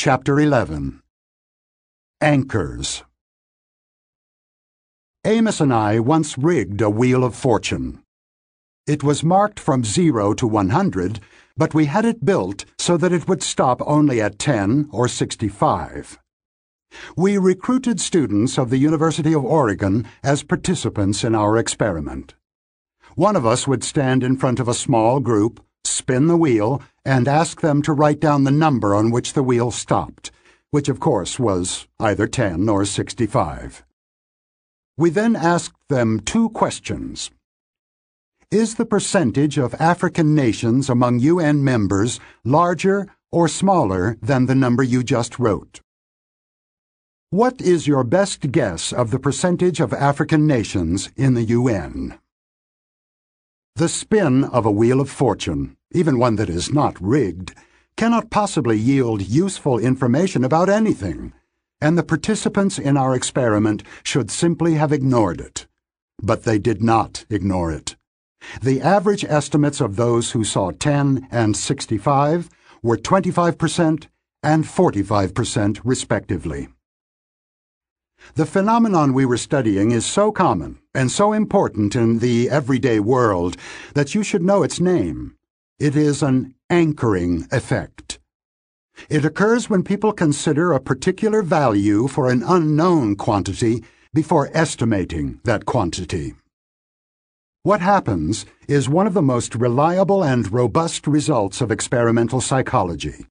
Chapter 11 Anchors Amos and I once rigged a wheel of fortune. It was marked from 0 to 100, but we had it built so that it would stop only at 10 or 65. We recruited students of the University of Oregon as participants in our experiment. One of us would stand in front of a small group, spin the wheel, and ask them to write down the number on which the wheel stopped, which of course was either 10 or 65. We then asked them two questions. Is the percentage of African nations among UN members larger or smaller than the number you just wrote? What is your best guess of the percentage of African nations in the UN? The spin of a wheel of fortune, even one that is not rigged, cannot possibly yield useful information about anything, and the participants in our experiment should simply have ignored it. But they did not ignore it. The average estimates of those who saw 10 and 65 were 25% and 45% respectively. The phenomenon we were studying is so common and so important in the everyday world that you should know its name. It is an anchoring effect. It occurs when people consider a particular value for an unknown quantity before estimating that quantity. What happens is one of the most reliable and robust results of experimental psychology.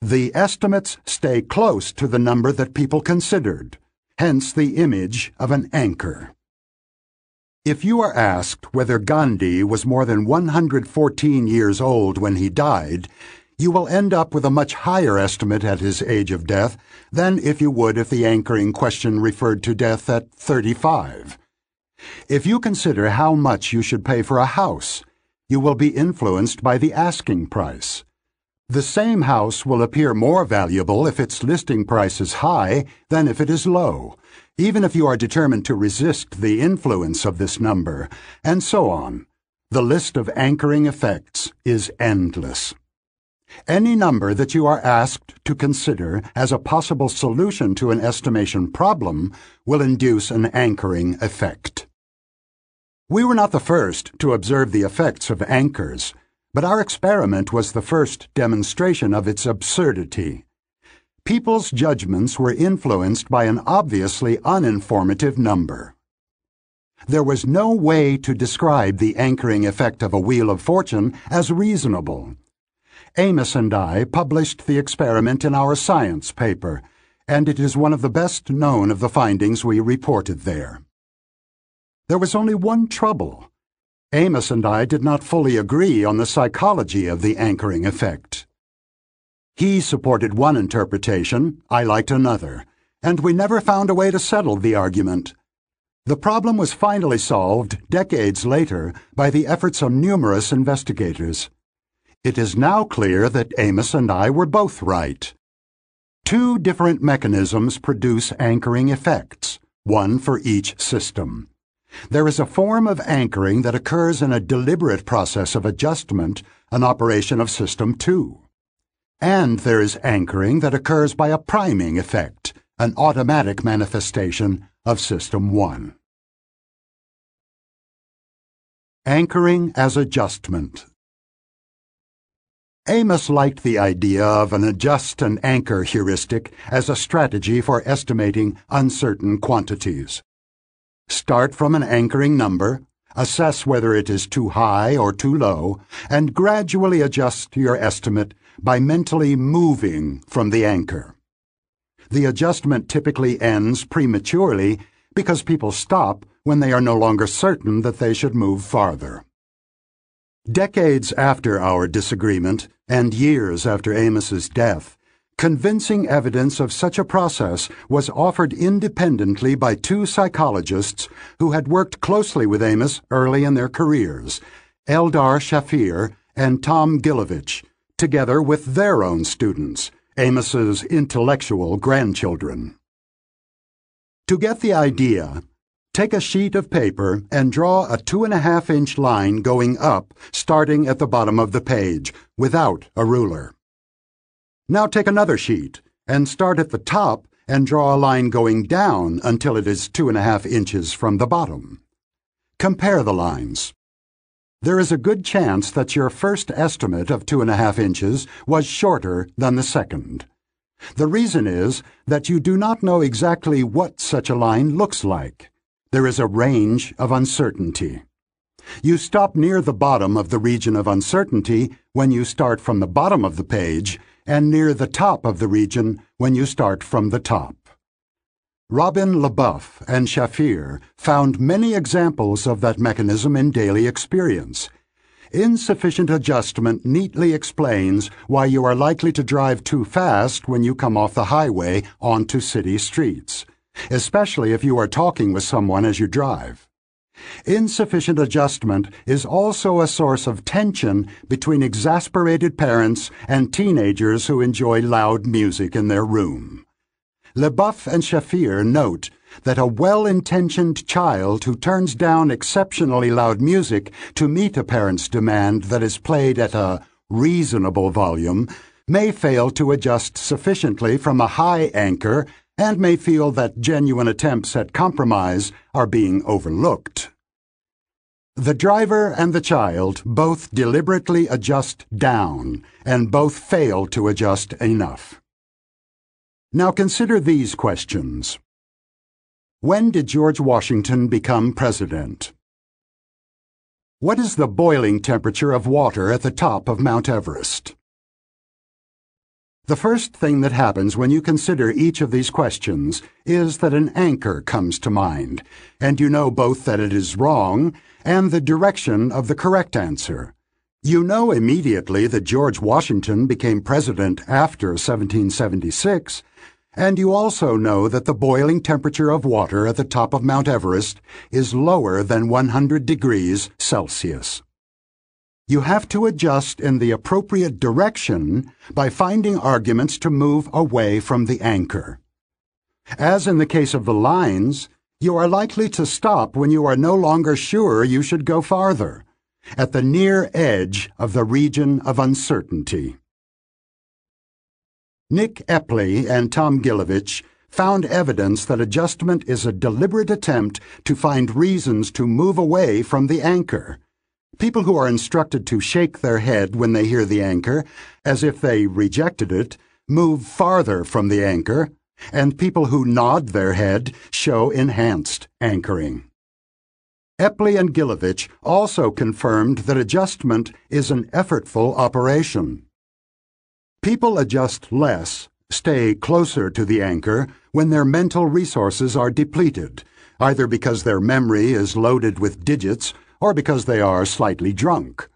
The estimates stay close to the number that people considered, hence the image of an anchor. If you are asked whether Gandhi was more than 114 years old when he died, you will end up with a much higher estimate at his age of death than if you would if the anchoring question referred to death at 35. If you consider how much you should pay for a house, you will be influenced by the asking price. The same house will appear more valuable if its listing price is high than if it is low, even if you are determined to resist the influence of this number, and so on. The list of anchoring effects is endless. Any number that you are asked to consider as a possible solution to an estimation problem will induce an anchoring effect. We were not the first to observe the effects of anchors but our experiment was the first demonstration of its absurdity. People's judgments were influenced by an obviously uninformative number. There was no way to describe the anchoring effect of a wheel of fortune as reasonable. Amos and I published the experiment in our science paper, and it is one of the best known of the findings we reported there. There was only one trouble. Amos and I did not fully agree on the psychology of the anchoring effect. He supported one interpretation, I liked another, and we never found a way to settle the argument. The problem was finally solved decades later by the efforts of numerous investigators. It is now clear that Amos and I were both right. Two different mechanisms produce anchoring effects, one for each system. There is a form of anchoring that occurs in a deliberate process of adjustment, an operation of System 2. And there is anchoring that occurs by a priming effect, an automatic manifestation of System 1. Anchoring as adjustment. Amos liked the idea of an adjust and anchor heuristic as a strategy for estimating uncertain quantities. Start from an anchoring number, assess whether it is too high or too low, and gradually adjust to your estimate by mentally moving from the anchor. The adjustment typically ends prematurely because people stop when they are no longer certain that they should move farther. Decades after our disagreement, and years after Amos's death, Convincing evidence of such a process was offered independently by two psychologists who had worked closely with Amos early in their careers, Eldar Shafir and Tom Gilovich, together with their own students, Amos's intellectual grandchildren. To get the idea, take a sheet of paper and draw a two and a half inch line going up, starting at the bottom of the page, without a ruler. Now take another sheet and start at the top and draw a line going down until it is two and a half inches from the bottom. Compare the lines. There is a good chance that your first estimate of two and a half inches was shorter than the second. The reason is that you do not know exactly what such a line looks like. There is a range of uncertainty. You stop near the bottom of the region of uncertainty when you start from the bottom of the page and near the top of the region when you start from the top. Robin LeBoeuf and Shafir found many examples of that mechanism in daily experience. Insufficient adjustment neatly explains why you are likely to drive too fast when you come off the highway onto city streets, especially if you are talking with someone as you drive. Insufficient adjustment is also a source of tension between exasperated parents and teenagers who enjoy loud music in their room. LeBoeuf and Shafir note that a well-intentioned child who turns down exceptionally loud music to meet a parent's demand that is played at a reasonable volume may fail to adjust sufficiently from a high anchor and may feel that genuine attempts at compromise are being overlooked. The driver and the child both deliberately adjust down, and both fail to adjust enough. Now consider these questions. When did George Washington become president? What is the boiling temperature of water at the top of Mount Everest? The first thing that happens when you consider each of these questions is that an anchor comes to mind, and you know both that it is wrong and the direction of the correct answer. You know immediately that George Washington became president after 1776, and you also know that the boiling temperature of water at the top of Mount Everest is lower than 100 degrees Celsius. You have to adjust in the appropriate direction by finding arguments to move away from the anchor. As in the case of the lines, you are likely to stop when you are no longer sure you should go farther, at the near edge of the region of uncertainty. Nick Epley and Tom Gilovich found evidence that adjustment is a deliberate attempt to find reasons to move away from the anchor People who are instructed to shake their head when they hear the anchor, as if they rejected it, move farther from the anchor, and people who nod their head show enhanced anchoring. Epley and Gilovich also confirmed that adjustment is an effortful operation. People adjust less, stay closer to the anchor, when their mental resources are depleted, either because their memory is loaded with digits or because they are slightly drunk.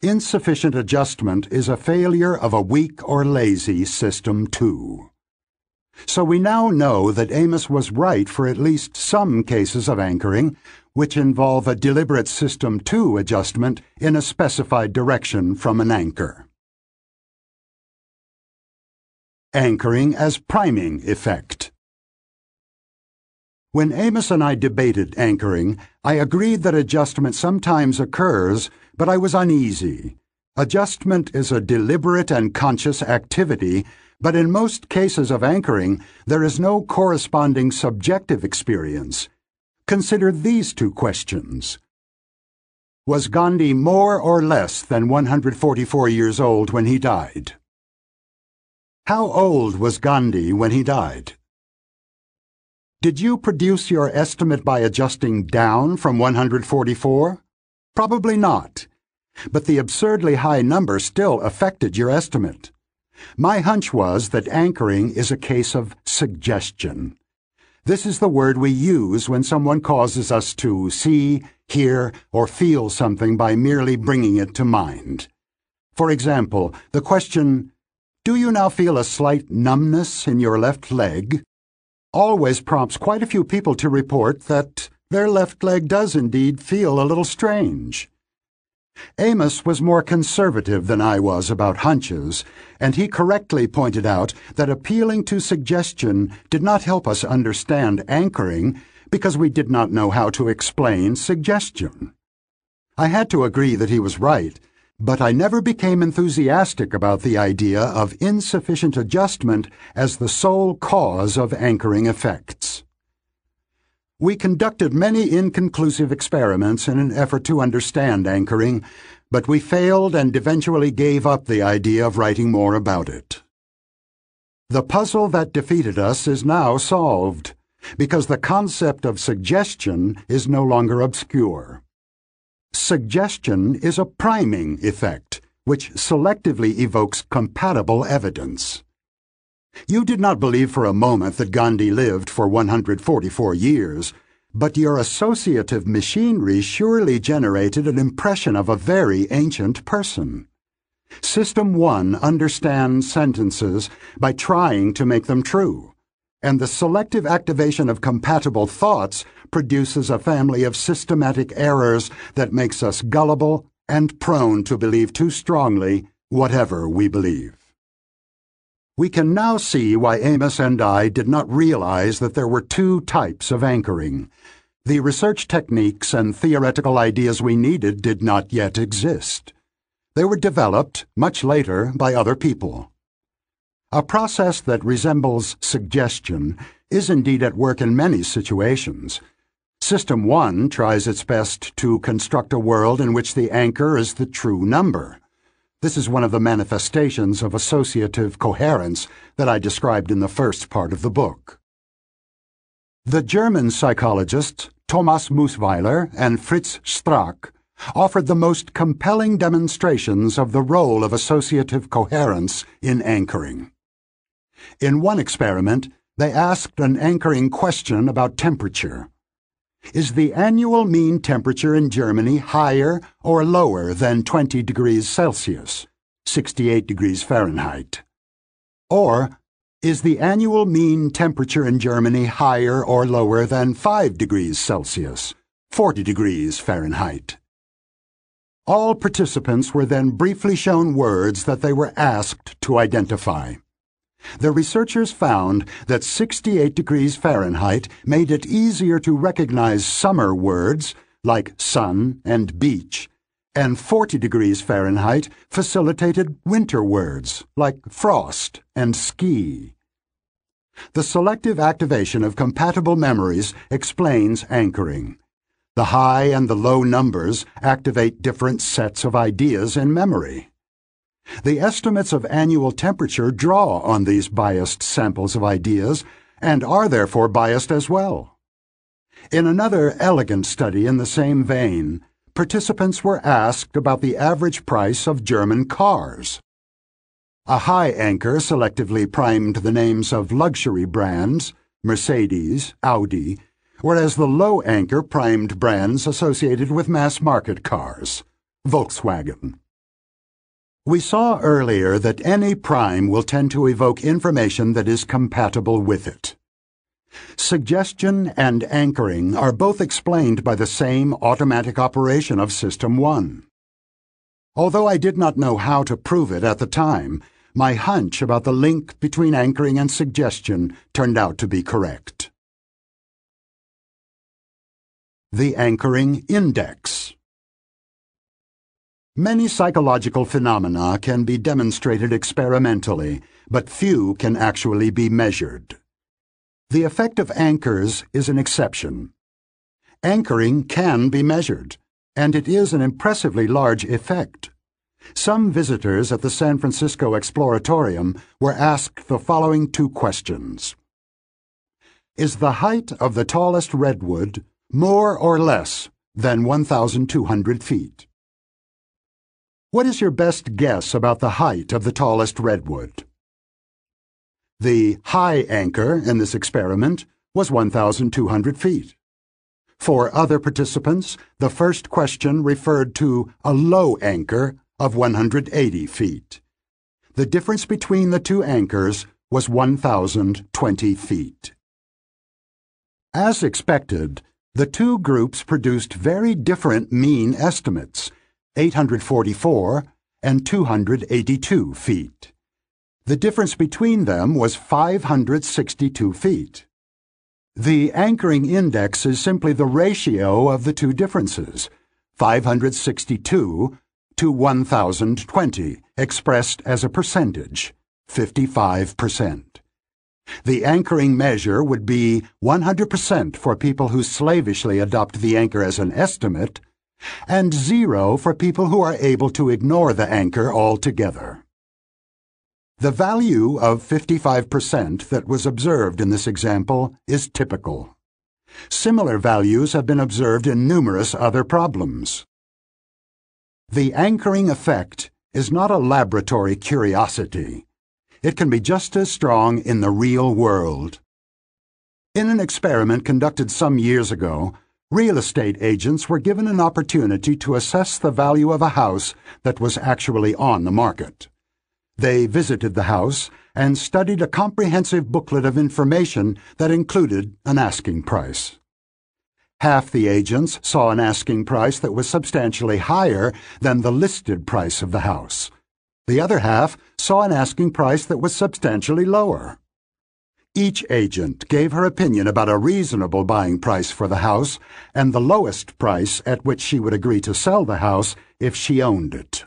Insufficient adjustment is a failure of a weak or lazy system, too. So we now know that Amos was right for at least some cases of anchoring, which involve a deliberate system 2 adjustment in a specified direction from an anchor. Anchoring as priming effect. When Amos and I debated anchoring, I agreed that adjustment sometimes occurs, but I was uneasy. Adjustment is a deliberate and conscious activity, but in most cases of anchoring, there is no corresponding subjective experience. Consider these two questions. Was Gandhi more or less than 144 years old when he died? How old was Gandhi when he died? Did you produce your estimate by adjusting down from 144? Probably not. But the absurdly high number still affected your estimate. My hunch was that anchoring is a case of suggestion. This is the word we use when someone causes us to see, hear, or feel something by merely bringing it to mind. For example, the question, Do you now feel a slight numbness in your left leg? Always prompts quite a few people to report that their left leg does indeed feel a little strange. Amos was more conservative than I was about hunches, and he correctly pointed out that appealing to suggestion did not help us understand anchoring because we did not know how to explain suggestion. I had to agree that he was right, but I never became enthusiastic about the idea of insufficient adjustment as the sole cause of anchoring effects. We conducted many inconclusive experiments in an effort to understand anchoring, but we failed and eventually gave up the idea of writing more about it. The puzzle that defeated us is now solved, because the concept of suggestion is no longer obscure. Suggestion is a priming effect, which selectively evokes compatible evidence. You did not believe for a moment that Gandhi lived for 144 years, but your associative machinery surely generated an impression of a very ancient person. System 1 understands sentences by trying to make them true, and the selective activation of compatible thoughts produces a family of systematic errors that makes us gullible and prone to believe too strongly whatever we believe. We can now see why Amos and I did not realize that there were two types of anchoring. The research techniques and theoretical ideas we needed did not yet exist. They were developed, much later, by other people. A process that resembles suggestion is indeed at work in many situations. System 1 tries its best to construct a world in which the anchor is the true number. This is one of the manifestations of associative coherence that I described in the first part of the book. The German psychologists Thomas Mussweiler and Fritz Strack offered the most compelling demonstrations of the role of associative coherence in anchoring. In one experiment, they asked an anchoring question about temperature. Is the annual mean temperature in Germany higher or lower than 20 degrees Celsius, 68 degrees Fahrenheit? Or is the annual mean temperature in Germany higher or lower than 5 degrees Celsius, 40 degrees Fahrenheit? All participants were then briefly shown words that they were asked to identify. The researchers found that 68 degrees Fahrenheit made it easier to recognize summer words like sun and beach, and 40 degrees Fahrenheit facilitated winter words like frost and ski. The selective activation of compatible memories explains anchoring. The high and the low numbers activate different sets of ideas in memory. The estimates of annual temperature draw on these biased samples of ideas and are therefore biased as well. In another elegant study in the same vein, participants were asked about the average price of German cars. A high anchor selectively primed the names of luxury brands, Mercedes, Audi, whereas the low anchor primed brands associated with mass market cars, Volkswagen. We saw earlier that any prime will tend to evoke information that is compatible with it. Suggestion and anchoring are both explained by the same automatic operation of System 1. Although I did not know how to prove it at the time, my hunch about the link between anchoring and suggestion turned out to be correct. The Anchoring Index Many psychological phenomena can be demonstrated experimentally, but few can actually be measured. The effect of anchors is an exception. Anchoring can be measured, and it is an impressively large effect. Some visitors at the San Francisco Exploratorium were asked the following two questions. Is the height of the tallest redwood more or less than 1,200 feet? What is your best guess about the height of the tallest redwood? The high anchor in this experiment was 1,200 feet. For other participants, the first question referred to a low anchor of 180 feet. The difference between the two anchors was 1,020 feet. As expected, the two groups produced very different mean estimates 844 and 282 feet. The difference between them was 562 feet. The anchoring index is simply the ratio of the two differences, 562 to 1,020, expressed as a percentage, 55%. The anchoring measure would be 100% for people who slavishly adopt the anchor as an estimate, and zero for people who are able to ignore the anchor altogether. The value of 55% that was observed in this example is typical. Similar values have been observed in numerous other problems. The anchoring effect is not a laboratory curiosity. It can be just as strong in the real world. In an experiment conducted some years ago, real estate agents were given an opportunity to assess the value of a house that was actually on the market. They visited the house and studied a comprehensive booklet of information that included an asking price. Half the agents saw an asking price that was substantially higher than the listed price of the house. The other half saw an asking price that was substantially lower. Each agent gave her opinion about a reasonable buying price for the house and the lowest price at which she would agree to sell the house if she owned it.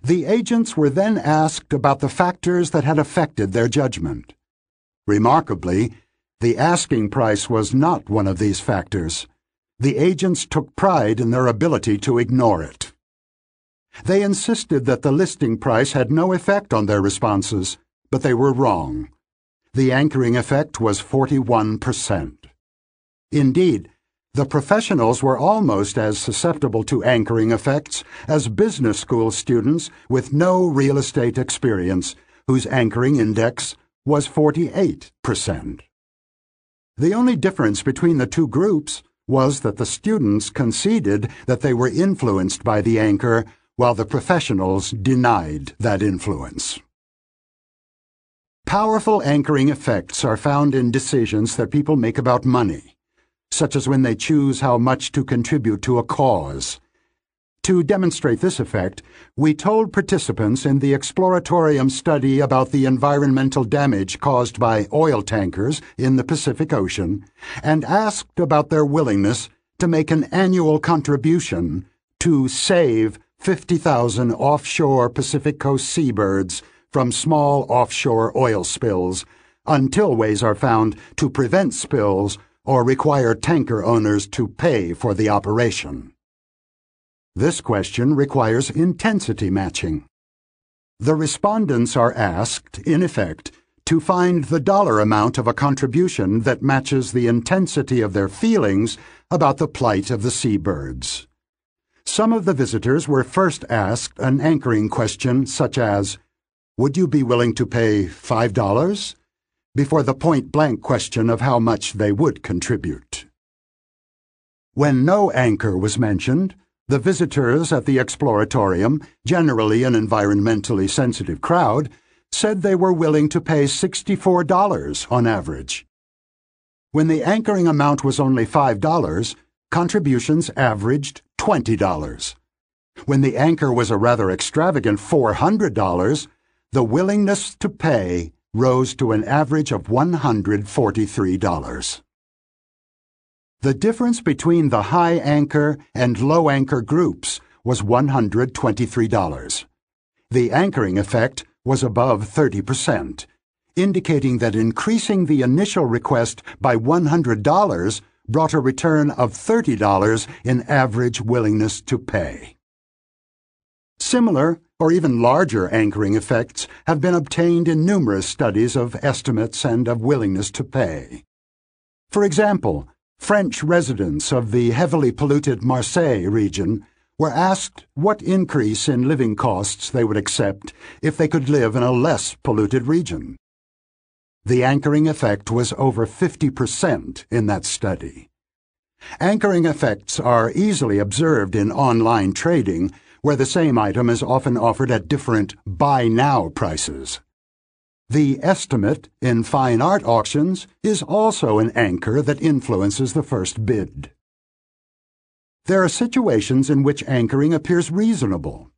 The agents were then asked about the factors that had affected their judgment. Remarkably, the asking price was not one of these factors. The agents took pride in their ability to ignore it. They insisted that the listing price had no effect on their responses, but they were wrong the anchoring effect was 41%. Indeed, the professionals were almost as susceptible to anchoring effects as business school students with no real estate experience, whose anchoring index was 48%. The only difference between the two groups was that the students conceded that they were influenced by the anchor, while the professionals denied that influence. Powerful anchoring effects are found in decisions that people make about money, such as when they choose how much to contribute to a cause. To demonstrate this effect, we told participants in the Exploratorium study about the environmental damage caused by oil tankers in the Pacific Ocean and asked about their willingness to make an annual contribution to save 50,000 offshore Pacific Coast seabirds from small offshore oil spills until ways are found to prevent spills or require tanker owners to pay for the operation. This question requires intensity matching. The respondents are asked, in effect, to find the dollar amount of a contribution that matches the intensity of their feelings about the plight of the seabirds. Some of the visitors were first asked an anchoring question such as, would you be willing to pay $5? Before the point blank question of how much they would contribute. When no anchor was mentioned, the visitors at the Exploratorium, generally an environmentally sensitive crowd, said they were willing to pay $64 on average. When the anchoring amount was only $5, contributions averaged $20. When the anchor was a rather extravagant $400, the willingness to pay rose to an average of $143. The difference between the high anchor and low anchor groups was $123. The anchoring effect was above 30%, indicating that increasing the initial request by $100 brought a return of $30 in average willingness to pay. Similar or even larger anchoring effects have been obtained in numerous studies of estimates and of willingness to pay. For example, French residents of the heavily polluted Marseille region were asked what increase in living costs they would accept if they could live in a less polluted region. The anchoring effect was over 50% in that study. Anchoring effects are easily observed in online trading where the same item is often offered at different buy now prices. The estimate in fine art auctions is also an anchor that influences the first bid. There are situations in which anchoring appears reasonable.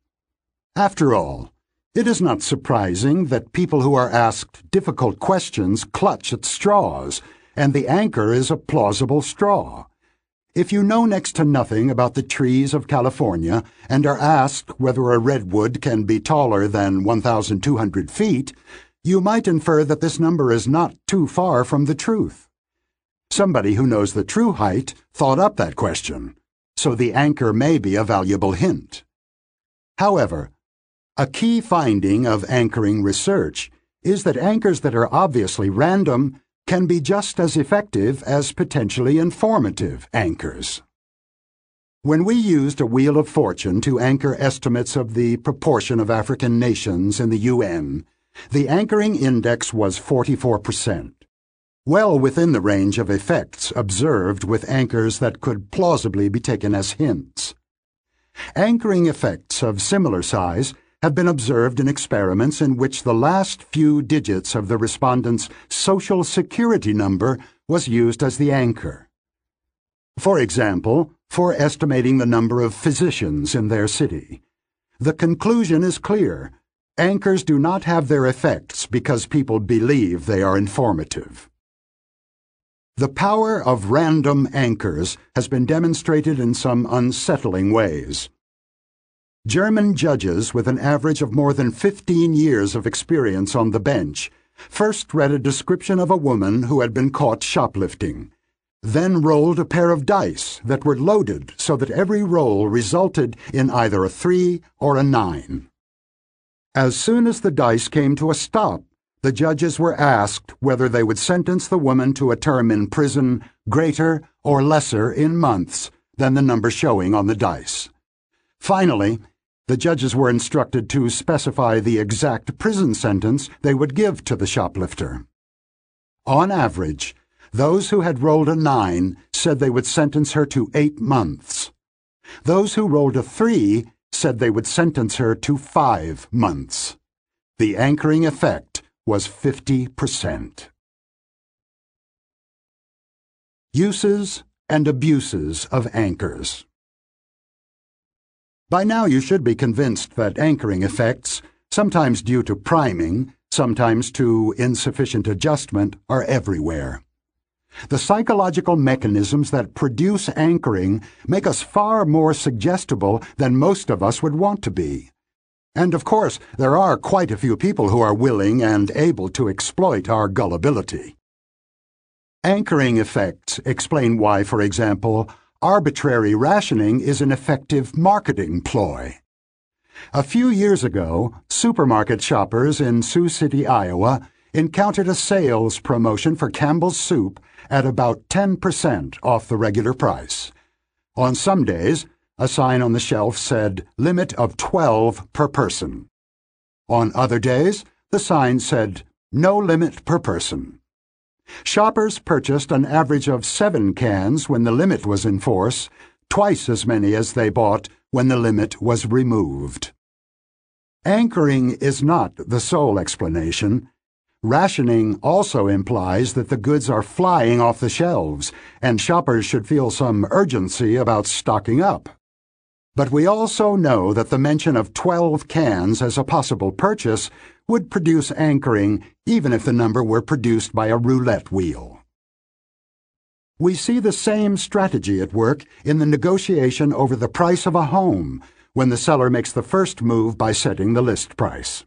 After all, it is not surprising that people who are asked difficult questions clutch at straws, and the anchor is a plausible straw. If you know next to nothing about the trees of California and are asked whether a redwood can be taller than 1,200 feet, you might infer that this number is not too far from the truth. Somebody who knows the true height thought up that question, so the anchor may be a valuable hint. However, a key finding of anchoring research is that anchors that are obviously random can be just as effective as potentially informative anchors. When we used a Wheel of Fortune to anchor estimates of the proportion of African nations in the UN, the anchoring index was 44%, well within the range of effects observed with anchors that could plausibly be taken as hints. Anchoring effects of similar size have been observed in experiments in which the last few digits of the respondent's social security number was used as the anchor. For example, for estimating the number of physicians in their city. The conclusion is clear. Anchors do not have their effects because people believe they are informative. The power of random anchors has been demonstrated in some unsettling ways. German judges with an average of more than 15 years of experience on the bench first read a description of a woman who had been caught shoplifting, then rolled a pair of dice that were loaded so that every roll resulted in either a 3 or a 9. As soon as the dice came to a stop, the judges were asked whether they would sentence the woman to a term in prison greater or lesser in months than the number showing on the dice. Finally, the judges were instructed to specify the exact prison sentence they would give to the shoplifter. On average, those who had rolled a nine said they would sentence her to eight months. Those who rolled a three said they would sentence her to five months. The anchoring effect was 50%. Uses and abuses of anchors. By now you should be convinced that anchoring effects, sometimes due to priming, sometimes to insufficient adjustment, are everywhere. The psychological mechanisms that produce anchoring make us far more suggestible than most of us would want to be. And of course, there are quite a few people who are willing and able to exploit our gullibility. Anchoring effects explain why, for example, arbitrary rationing is an effective marketing ploy. A few years ago, supermarket shoppers in Sioux City, Iowa, encountered a sales promotion for Campbell's soup at about 10% off the regular price. On some days, a sign on the shelf said limit of 12 per person. On other days, the sign said no limit per person. Shoppers purchased an average of seven cans when the limit was in force, twice as many as they bought when the limit was removed. Anchoring is not the sole explanation. Rationing also implies that the goods are flying off the shelves, and shoppers should feel some urgency about stocking up. But we also know that the mention of 12 cans as a possible purchase would produce anchoring even if the number were produced by a roulette wheel. We see the same strategy at work in the negotiation over the price of a home when the seller makes the first move by setting the list price.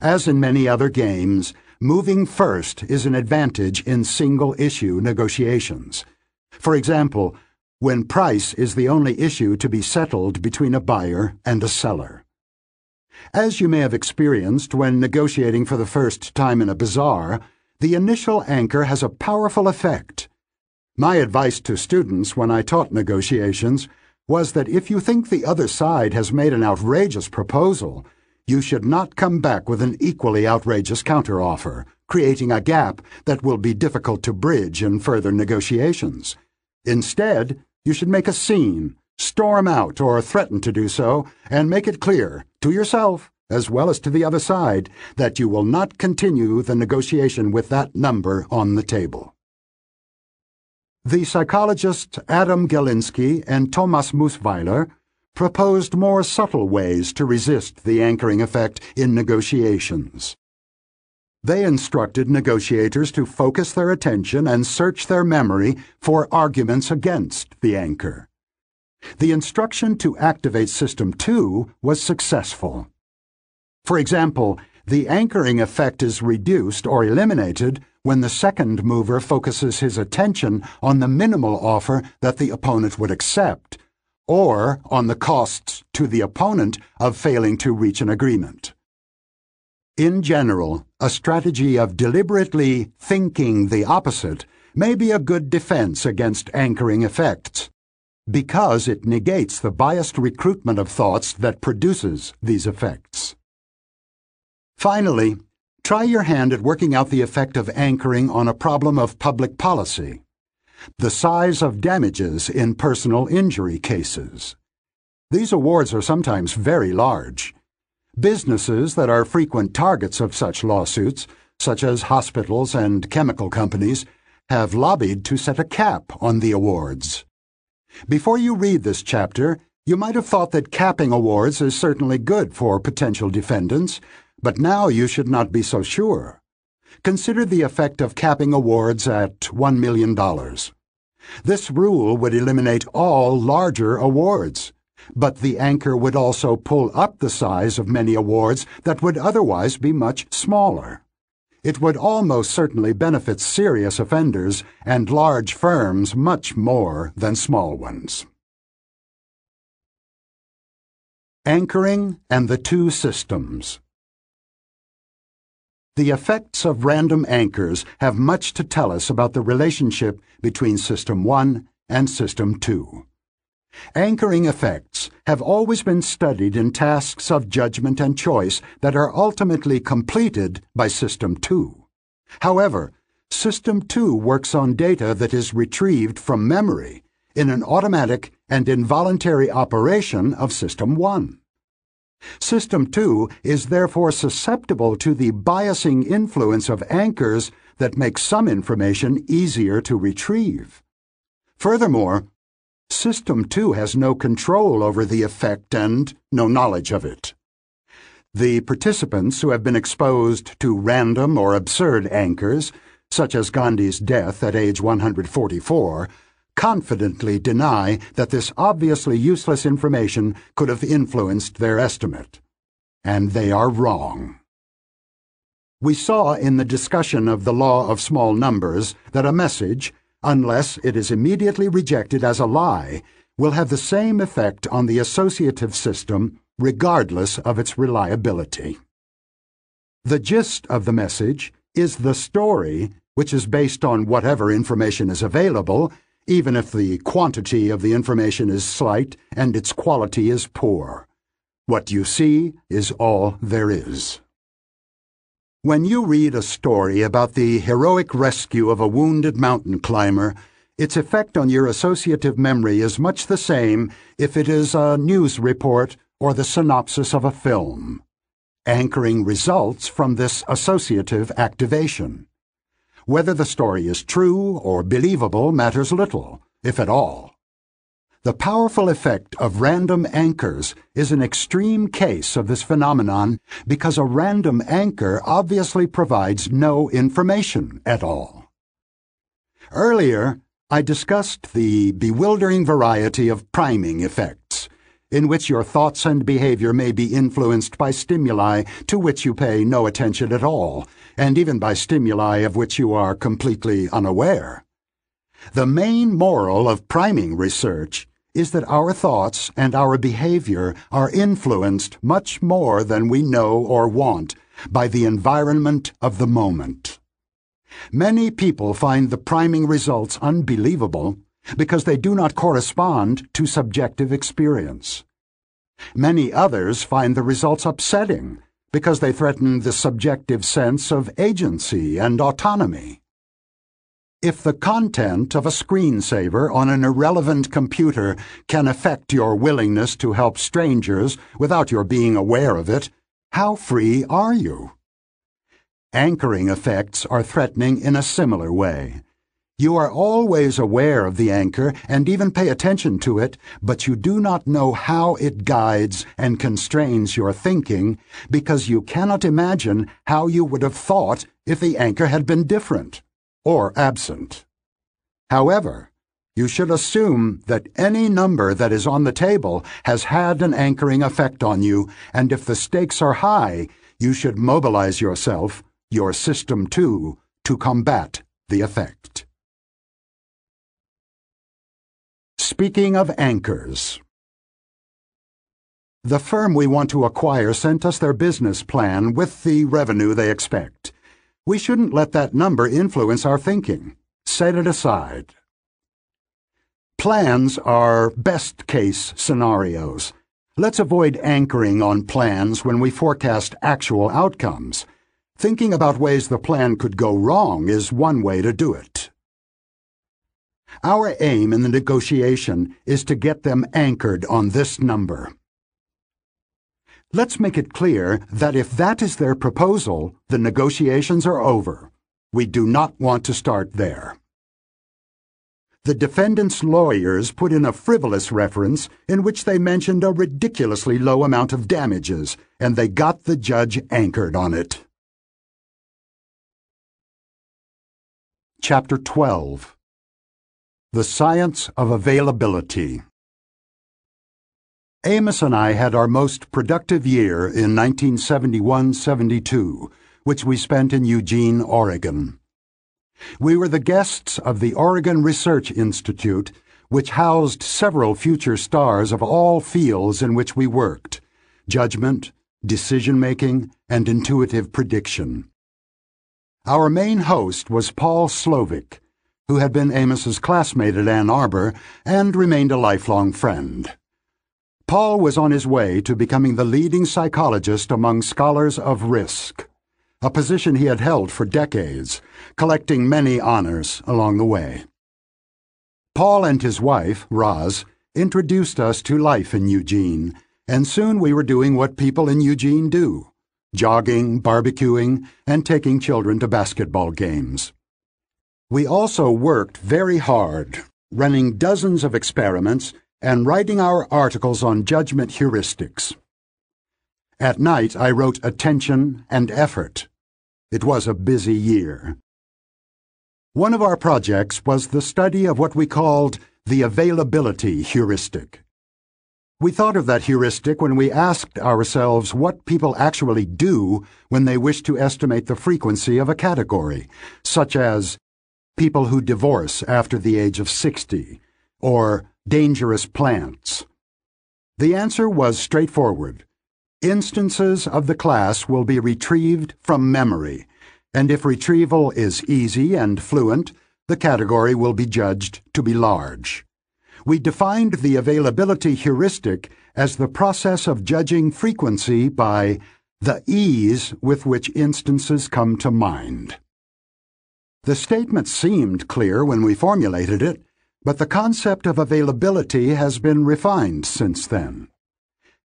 As in many other games, moving first is an advantage in single issue negotiations. For example, when price is the only issue to be settled between a buyer and a seller. As you may have experienced when negotiating for the first time in a bazaar, the initial anchor has a powerful effect. My advice to students when I taught negotiations was that if you think the other side has made an outrageous proposal, you should not come back with an equally outrageous counteroffer, creating a gap that will be difficult to bridge in further negotiations. Instead, you should make a scene, storm out or threaten to do so, and make it clear, to yourself as well as to the other side, that you will not continue the negotiation with that number on the table. The psychologists Adam Galinsky and Thomas Mussweiler proposed more subtle ways to resist the anchoring effect in negotiations. They instructed negotiators to focus their attention and search their memory for arguments against the anchor. The instruction to activate System 2 was successful. For example, the anchoring effect is reduced or eliminated when the second mover focuses his attention on the minimal offer that the opponent would accept, or on the costs to the opponent of failing to reach an agreement. In general, a strategy of deliberately thinking the opposite may be a good defense against anchoring effects, because it negates the biased recruitment of thoughts that produces these effects. Finally, try your hand at working out the effect of anchoring on a problem of public policy. The size of damages in personal injury cases. These awards are sometimes very large. Businesses that are frequent targets of such lawsuits, such as hospitals and chemical companies, have lobbied to set a cap on the awards. Before you read this chapter, you might have thought that capping awards is certainly good for potential defendants, but now you should not be so sure. Consider the effect of capping awards at $1 million. This rule would eliminate all larger awards but the anchor would also pull up the size of many awards that would otherwise be much smaller. It would almost certainly benefit serious offenders and large firms much more than small ones. Anchoring and the Two Systems The effects of random anchors have much to tell us about the relationship between System 1 and System 2. Anchoring effects have always been studied in tasks of judgment and choice that are ultimately completed by System 2. However, System 2 works on data that is retrieved from memory in an automatic and involuntary operation of System 1. System 2 is therefore susceptible to the biasing influence of anchors that make some information easier to retrieve. Furthermore, System 2 has no control over the effect and no knowledge of it. The participants who have been exposed to random or absurd anchors, such as Gandhi's death at age 144, confidently deny that this obviously useless information could have influenced their estimate. And they are wrong. We saw in the discussion of the law of small numbers that a message, unless it is immediately rejected as a lie, will have the same effect on the associative system regardless of its reliability. The gist of the message is the story, which is based on whatever information is available, even if the quantity of the information is slight and its quality is poor. What you see is all there is. When you read a story about the heroic rescue of a wounded mountain climber, its effect on your associative memory is much the same if it is a news report or the synopsis of a film. Anchoring results from this associative activation. Whether the story is true or believable matters little, if at all. The powerful effect of random anchors is an extreme case of this phenomenon because a random anchor obviously provides no information at all. Earlier, I discussed the bewildering variety of priming effects, in which your thoughts and behavior may be influenced by stimuli to which you pay no attention at all, and even by stimuli of which you are completely unaware. The main moral of priming research is that our thoughts and our behavior are influenced much more than we know or want by the environment of the moment. Many people find the priming results unbelievable because they do not correspond to subjective experience. Many others find the results upsetting because they threaten the subjective sense of agency and autonomy. If the content of a screensaver on an irrelevant computer can affect your willingness to help strangers without your being aware of it, how free are you? Anchoring effects are threatening in a similar way. You are always aware of the anchor and even pay attention to it, but you do not know how it guides and constrains your thinking because you cannot imagine how you would have thought if the anchor had been different or absent. However, you should assume that any number that is on the table has had an anchoring effect on you, and if the stakes are high, you should mobilize yourself, your system too, to combat the effect. Speaking of anchors, the firm we want to acquire sent us their business plan with the revenue they expect. We shouldn't let that number influence our thinking. Set it aside. Plans are best case scenarios. Let's avoid anchoring on plans when we forecast actual outcomes. Thinking about ways the plan could go wrong is one way to do it. Our aim in the negotiation is to get them anchored on this number. Let's make it clear that if that is their proposal, the negotiations are over. We do not want to start there. The defendant's lawyers put in a frivolous reference in which they mentioned a ridiculously low amount of damages, and they got the judge anchored on it. Chapter 12 the Science of Availability. Amos and I had our most productive year in 1971 72, which we spent in Eugene, Oregon. We were the guests of the Oregon Research Institute, which housed several future stars of all fields in which we worked judgment, decision making, and intuitive prediction. Our main host was Paul Slovic who had been Amos's classmate at Ann Arbor and remained a lifelong friend. Paul was on his way to becoming the leading psychologist among scholars of risk, a position he had held for decades, collecting many honors along the way. Paul and his wife, Roz, introduced us to life in Eugene, and soon we were doing what people in Eugene do jogging, barbecuing, and taking children to basketball games. We also worked very hard, running dozens of experiments and writing our articles on judgment heuristics. At night, I wrote Attention and Effort. It was a busy year. One of our projects was the study of what we called the availability heuristic. We thought of that heuristic when we asked ourselves what people actually do when they wish to estimate the frequency of a category, such as people who divorce after the age of 60, or dangerous plants? The answer was straightforward. Instances of the class will be retrieved from memory, and if retrieval is easy and fluent, the category will be judged to be large. We defined the availability heuristic as the process of judging frequency by the ease with which instances come to mind. The statement seemed clear when we formulated it, but the concept of availability has been refined since then.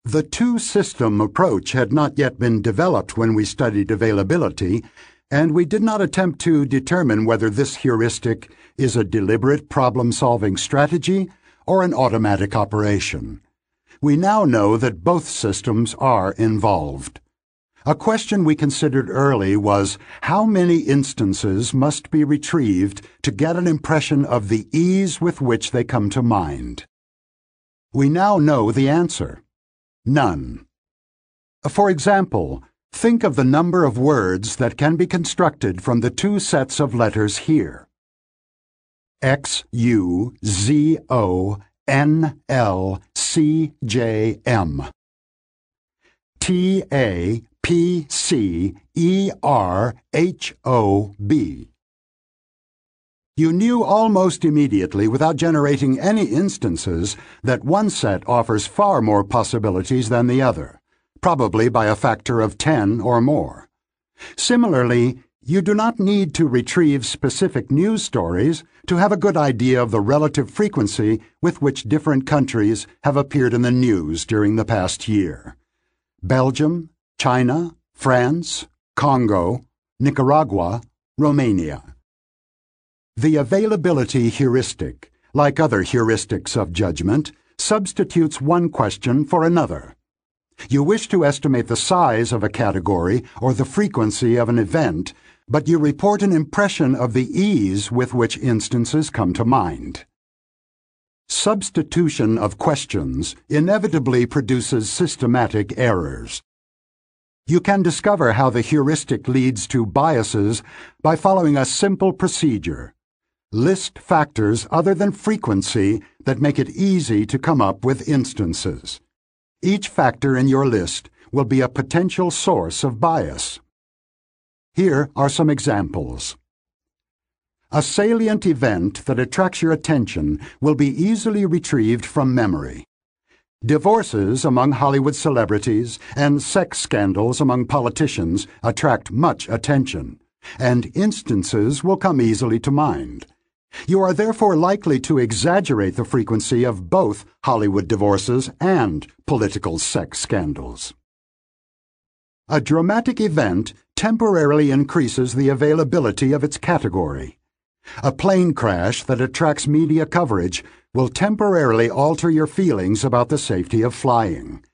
The two system approach had not yet been developed when we studied availability, and we did not attempt to determine whether this heuristic is a deliberate problem solving strategy or an automatic operation. We now know that both systems are involved. A question we considered early was how many instances must be retrieved to get an impression of the ease with which they come to mind. We now know the answer. None. For example, think of the number of words that can be constructed from the two sets of letters here. X U Z O N L C J M. T A P C E R H O B. You knew almost immediately, without generating any instances, that one set offers far more possibilities than the other, probably by a factor of 10 or more. Similarly, you do not need to retrieve specific news stories to have a good idea of the relative frequency with which different countries have appeared in the news during the past year. Belgium, China, France, Congo, Nicaragua, Romania. The availability heuristic, like other heuristics of judgment, substitutes one question for another. You wish to estimate the size of a category or the frequency of an event, but you report an impression of the ease with which instances come to mind. Substitution of questions inevitably produces systematic errors. You can discover how the heuristic leads to biases by following a simple procedure. List factors other than frequency that make it easy to come up with instances. Each factor in your list will be a potential source of bias. Here are some examples. A salient event that attracts your attention will be easily retrieved from memory. Divorces among Hollywood celebrities and sex scandals among politicians attract much attention, and instances will come easily to mind. You are therefore likely to exaggerate the frequency of both Hollywood divorces and political sex scandals. A dramatic event temporarily increases the availability of its category. A plane crash that attracts media coverage will temporarily alter your feelings about the safety of flying.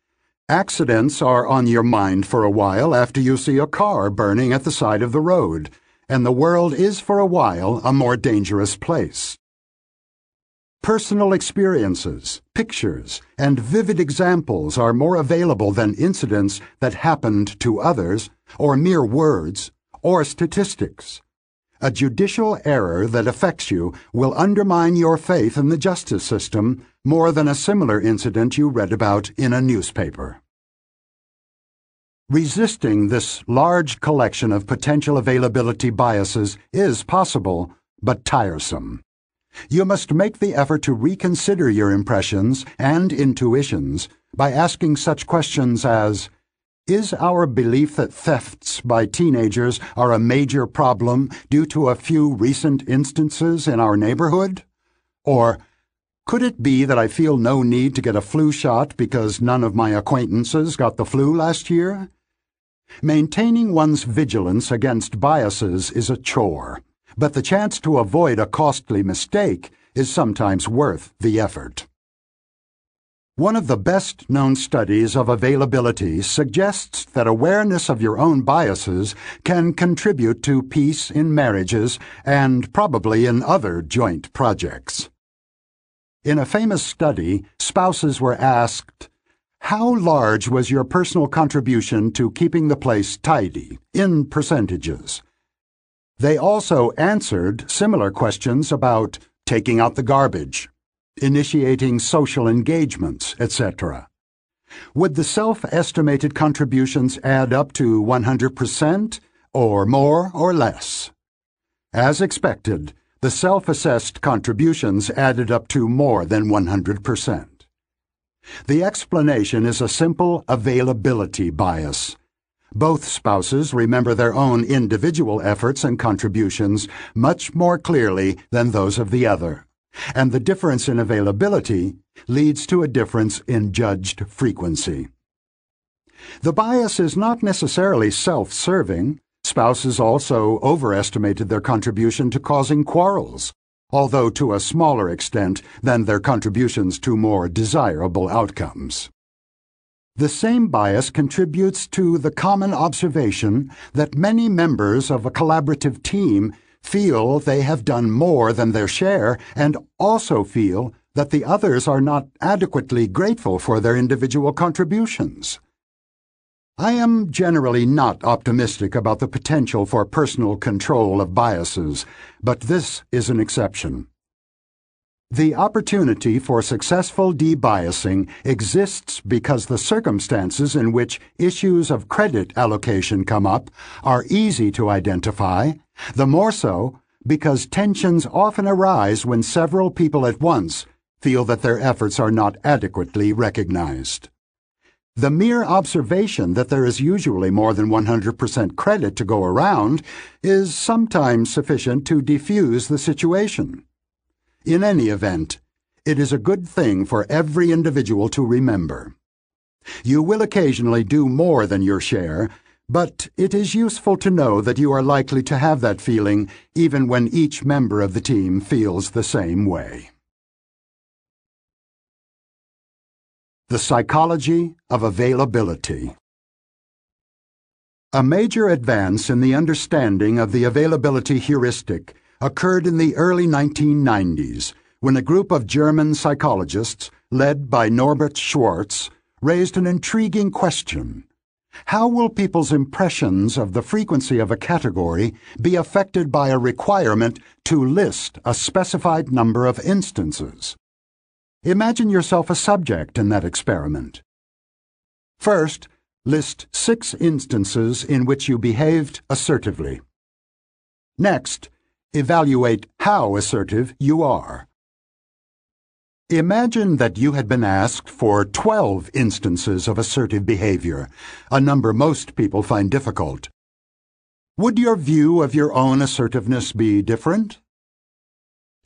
Accidents are on your mind for a while after you see a car burning at the side of the road and the world is for a while a more dangerous place. Personal experiences, pictures, and vivid examples are more available than incidents that happened to others, or mere words, or statistics. A judicial error that affects you will undermine your faith in the justice system more than a similar incident you read about in a newspaper. Resisting this large collection of potential availability biases is possible, but tiresome. You must make the effort to reconsider your impressions and intuitions by asking such questions as Is our belief that thefts by teenagers are a major problem due to a few recent instances in our neighborhood? Or could it be that I feel no need to get a flu shot because none of my acquaintances got the flu last year? Maintaining one's vigilance against biases is a chore, but the chance to avoid a costly mistake is sometimes worth the effort. One of the best known studies of availability suggests that awareness of your own biases can contribute to peace in marriages and probably in other joint projects. In a famous study, spouses were asked, how large was your personal contribution to keeping the place tidy, in percentages? They also answered similar questions about taking out the garbage, initiating social engagements, etc. Would the self-estimated contributions add up to 100%, or more or less? As expected, the self-assessed contributions added up to more than 100%. The explanation is a simple availability bias. Both spouses remember their own individual efforts and contributions much more clearly than those of the other, and the difference in availability leads to a difference in judged frequency. The bias is not necessarily self-serving. Spouses also overestimated their contribution to causing quarrels although to a smaller extent than their contributions to more desirable outcomes. The same bias contributes to the common observation that many members of a collaborative team feel they have done more than their share and also feel that the others are not adequately grateful for their individual contributions. I am generally not optimistic about the potential for personal control of biases, but this is an exception. The opportunity for successful debiasing exists because the circumstances in which issues of credit allocation come up are easy to identify, the more so because tensions often arise when several people at once feel that their efforts are not adequately recognized. The mere observation that there is usually more than 100% credit to go around is sometimes sufficient to defuse the situation. In any event, it is a good thing for every individual to remember. You will occasionally do more than your share, but it is useful to know that you are likely to have that feeling even when each member of the team feels the same way. The Psychology of Availability A major advance in the understanding of the availability heuristic occurred in the early 1990s when a group of German psychologists, led by Norbert Schwarz, raised an intriguing question. How will people's impressions of the frequency of a category be affected by a requirement to list a specified number of instances? Imagine yourself a subject in that experiment. First, list six instances in which you behaved assertively. Next, evaluate how assertive you are. Imagine that you had been asked for 12 instances of assertive behavior, a number most people find difficult. Would your view of your own assertiveness be different?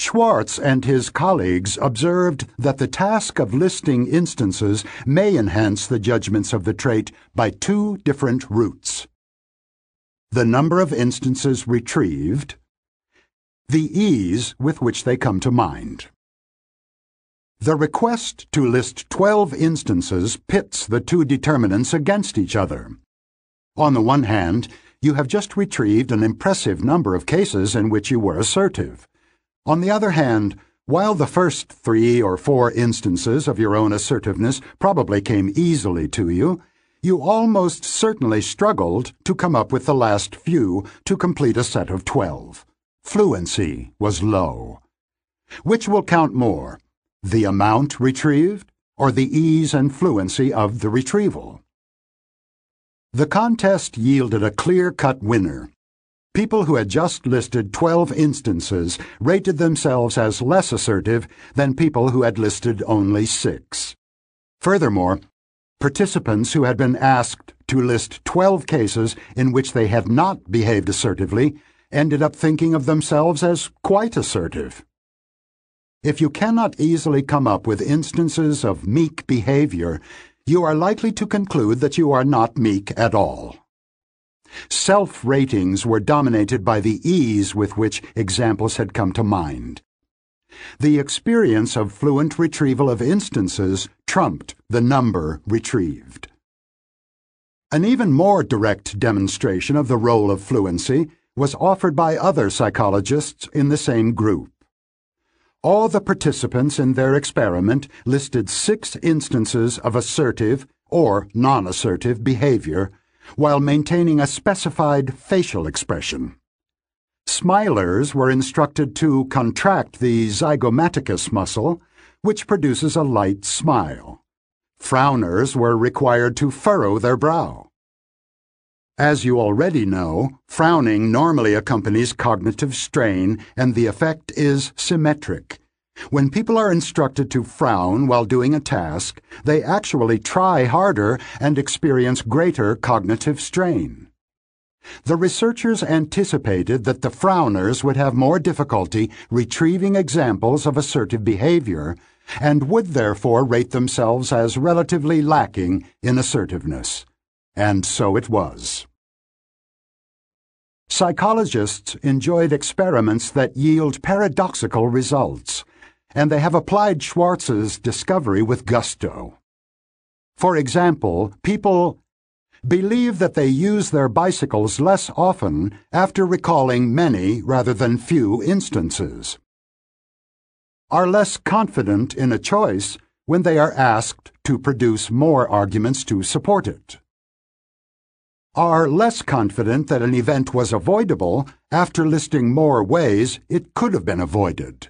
Schwarz and his colleagues observed that the task of listing instances may enhance the judgments of the trait by two different routes. The number of instances retrieved, the ease with which they come to mind. The request to list 12 instances pits the two determinants against each other. On the one hand, you have just retrieved an impressive number of cases in which you were assertive. On the other hand, while the first three or four instances of your own assertiveness probably came easily to you, you almost certainly struggled to come up with the last few to complete a set of twelve. Fluency was low. Which will count more, the amount retrieved or the ease and fluency of the retrieval? The contest yielded a clear-cut winner. People who had just listed 12 instances rated themselves as less assertive than people who had listed only six. Furthermore, participants who had been asked to list 12 cases in which they had not behaved assertively ended up thinking of themselves as quite assertive. If you cannot easily come up with instances of meek behavior, you are likely to conclude that you are not meek at all. Self ratings were dominated by the ease with which examples had come to mind. The experience of fluent retrieval of instances trumped the number retrieved. An even more direct demonstration of the role of fluency was offered by other psychologists in the same group. All the participants in their experiment listed six instances of assertive or non assertive behavior while maintaining a specified facial expression. Smilers were instructed to contract the zygomaticus muscle, which produces a light smile. Frowners were required to furrow their brow. As you already know, frowning normally accompanies cognitive strain, and the effect is symmetric. When people are instructed to frown while doing a task, they actually try harder and experience greater cognitive strain. The researchers anticipated that the frowners would have more difficulty retrieving examples of assertive behavior and would therefore rate themselves as relatively lacking in assertiveness. And so it was. Psychologists enjoyed experiments that yield paradoxical results and they have applied Schwarz's discovery with gusto. For example, people believe that they use their bicycles less often after recalling many rather than few instances, are less confident in a choice when they are asked to produce more arguments to support it, are less confident that an event was avoidable after listing more ways it could have been avoided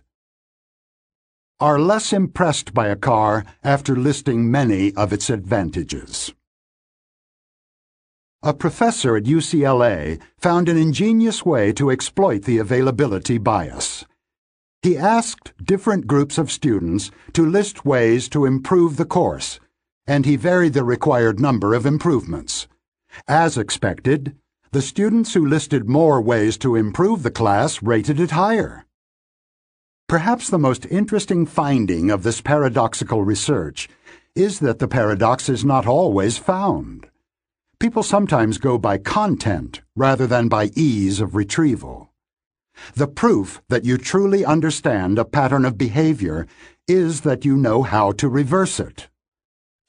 are less impressed by a car after listing many of its advantages. A professor at UCLA found an ingenious way to exploit the availability bias. He asked different groups of students to list ways to improve the course, and he varied the required number of improvements. As expected, the students who listed more ways to improve the class rated it higher. Perhaps the most interesting finding of this paradoxical research is that the paradox is not always found. people sometimes go by content rather than by ease of retrieval. The proof that you truly understand a pattern of behavior is that you know how to reverse it.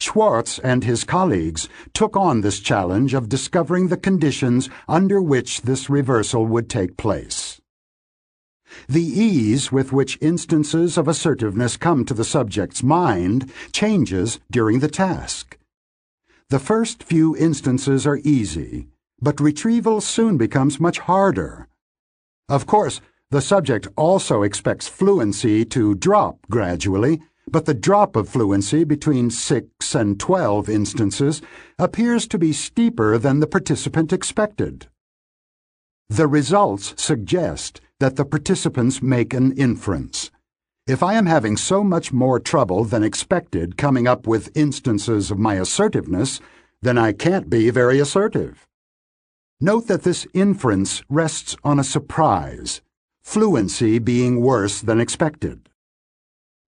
Schwarz and his colleagues took on this challenge of discovering the conditions under which this reversal would take place. The ease with which instances of assertiveness come to the subject's mind changes during the task. The first few instances are easy, but retrieval soon becomes much harder. Of course, the subject also expects fluency to drop gradually, but the drop of fluency between 6 and 12 instances appears to be steeper than the participant expected. The results suggest that the participants make an inference. If I am having so much more trouble than expected coming up with instances of my assertiveness, then I can't be very assertive. Note that this inference rests on a surprise, fluency being worse than expected.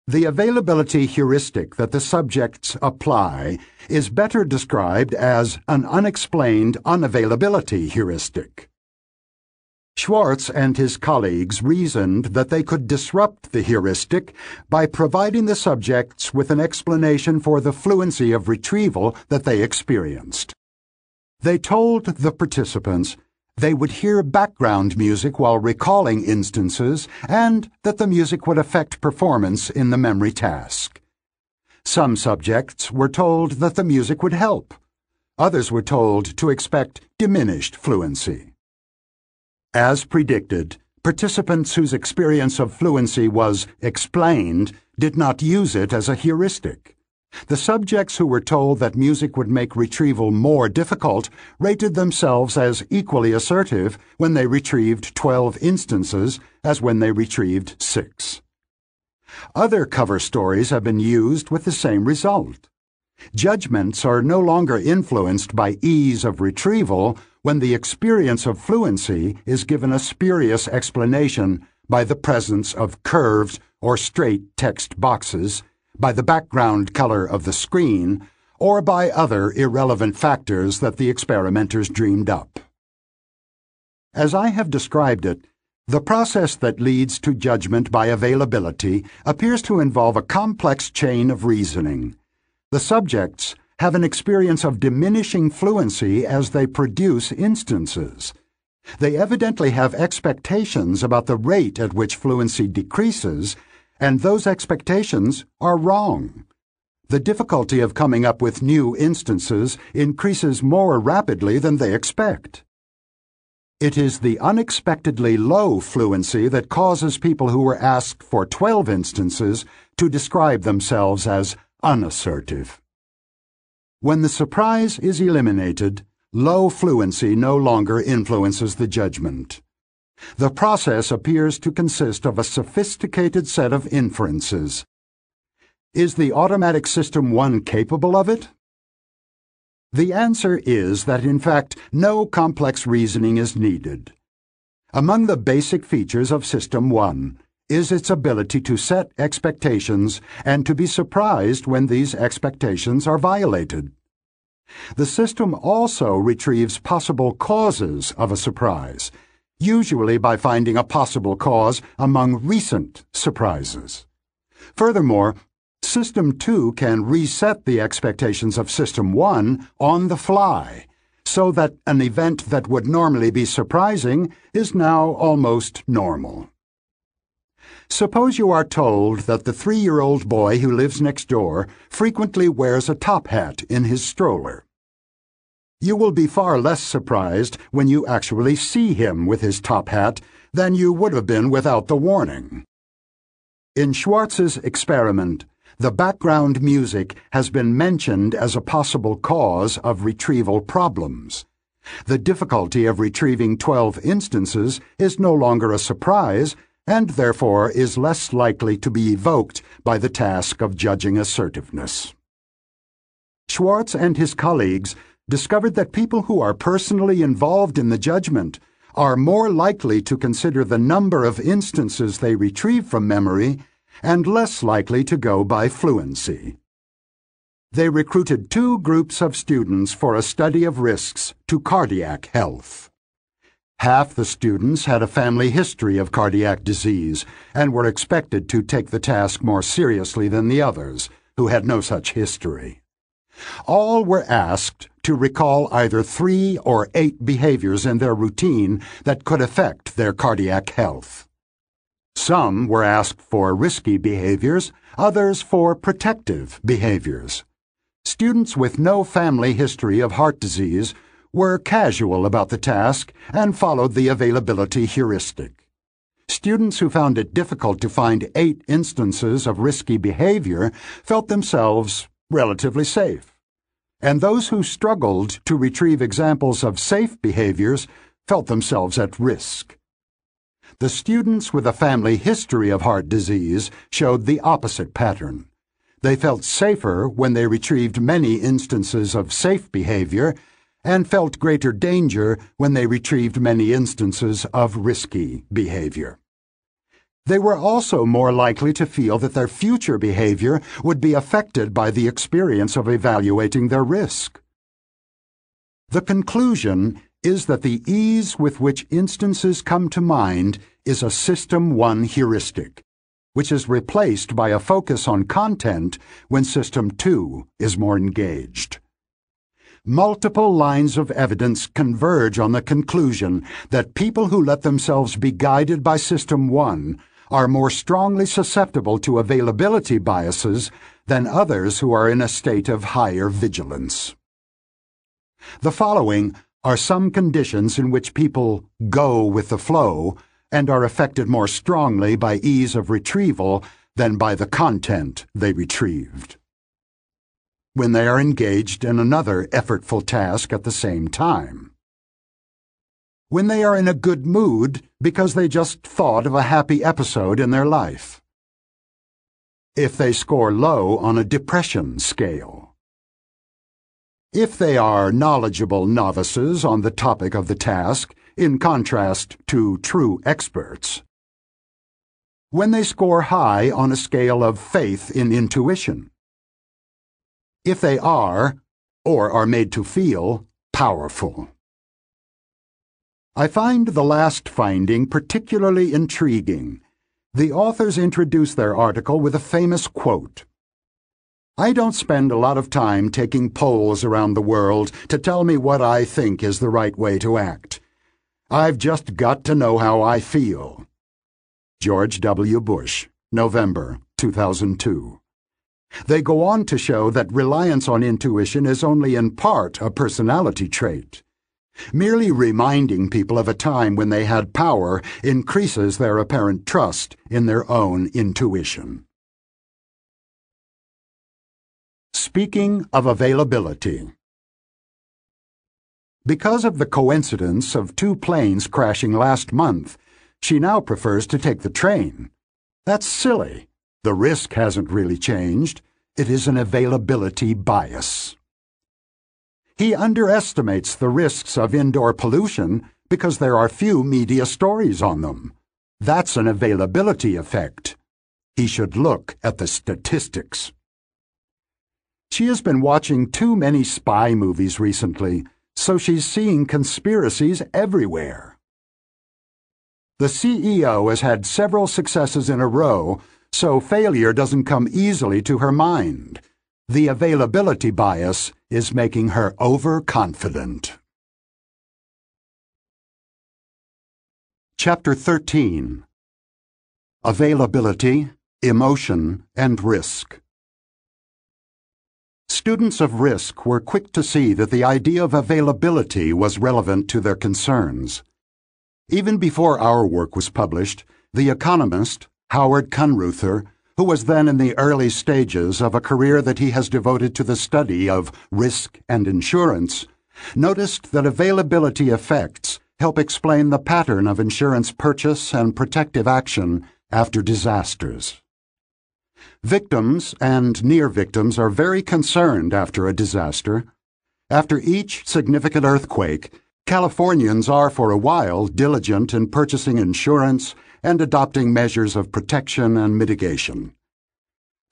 The availability heuristic that the subjects apply is better described as an unexplained unavailability heuristic. Schwarz and his colleagues reasoned that they could disrupt the heuristic by providing the subjects with an explanation for the fluency of retrieval that they experienced. They told the participants they would hear background music while recalling instances and that the music would affect performance in the memory task. Some subjects were told that the music would help. Others were told to expect diminished fluency. As predicted, participants whose experience of fluency was explained did not use it as a heuristic. The subjects who were told that music would make retrieval more difficult rated themselves as equally assertive when they retrieved 12 instances as when they retrieved 6. Other cover stories have been used with the same result. Judgments are no longer influenced by ease of retrieval when the experience of fluency is given a spurious explanation by the presence of curved or straight text boxes by the background color of the screen, or by other irrelevant factors that the experimenters dreamed up. As I have described it, the process that leads to judgment by availability appears to involve a complex chain of reasoning. The subjects have an experience of diminishing fluency as they produce instances. They evidently have expectations about the rate at which fluency decreases and those expectations are wrong. The difficulty of coming up with new instances increases more rapidly than they expect. It is the unexpectedly low fluency that causes people who were asked for 12 instances to describe themselves as unassertive. When the surprise is eliminated, low fluency no longer influences the judgment. The process appears to consist of a sophisticated set of inferences. Is the automatic system 1 capable of it? The answer is that in fact no complex reasoning is needed. Among the basic features of System 1 is its ability to set expectations and to be surprised when these expectations are violated. The system also retrieves possible causes of a surprise usually by finding a possible cause among recent surprises. Furthermore, System 2 can reset the expectations of System 1 on the fly, so that an event that would normally be surprising is now almost normal. Suppose you are told that the three-year-old boy who lives next door frequently wears a top hat in his stroller. You will be far less surprised when you actually see him with his top hat than you would have been without the warning. In Schwarz's experiment, the background music has been mentioned as a possible cause of retrieval problems. The difficulty of retrieving 12 instances is no longer a surprise and therefore is less likely to be evoked by the task of judging assertiveness. Schwarz and his colleagues discovered that people who are personally involved in the judgment are more likely to consider the number of instances they retrieve from memory and less likely to go by fluency. they recruited two groups of students for a study of risks to cardiac health. Half the students had a family history of cardiac disease and were expected to take the task more seriously than the others, who had no such history. All were asked to recall either three or eight behaviors in their routine that could affect their cardiac health. Some were asked for risky behaviors, others for protective behaviors. Students with no family history of heart disease were casual about the task and followed the availability heuristic. Students who found it difficult to find eight instances of risky behavior felt themselves relatively safe. And those who struggled to retrieve examples of safe behaviors felt themselves at risk. The students with a family history of heart disease showed the opposite pattern. They felt safer when they retrieved many instances of safe behavior and felt greater danger when they retrieved many instances of risky behavior. They were also more likely to feel that their future behavior would be affected by the experience of evaluating their risk. The conclusion is that the ease with which instances come to mind is a System 1 heuristic, which is replaced by a focus on content when System 2 is more engaged. Multiple lines of evidence converge on the conclusion that people who let themselves be guided by System 1 are more strongly susceptible to availability biases than others who are in a state of higher vigilance. The following are some conditions in which people go with the flow and are affected more strongly by ease of retrieval than by the content they retrieved. When they are engaged in another effortful task at the same time. When they are in a good mood because they just thought of a happy episode in their life. If they score low on a depression scale. If they are knowledgeable novices on the topic of the task, in contrast to true experts. When they score high on a scale of faith in intuition. If they are, or are made to feel, powerful. I find the last finding particularly intriguing. The authors introduce their article with a famous quote. I don't spend a lot of time taking polls around the world to tell me what I think is the right way to act. I've just got to know how I feel. George W. Bush, November 2002. They go on to show that reliance on intuition is only in part a personality trait. Merely reminding people of a time when they had power increases their apparent trust in their own intuition. Speaking of availability. Because of the coincidence of two planes crashing last month, she now prefers to take the train. That's silly. The risk hasn't really changed. It is an availability bias. He underestimates the risks of indoor pollution because there are few media stories on them. That's an availability effect. He should look at the statistics. She has been watching too many spy movies recently, so she's seeing conspiracies everywhere. The CEO has had several successes in a row, so failure doesn't come easily to her mind. The availability bias is making her overconfident. Chapter 13 Availability, Emotion, and Risk Students of risk were quick to see that the idea of availability was relevant to their concerns. Even before our work was published, the economist, Howard Kunreuther, who was then in the early stages of a career that he has devoted to the study of risk and insurance, noticed that availability effects help explain the pattern of insurance purchase and protective action after disasters. Victims and near victims are very concerned after a disaster. After each significant earthquake, Californians are for a while diligent in purchasing insurance and adopting measures of protection and mitigation.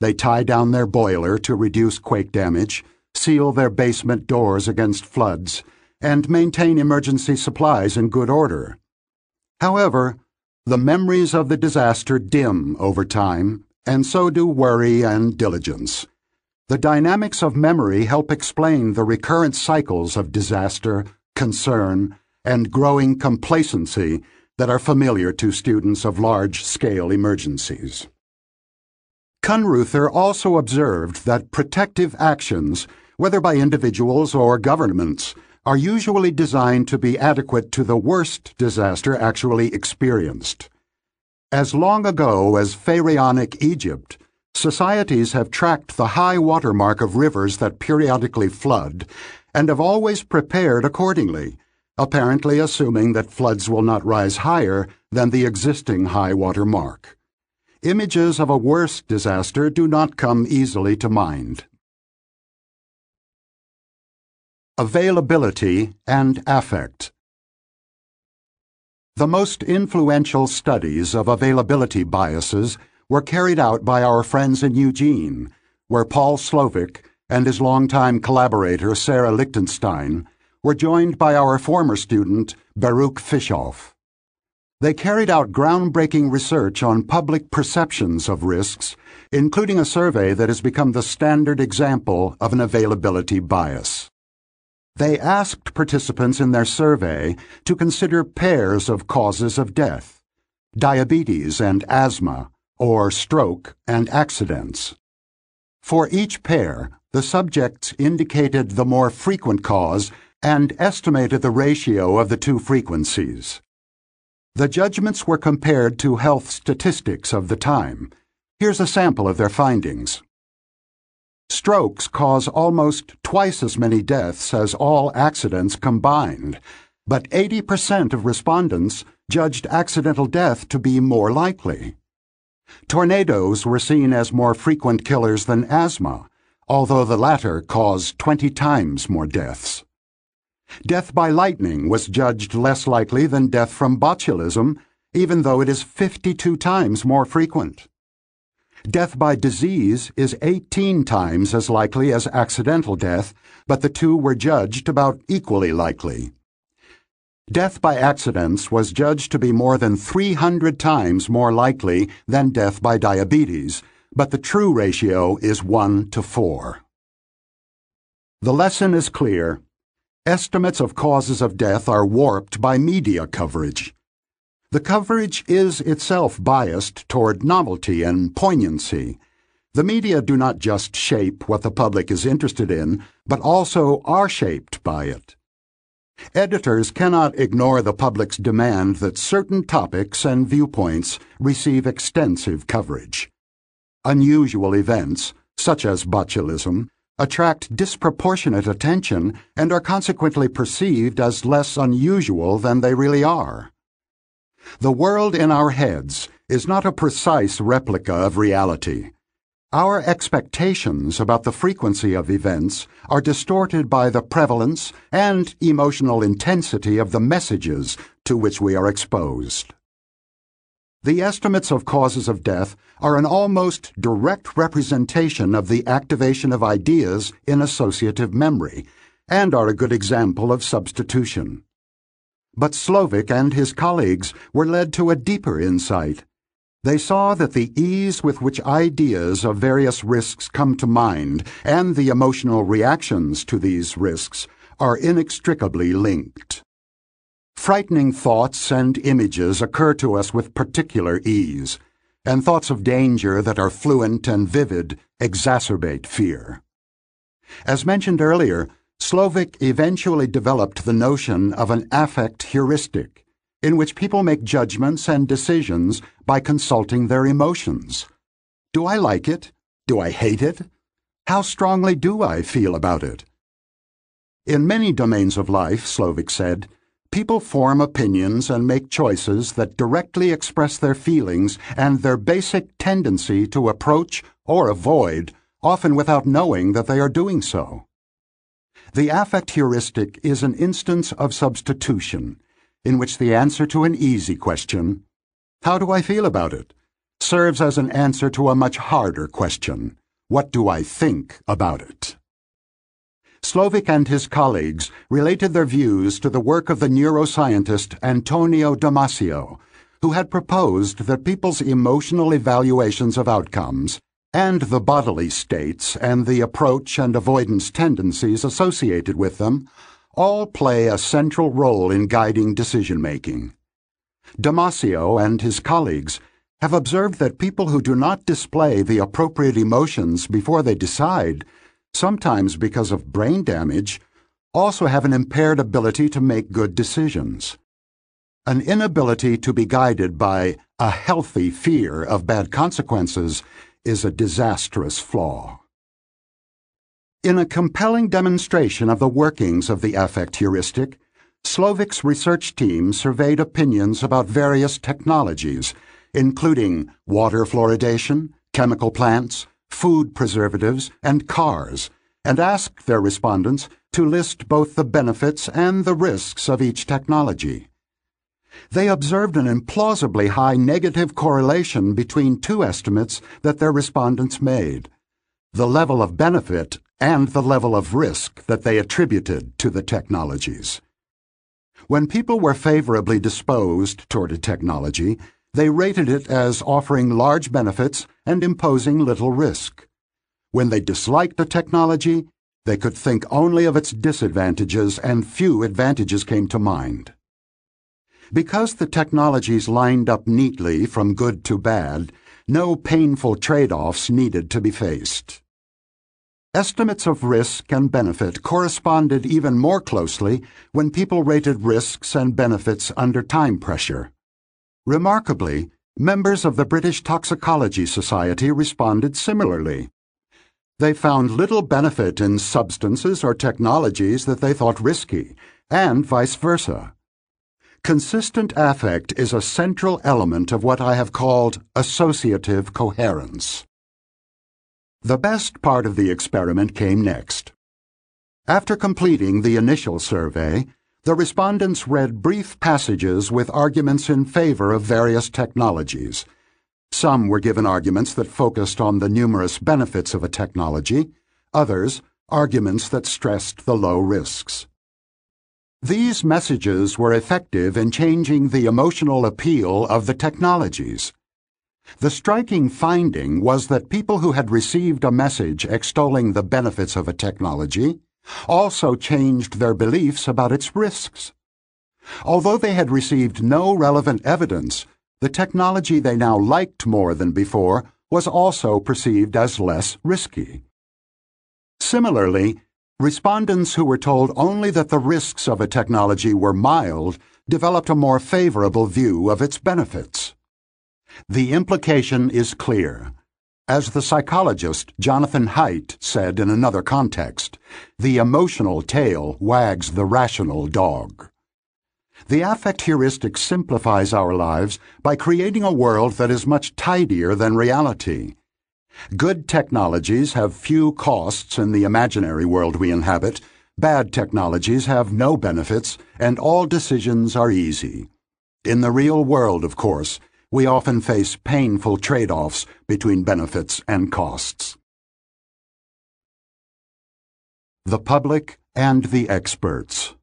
They tie down their boiler to reduce quake damage, seal their basement doors against floods, and maintain emergency supplies in good order. However, the memories of the disaster dim over time, and so do worry and diligence. The dynamics of memory help explain the recurrent cycles of disaster, concern, and growing complacency that are familiar to students of large-scale emergencies. Kunreuther also observed that protective actions, whether by individuals or governments, are usually designed to be adequate to the worst disaster actually experienced. As long ago as Pharaonic Egypt, societies have tracked the high water mark of rivers that periodically flood and have always prepared accordingly, apparently assuming that floods will not rise higher than the existing high water mark. Images of a worse disaster do not come easily to mind. Availability and Affect The most influential studies of availability biases were carried out by our friends in Eugene, where Paul Slovic and his longtime collaborator Sarah Lichtenstein were joined by our former student Baruch Fischhoff. They carried out groundbreaking research on public perceptions of risks, including a survey that has become the standard example of an availability bias. They asked participants in their survey to consider pairs of causes of death diabetes and asthma, or stroke and accidents. For each pair, the subjects indicated the more frequent cause and estimated the ratio of the two frequencies. The judgments were compared to health statistics of the time. Here's a sample of their findings. Strokes cause almost twice as many deaths as all accidents combined, but 80% of respondents judged accidental death to be more likely. Tornadoes were seen as more frequent killers than asthma, although the latter caused 20 times more deaths. Death by lightning was judged less likely than death from botulism, even though it is 52 times more frequent. Death by disease is 18 times as likely as accidental death, but the two were judged about equally likely. Death by accidents was judged to be more than 300 times more likely than death by diabetes, but the true ratio is 1 to 4. The lesson is clear. Estimates of causes of death are warped by media coverage. The coverage is itself biased toward novelty and poignancy. The media do not just shape what the public is interested in, but also are shaped by it. Editors cannot ignore the public's demand that certain topics and viewpoints receive extensive coverage. Unusual events, such as botulism, attract disproportionate attention and are consequently perceived as less unusual than they really are. The world in our heads is not a precise replica of reality. Our expectations about the frequency of events are distorted by the prevalence and emotional intensity of the messages to which we are exposed. The estimates of causes of death are an almost direct representation of the activation of ideas in associative memory and are a good example of substitution. But Slovic and his colleagues were led to a deeper insight. They saw that the ease with which ideas of various risks come to mind and the emotional reactions to these risks are inextricably linked. Frightening thoughts and images occur to us with particular ease, and thoughts of danger that are fluent and vivid exacerbate fear. As mentioned earlier, Slovic eventually developed the notion of an affect heuristic, in which people make judgments and decisions by consulting their emotions. Do I like it? Do I hate it? How strongly do I feel about it? In many domains of life, Slovic said, people form opinions and make choices that directly express their feelings and their basic tendency to approach or avoid, often without knowing that they are doing so. The affect heuristic is an instance of substitution, in which the answer to an easy question, how do I feel about it, serves as an answer to a much harder question. What do I think about it? Slovic and his colleagues related their views to the work of the neuroscientist Antonio Damasio, who had proposed that people's emotional evaluations of outcomes and the bodily states and the approach and avoidance tendencies associated with them all play a central role in guiding decision making. Damasio and his colleagues have observed that people who do not display the appropriate emotions before they decide, sometimes because of brain damage, also have an impaired ability to make good decisions. An inability to be guided by a healthy fear of bad consequences is a disastrous flaw. In a compelling demonstration of the workings of the affect heuristic, Slovic's research team surveyed opinions about various technologies including water fluoridation, chemical plants, food preservatives, and cars, and asked their respondents to list both the benefits and the risks of each technology. They observed an implausibly high negative correlation between two estimates that their respondents made the level of benefit and the level of risk that they attributed to the technologies. When people were favorably disposed toward a technology, they rated it as offering large benefits and imposing little risk. When they disliked a technology, they could think only of its disadvantages and few advantages came to mind. Because the technologies lined up neatly from good to bad, no painful trade-offs needed to be faced. Estimates of risk and benefit corresponded even more closely when people rated risks and benefits under time pressure. Remarkably, members of the British Toxicology Society responded similarly. They found little benefit in substances or technologies that they thought risky, and vice versa. Consistent affect is a central element of what I have called associative coherence. The best part of the experiment came next. After completing the initial survey, the respondents read brief passages with arguments in favor of various technologies. Some were given arguments that focused on the numerous benefits of a technology, others, arguments that stressed the low risks. These messages were effective in changing the emotional appeal of the technologies. The striking finding was that people who had received a message extolling the benefits of a technology also changed their beliefs about its risks. Although they had received no relevant evidence, the technology they now liked more than before was also perceived as less risky. Similarly, respondents who were told only that the risks of a technology were mild developed a more favorable view of its benefits. The implication is clear. As the psychologist Jonathan Haidt said in another context, the emotional tail wags the rational dog. The affect heuristic simplifies our lives by creating a world that is much tidier than reality. Good technologies have few costs in the imaginary world we inhabit, bad technologies have no benefits, and all decisions are easy. In the real world, of course, we often face painful trade offs between benefits and costs. The Public and the Experts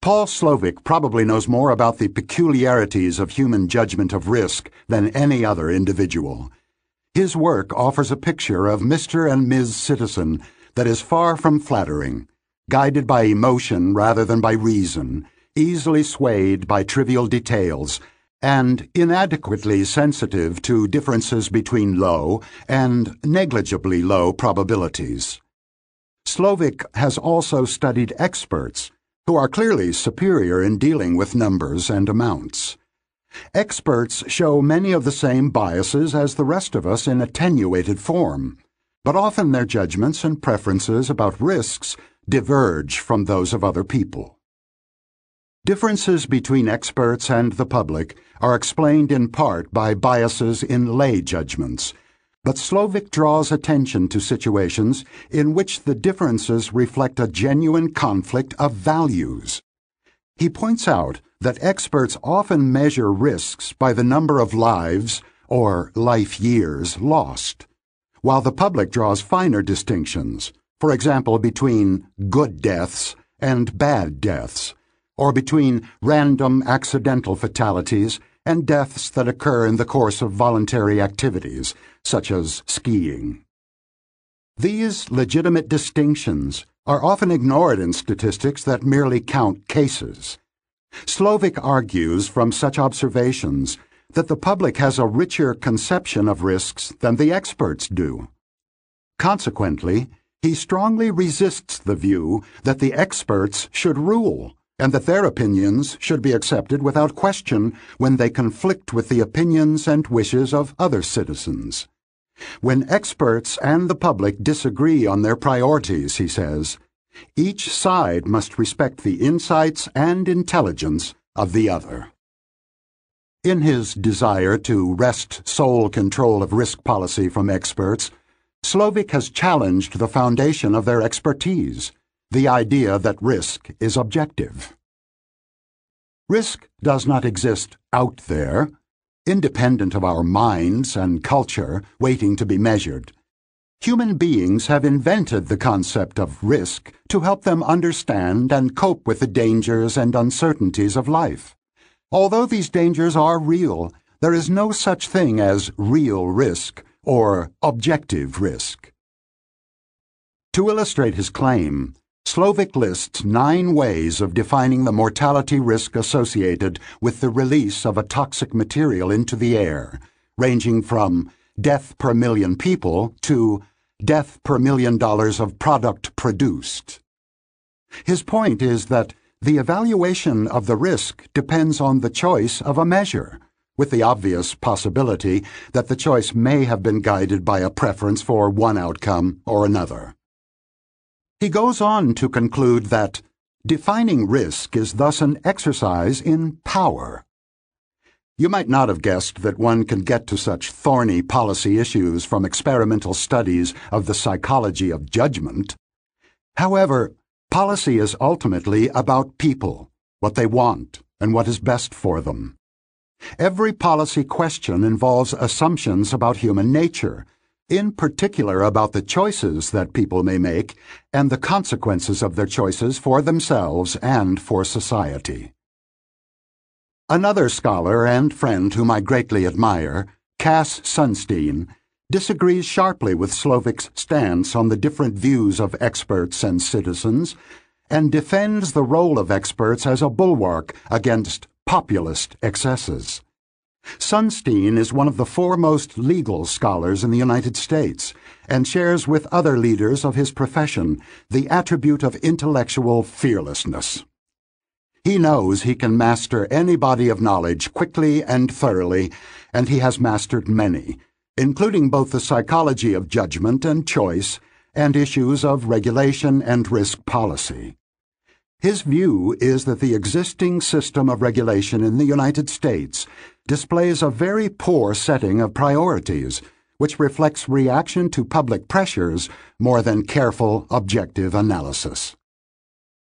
Paul Slovic probably knows more about the peculiarities of human judgment of risk than any other individual. His work offers a picture of Mr. and Ms. Citizen that is far from flattering, guided by emotion rather than by reason, easily swayed by trivial details, and inadequately sensitive to differences between low and negligibly low probabilities. Slovic has also studied experts who are clearly superior in dealing with numbers and amounts. Experts show many of the same biases as the rest of us in attenuated form, but often their judgments and preferences about risks diverge from those of other people. Differences between experts and the public are explained in part by biases in lay judgments, but Slovic draws attention to situations in which the differences reflect a genuine conflict of values. He points out that experts often measure risks by the number of lives or life years lost, while the public draws finer distinctions, for example, between good deaths and bad deaths, or between random accidental fatalities and deaths that occur in the course of voluntary activities, such as skiing. These legitimate distinctions are often ignored in statistics that merely count cases. Slovic argues from such observations that the public has a richer conception of risks than the experts do. Consequently, he strongly resists the view that the experts should rule and that their opinions should be accepted without question when they conflict with the opinions and wishes of other citizens. When experts and the public disagree on their priorities, he says, each side must respect the insights and intelligence of the other. In his desire to wrest sole control of risk policy from experts, Slovic has challenged the foundation of their expertise, the idea that risk is objective. Risk does not exist out there, independent of our minds and culture waiting to be measured. Human beings have invented the concept of risk to help them understand and cope with the dangers and uncertainties of life. Although these dangers are real, there is no such thing as real risk or objective risk. To illustrate his claim, Slovic lists nine ways of defining the mortality risk associated with the release of a toxic material into the air, ranging from death per million people to death per million dollars of product produced. His point is that the evaluation of the risk depends on the choice of a measure, with the obvious possibility that the choice may have been guided by a preference for one outcome or another. He goes on to conclude that defining risk is thus an exercise in power. You might not have guessed that one can get to such thorny policy issues from experimental studies of the psychology of judgment. However, policy is ultimately about people, what they want, and what is best for them. Every policy question involves assumptions about human nature, in particular about the choices that people may make and the consequences of their choices for themselves and for society. Another scholar and friend whom I greatly admire, Cass Sunstein, disagrees sharply with Slovic's stance on the different views of experts and citizens, and defends the role of experts as a bulwark against populist excesses. Sunstein is one of the foremost legal scholars in the United States and shares with other leaders of his profession the attribute of intellectual fearlessness. He knows he can master any body of knowledge quickly and thoroughly, and he has mastered many, including both the psychology of judgment and choice and issues of regulation and risk policy. His view is that the existing system of regulation in the United States displays a very poor setting of priorities, which reflects reaction to public pressures more than careful, objective analysis.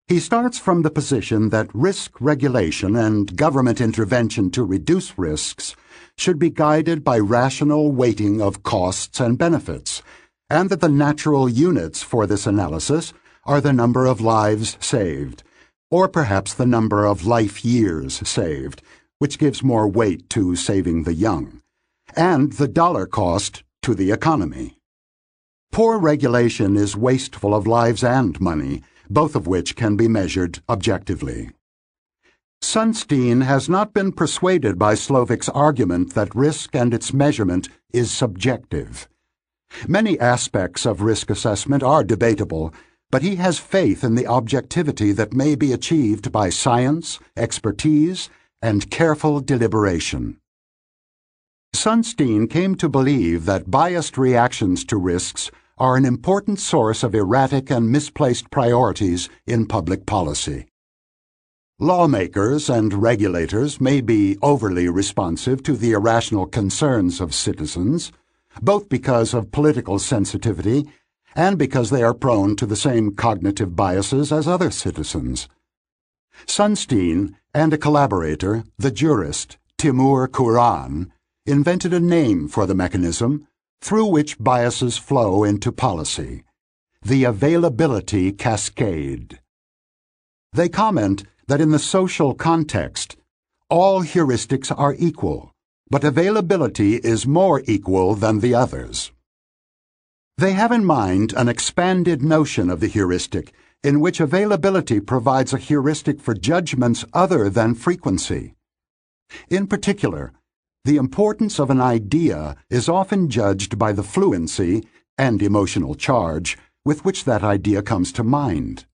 He starts from the position that risk regulation and government intervention to reduce risks should be guided by rational weighting of costs and benefits, and that the natural units for this analysis are the number of lives saved, or perhaps the number of life years saved, which gives more weight to saving the young, and the dollar cost to the economy. Poor regulation is wasteful of lives and money both of which can be measured objectively. Sunstein has not been persuaded by Slovic's argument that risk and its measurement is subjective. Many aspects of risk assessment are debatable, but he has faith in the objectivity that may be achieved by science, expertise, and careful deliberation. Sunstein came to believe that biased reactions to risks are an important source of erratic and misplaced priorities in public policy. Lawmakers and regulators may be overly responsive to the irrational concerns of citizens, both because of political sensitivity and because they are prone to the same cognitive biases as other citizens. Sunstein and a collaborator, the jurist Timur Kuran, invented a name for the mechanism through which biases flow into policy the availability cascade. They comment that in the social context, all heuristics are equal, but availability is more equal than the others. They have in mind an expanded notion of the heuristic in which availability provides a heuristic for judgments other than frequency. In particular, the importance of an idea is often judged by the fluency and emotional charge with which that idea comes to mind.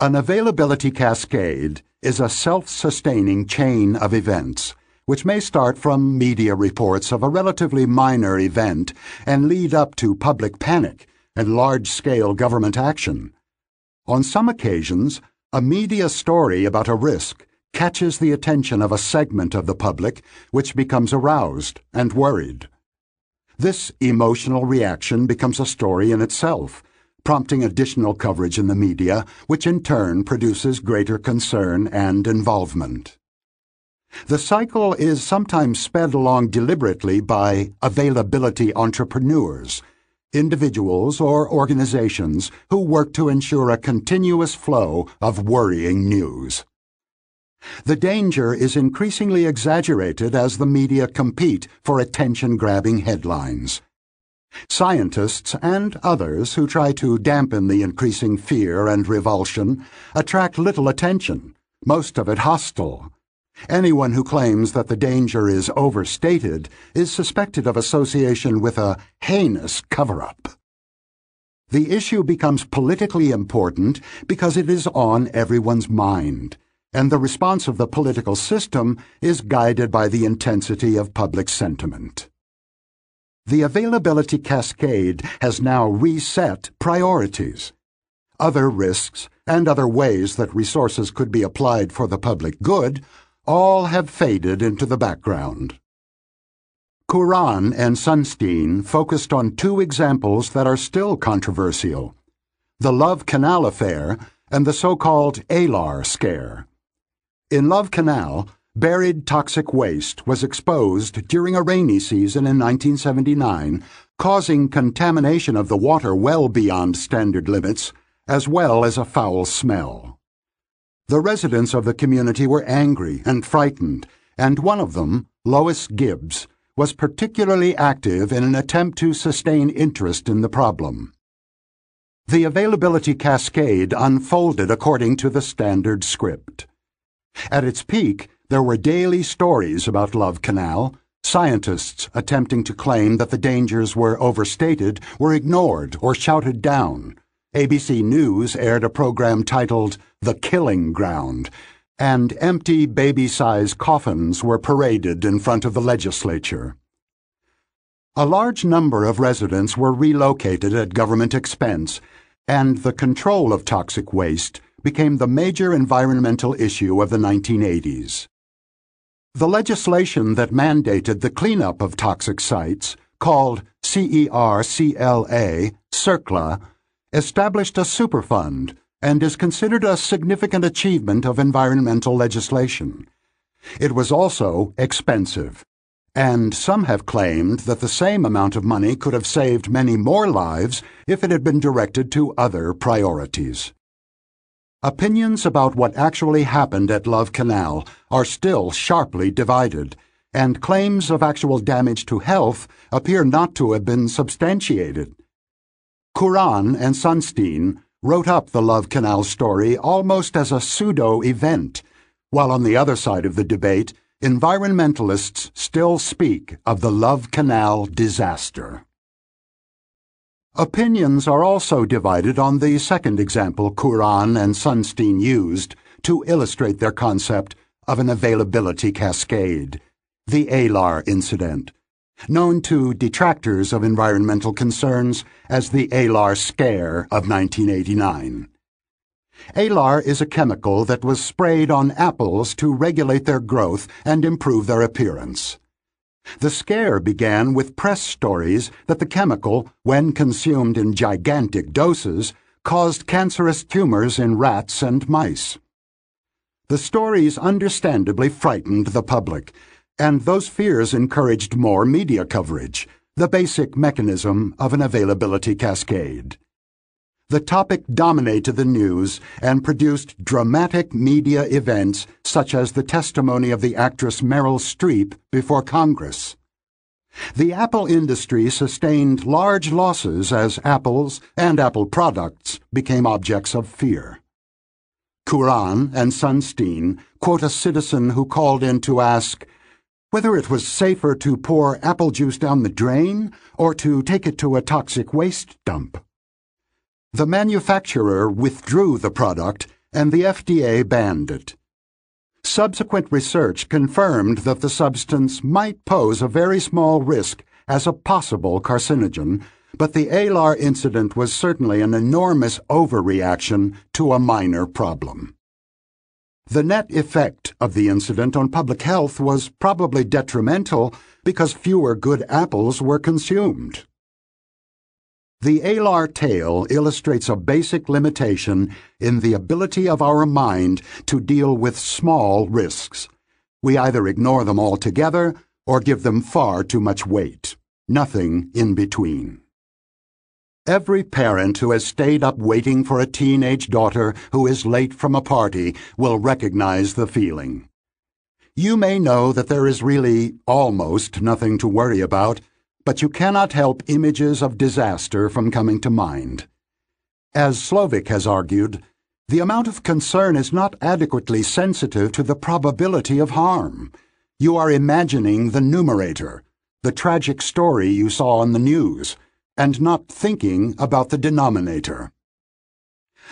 An availability cascade is a self-sustaining chain of events which may start from media reports of a relatively minor event and lead up to public panic and large-scale government action. On some occasions, a media story about a risk catches the attention of a segment of the public which becomes aroused and worried. This emotional reaction becomes a story in itself, prompting additional coverage in the media, which in turn produces greater concern and involvement. The cycle is sometimes sped along deliberately by availability entrepreneurs, individuals or organizations who work to ensure a continuous flow of worrying news. The danger is increasingly exaggerated as the media compete for attention-grabbing headlines. Scientists and others who try to dampen the increasing fear and revulsion attract little attention, most of it hostile. Anyone who claims that the danger is overstated is suspected of association with a heinous cover-up. The issue becomes politically important because it is on everyone's mind and the response of the political system is guided by the intensity of public sentiment. The availability cascade has now reset priorities. Other risks and other ways that resources could be applied for the public good all have faded into the background. Kuran and Sunstein focused on two examples that are still controversial the Love Canal affair and the so called Alar scare. In Love Canal, buried toxic waste was exposed during a rainy season in 1979, causing contamination of the water well beyond standard limits, as well as a foul smell. The residents of the community were angry and frightened, and one of them, Lois Gibbs, was particularly active in an attempt to sustain interest in the problem. The availability cascade unfolded according to the standard script. At its peak, there were daily stories about Love Canal. Scientists attempting to claim that the dangers were overstated were ignored or shouted down. ABC News aired a program titled The Killing Ground, and empty baby-sized coffins were paraded in front of the legislature. A large number of residents were relocated at government expense, and the control of toxic waste became the major environmental issue of the 1980s. The legislation that mandated the cleanup of toxic sites, called CERCLA, CERCLA, established a superfund and is considered a significant achievement of environmental legislation. It was also expensive, and some have claimed that the same amount of money could have saved many more lives if it had been directed to other priorities. Opinions about what actually happened at Love Canal are still sharply divided, and claims of actual damage to health appear not to have been substantiated. Kuran and Sunstein wrote up the Love Canal story almost as a pseudo event, while on the other side of the debate, environmentalists still speak of the Love Canal disaster. Opinions are also divided on the second example Kuran and Sunstein used to illustrate their concept of an availability cascade, the Alar incident, known to detractors of environmental concerns as the Alar scare of 1989. Alar is a chemical that was sprayed on apples to regulate their growth and improve their appearance. The scare began with press stories that the chemical, when consumed in gigantic doses, caused cancerous tumors in rats and mice. The stories understandably frightened the public, and those fears encouraged more media coverage, the basic mechanism of an availability cascade. The topic dominated the news and produced dramatic media events such as the testimony of the actress Meryl Streep before Congress. The Apple industry sustained large losses as apples and Apple products became objects of fear. Kuran and Sunstein quote a citizen who called in to ask whether it was safer to pour apple juice down the drain or to take it to a toxic waste dump. The manufacturer withdrew the product and the FDA banned it. Subsequent research confirmed that the substance might pose a very small risk as a possible carcinogen but the Alar incident was certainly an enormous overreaction to a minor problem. The net effect of the incident on public health was probably detrimental because fewer good apples were consumed. The Alar tale illustrates a basic limitation in the ability of our mind to deal with small risks. We either ignore them altogether or give them far too much weight. Nothing in between. Every parent who has stayed up waiting for a teenage daughter who is late from a party will recognize the feeling. You may know that there is really almost nothing to worry about, but you cannot help images of disaster from coming to mind. As Slovic has argued, the amount of concern is not adequately sensitive to the probability of harm. You are imagining the numerator, the tragic story you saw on the news and not thinking about the denominator.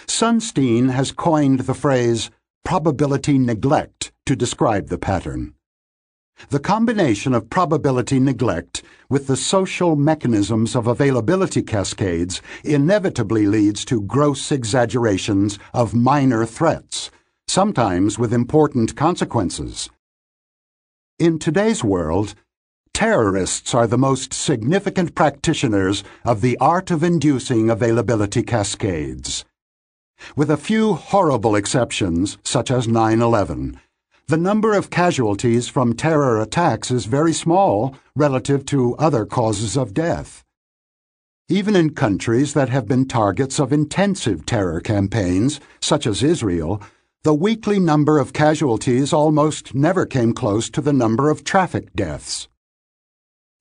Sunstein has coined the phrase probability neglect to describe the pattern. The combination of probability neglect with the social mechanisms of availability cascades inevitably leads to gross exaggerations of minor threats, sometimes with important consequences. In today's world, Terrorists are the most significant practitioners of the art of inducing availability cascades. With a few horrible exceptions, such as 9 11, the number of casualties from terror attacks is very small relative to other causes of death. Even in countries that have been targets of intensive terror campaigns, such as Israel, the weekly number of casualties almost never came close to the number of traffic deaths.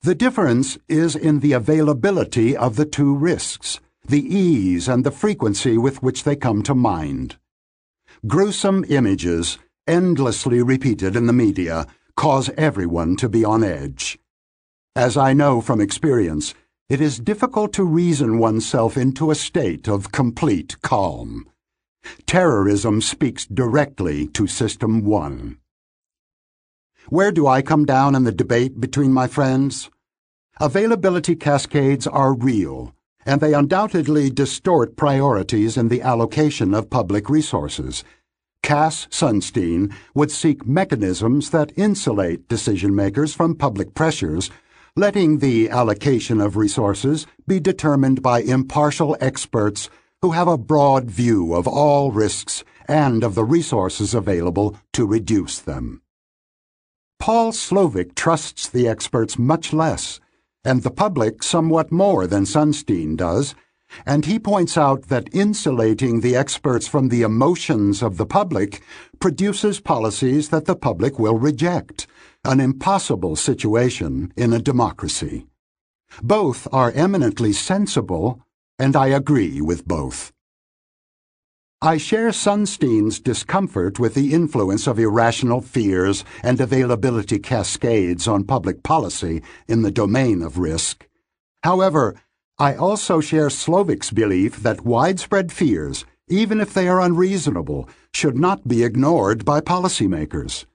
The difference is in the availability of the two risks, the ease and the frequency with which they come to mind. Gruesome images, endlessly repeated in the media, cause everyone to be on edge. As I know from experience, it is difficult to reason oneself into a state of complete calm. Terrorism speaks directly to System 1. Where do I come down in the debate between my friends? Availability cascades are real, and they undoubtedly distort priorities in the allocation of public resources. Cass Sunstein would seek mechanisms that insulate decision makers from public pressures, letting the allocation of resources be determined by impartial experts who have a broad view of all risks and of the resources available to reduce them. Paul Slovic trusts the experts much less, and the public somewhat more than Sunstein does, and he points out that insulating the experts from the emotions of the public produces policies that the public will reject, an impossible situation in a democracy. Both are eminently sensible, and I agree with both. I share Sunstein's discomfort with the influence of irrational fears and availability cascades on public policy in the domain of risk. However, I also share Slovic's belief that widespread fears, even if they are unreasonable, should not be ignored by policymakers.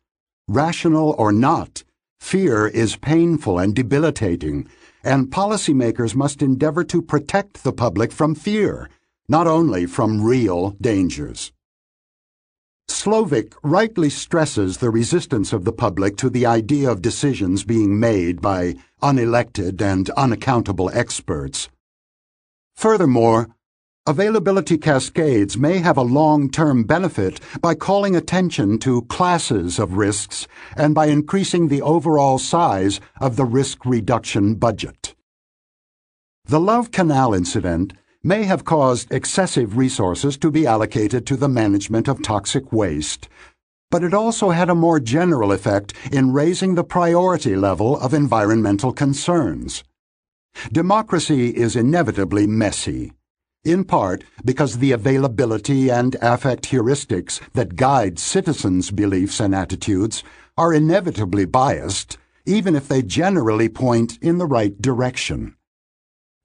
Rational or not, fear is painful and debilitating, and policymakers must endeavor to protect the public from fear not only from real dangers. Slovic rightly stresses the resistance of the public to the idea of decisions being made by unelected and unaccountable experts. Furthermore, Availability cascades may have a long-term benefit by calling attention to classes of risks and by increasing the overall size of the risk reduction budget. The Love Canal incident may have caused excessive resources to be allocated to the management of toxic waste, but it also had a more general effect in raising the priority level of environmental concerns. Democracy is inevitably messy in part because the availability and affect heuristics that guide citizens' beliefs and attitudes are inevitably biased, even if they generally point in the right direction.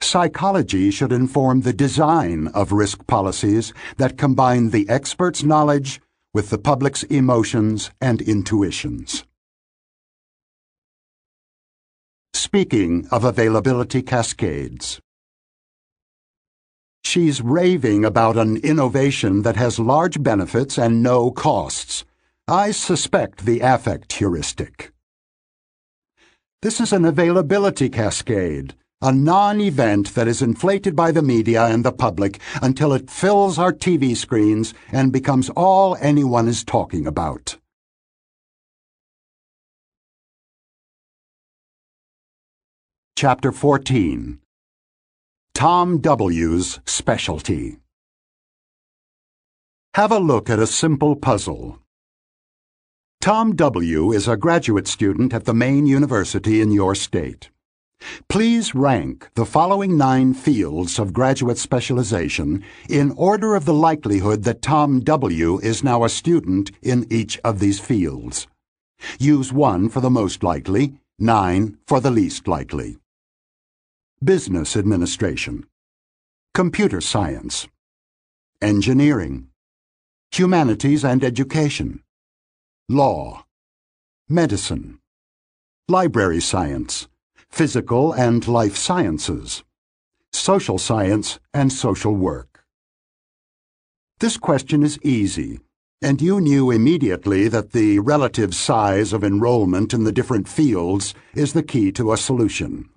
Psychology should inform the design of risk policies that combine the expert's knowledge with the public's emotions and intuitions. Speaking of availability cascades, She's raving about an innovation that has large benefits and no costs. I suspect the affect heuristic. This is an availability cascade, a non-event that is inflated by the media and the public until it fills our TV screens and becomes all anyone is talking about. Chapter 14 Tom W.'s Specialty. Have a look at a simple puzzle. Tom W. is a graduate student at the main university in your state. Please rank the following nine fields of graduate specialization in order of the likelihood that Tom W. is now a student in each of these fields. Use 1 for the most likely, 9 for the least likely. Business Administration, Computer Science, Engineering, Humanities and Education, Law, Medicine, Library Science, Physical and Life Sciences, Social Science and Social Work. This question is easy, and you knew immediately that the relative size of enrollment in the different fields is the key to a solution.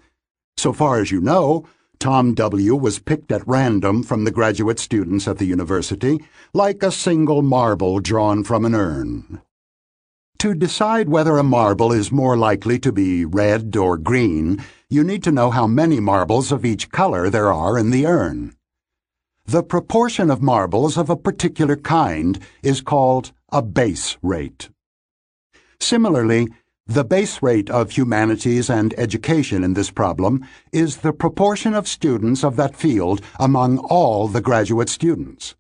So far as you know, Tom W. was picked at random from the graduate students at the university, like a single marble drawn from an urn. To decide whether a marble is more likely to be red or green, you need to know how many marbles of each color there are in the urn. The proportion of marbles of a particular kind is called a base rate. Similarly, the base rate of humanities and education in this problem is the proportion of students of that field among all the graduate students.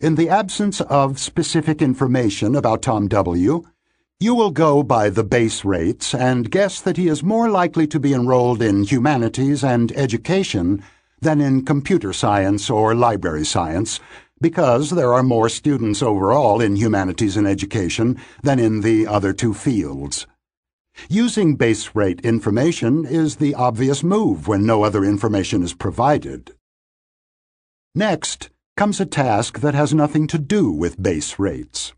In the absence of specific information about Tom W., you will go by the base rates and guess that he is more likely to be enrolled in humanities and education than in computer science or library science, because there are more students overall in humanities and education than in the other two fields. Using base rate information is the obvious move when no other information is provided. Next comes a task that has nothing to do with base rates.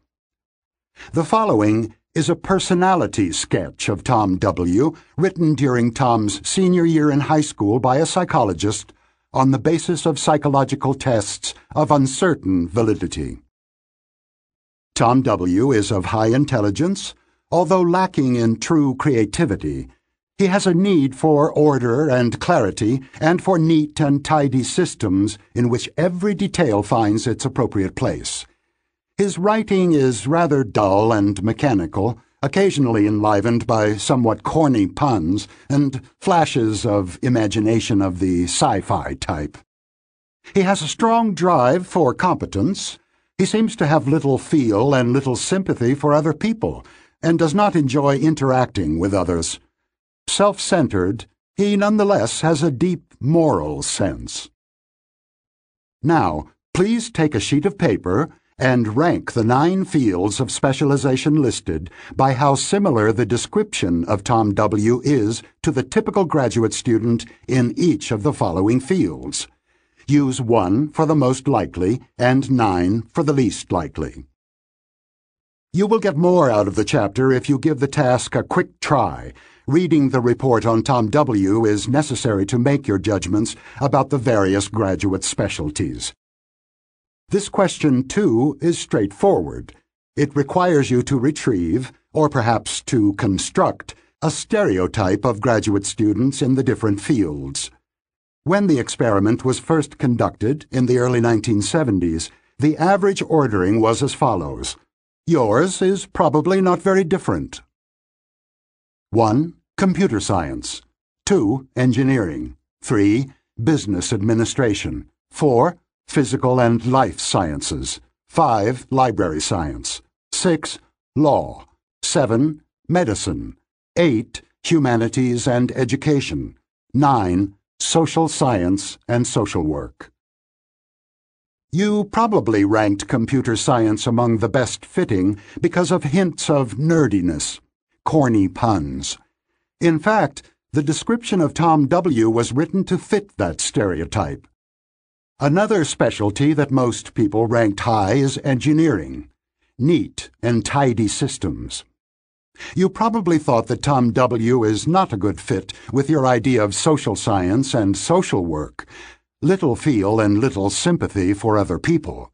The following is a personality sketch of Tom W., written during Tom's senior year in high school by a psychologist on the basis of psychological tests of uncertain validity. Tom W. is of high intelligence, Although lacking in true creativity, he has a need for order and clarity and for neat and tidy systems in which every detail finds its appropriate place. His writing is rather dull and mechanical, occasionally enlivened by somewhat corny puns and flashes of imagination of the sci-fi type. He has a strong drive for competence. He seems to have little feel and little sympathy for other people, and does not enjoy interacting with others. Self centered, he nonetheless has a deep moral sense. Now, please take a sheet of paper and rank the nine fields of specialization listed by how similar the description of Tom W. is to the typical graduate student in each of the following fields. Use 1 for the most likely and 9 for the least likely. You will get more out of the chapter if you give the task a quick try. Reading the report on Tom W. is necessary to make your judgments about the various graduate specialties. This question, too, is straightforward. It requires you to retrieve, or perhaps to construct, a stereotype of graduate students in the different fields. When the experiment was first conducted in the early 1970s, the average ordering was as follows. Yours is probably not very different. 1. Computer science. 2. Engineering. 3. Business administration. 4. Physical and life sciences. 5. Library science. 6. Law. 7. Medicine. 8. Humanities and education. 9. Social science and social work. You probably ranked computer science among the best fitting because of hints of nerdiness, corny puns. In fact, the description of Tom W. was written to fit that stereotype. Another specialty that most people ranked high is engineering. Neat and tidy systems. You probably thought that Tom W. is not a good fit with your idea of social science and social work, little feel and little sympathy for other people.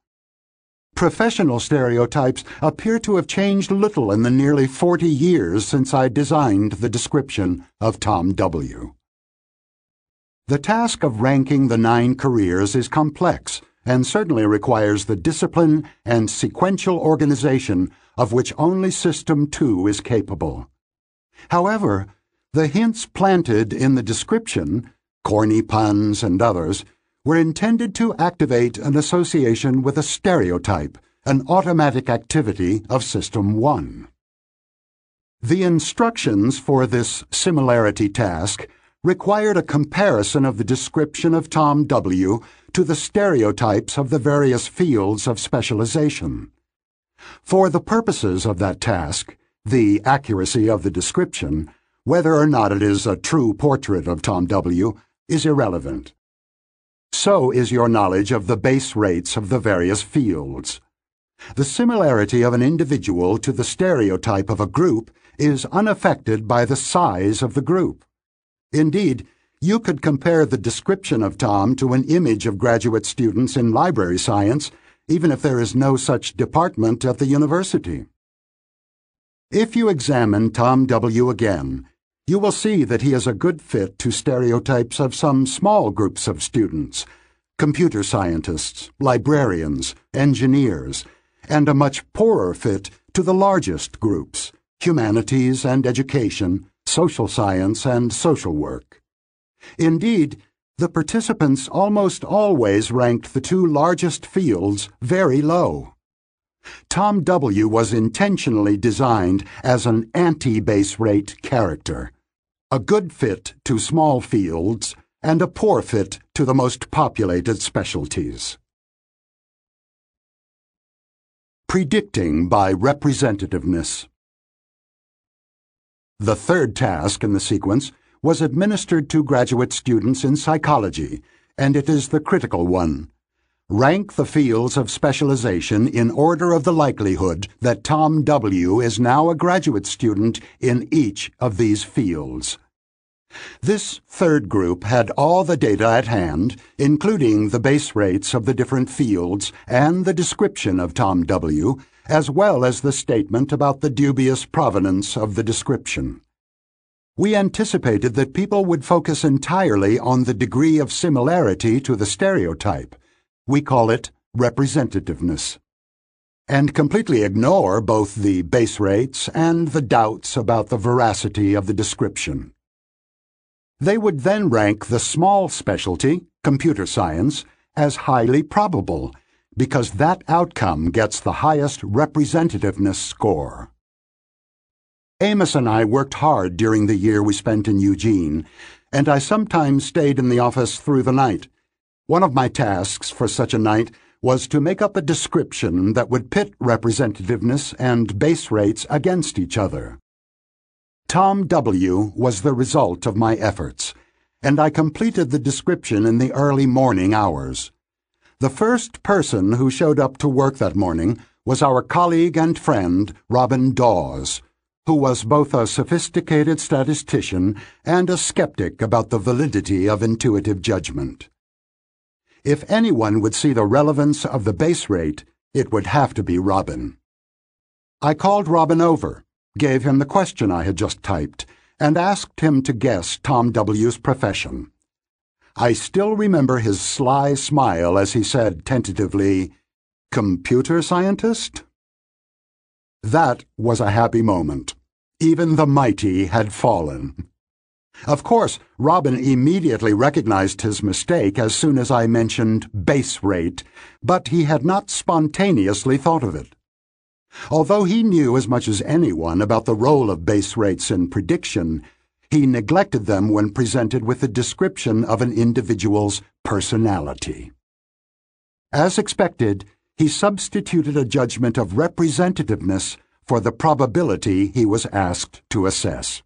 Professional stereotypes appear to have changed little in the nearly 40 years since I designed the description of Tom W. The task of ranking the nine careers is complex and certainly requires the discipline and sequential organization of which only System 2 is capable. However, the hints planted in the description, corny puns and others, were intended to activate an association with a stereotype, an automatic activity of System 1. The instructions for this similarity task required a comparison of the description of Tom W. to the stereotypes of the various fields of specialization. For the purposes of that task, the accuracy of the description, whether or not it is a true portrait of Tom W., is irrelevant so is your knowledge of the base rates of the various fields. The similarity of an individual to the stereotype of a group is unaffected by the size of the group. Indeed, you could compare the description of Tom to an image of graduate students in library science, even if there is no such department at the university. If you examine Tom W. again, you will see that he is a good fit to stereotypes of some small groups of students computer scientists, librarians, engineers, and a much poorer fit to the largest groups humanities and education, social science, and social work. Indeed, the participants almost always ranked the two largest fields very low. Tom W. was intentionally designed as an anti-base rate character, a good fit to small fields and a poor fit to the most populated specialties. Predicting by representativeness. The third task in the sequence was administered to graduate students in psychology, and it is the critical one. Rank the fields of specialization in order of the likelihood that Tom W. is now a graduate student in each of these fields. This third group had all the data at hand, including the base rates of the different fields and the description of Tom W., as well as the statement about the dubious provenance of the description. We anticipated that people would focus entirely on the degree of similarity to the stereotype we call it representativeness. And completely ignore both the base rates and the doubts about the veracity of the description. They would then rank the small specialty, computer science, as highly probable, because that outcome gets the highest representativeness score. Amos and I worked hard during the year we spent in Eugene, and I sometimes stayed in the office through the night one of my tasks for such a night was to make up a description that would pit representativeness and base rates against each other. Tom W. was the result of my efforts, and I completed the description in the early morning hours. The first person who showed up to work that morning was our colleague and friend, Robin Dawes, who was both a sophisticated statistician and a skeptic about the validity of intuitive judgment. If anyone would see the relevance of the base rate, it would have to be Robin. I called Robin over, gave him the question I had just typed, and asked him to guess Tom W.'s profession. I still remember his sly smile as he said tentatively, Computer scientist? That was a happy moment. Even the mighty had fallen. Of course, Robin immediately recognized his mistake as soon as I mentioned base rate, but he had not spontaneously thought of it. Although he knew as much as anyone about the role of base rates in prediction, he neglected them when presented with a description of an individual's personality. As expected, he substituted a judgment of representativeness for the probability he was asked to assess.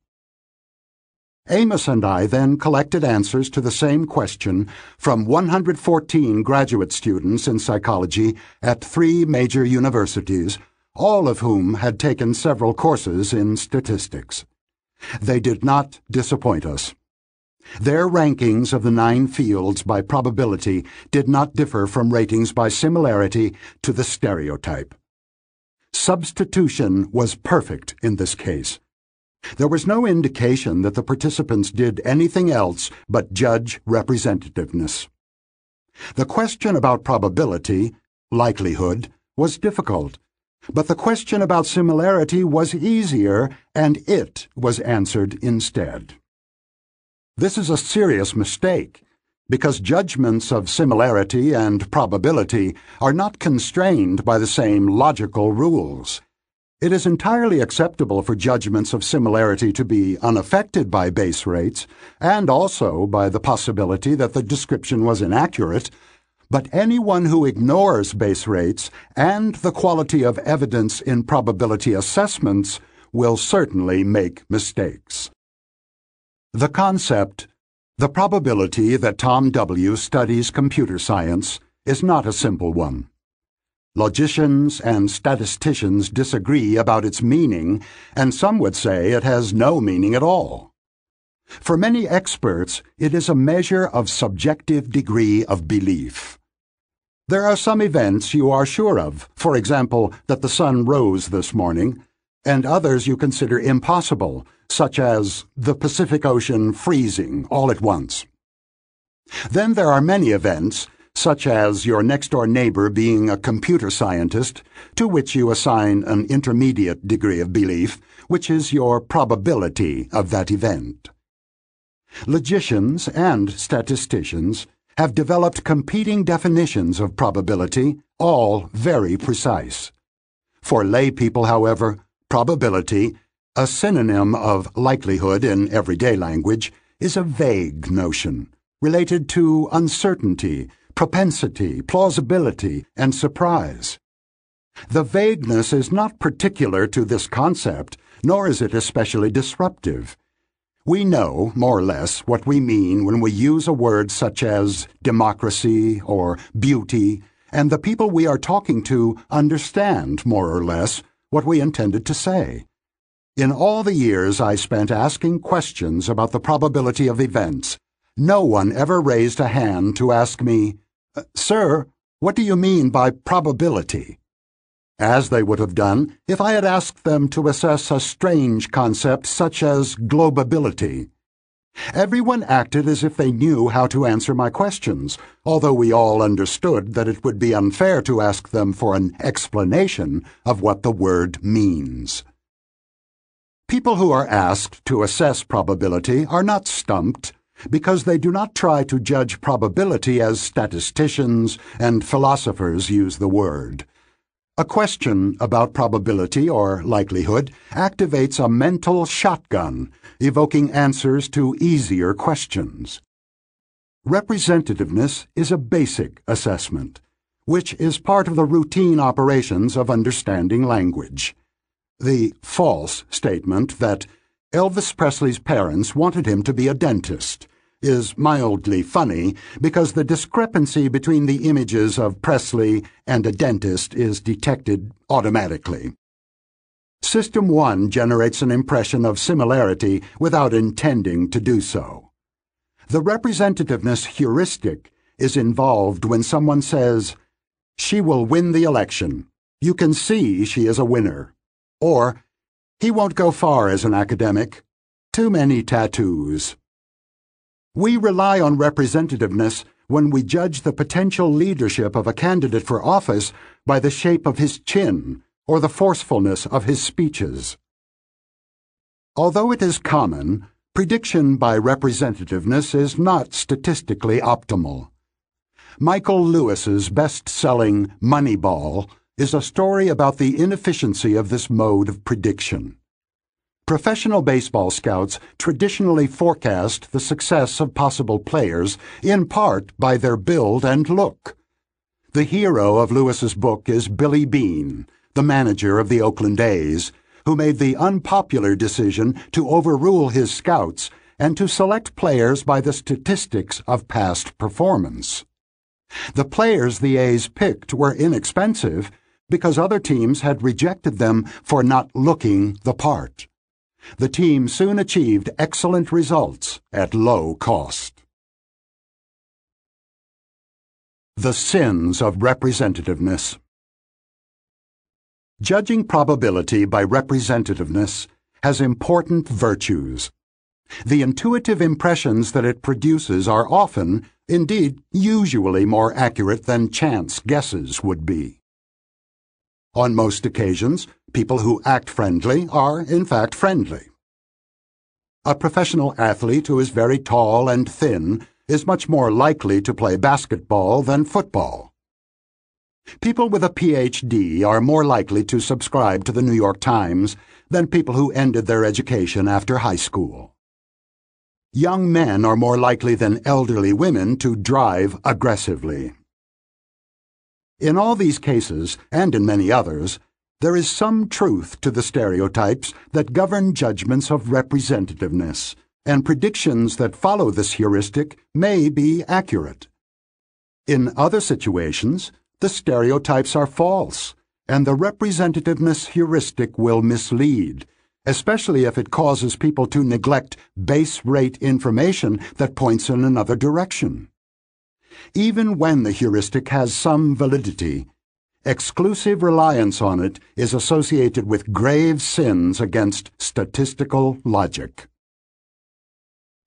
Amos and I then collected answers to the same question from 114 graduate students in psychology at three major universities, all of whom had taken several courses in statistics. They did not disappoint us. Their rankings of the nine fields by probability did not differ from ratings by similarity to the stereotype. Substitution was perfect in this case. There was no indication that the participants did anything else but judge representativeness. The question about probability, likelihood, was difficult, but the question about similarity was easier, and it was answered instead. This is a serious mistake, because judgments of similarity and probability are not constrained by the same logical rules. It is entirely acceptable for judgments of similarity to be unaffected by base rates, and also by the possibility that the description was inaccurate, but anyone who ignores base rates and the quality of evidence in probability assessments will certainly make mistakes. The concept, the probability that Tom W. studies computer science, is not a simple one. Logicians and statisticians disagree about its meaning, and some would say it has no meaning at all. For many experts, it is a measure of subjective degree of belief. There are some events you are sure of, for example, that the sun rose this morning, and others you consider impossible, such as the Pacific Ocean freezing all at once. Then there are many events such as your next door neighbor being a computer scientist, to which you assign an intermediate degree of belief, which is your probability of that event. Logicians and statisticians have developed competing definitions of probability, all very precise. For lay people, however, probability, a synonym of likelihood in everyday language, is a vague notion related to uncertainty propensity, plausibility, and surprise. The vagueness is not particular to this concept, nor is it especially disruptive. We know, more or less, what we mean when we use a word such as democracy or beauty, and the people we are talking to understand, more or less, what we intended to say. In all the years I spent asking questions about the probability of events, no one ever raised a hand to ask me, uh, sir, what do you mean by probability? As they would have done if I had asked them to assess a strange concept such as globability. Everyone acted as if they knew how to answer my questions, although we all understood that it would be unfair to ask them for an explanation of what the word means. People who are asked to assess probability are not stumped because they do not try to judge probability as statisticians and philosophers use the word. A question about probability or likelihood activates a mental shotgun, evoking answers to easier questions. Representativeness is a basic assessment, which is part of the routine operations of understanding language. The false statement that Elvis Presley's parents wanted him to be a dentist is mildly funny because the discrepancy between the images of Presley and a dentist is detected automatically. System 1 generates an impression of similarity without intending to do so. The representativeness heuristic is involved when someone says, She will win the election. You can see she is a winner. Or, He won't go far as an academic. Too many tattoos. We rely on representativeness when we judge the potential leadership of a candidate for office by the shape of his chin or the forcefulness of his speeches. Although it is common, prediction by representativeness is not statistically optimal. Michael Lewis's best-selling Moneyball is a story about the inefficiency of this mode of prediction. Professional baseball scouts traditionally forecast the success of possible players in part by their build and look. The hero of Lewis's book is Billy Beane, the manager of the Oakland A's, who made the unpopular decision to overrule his scouts and to select players by the statistics of past performance. The players the A's picked were inexpensive because other teams had rejected them for not looking the part. The team soon achieved excellent results at low cost. The Sins of Representativeness Judging probability by representativeness has important virtues. The intuitive impressions that it produces are often, indeed usually, more accurate than chance guesses would be. On most occasions, people who act friendly are, in fact, friendly. A professional athlete who is very tall and thin is much more likely to play basketball than football. People with a PhD are more likely to subscribe to the New York Times than people who ended their education after high school. Young men are more likely than elderly women to drive aggressively. In all these cases, and in many others, there is some truth to the stereotypes that govern judgments of representativeness, and predictions that follow this heuristic may be accurate. In other situations, the stereotypes are false, and the representativeness heuristic will mislead, especially if it causes people to neglect base rate information that points in another direction. Even when the heuristic has some validity, exclusive reliance on it is associated with grave sins against statistical logic.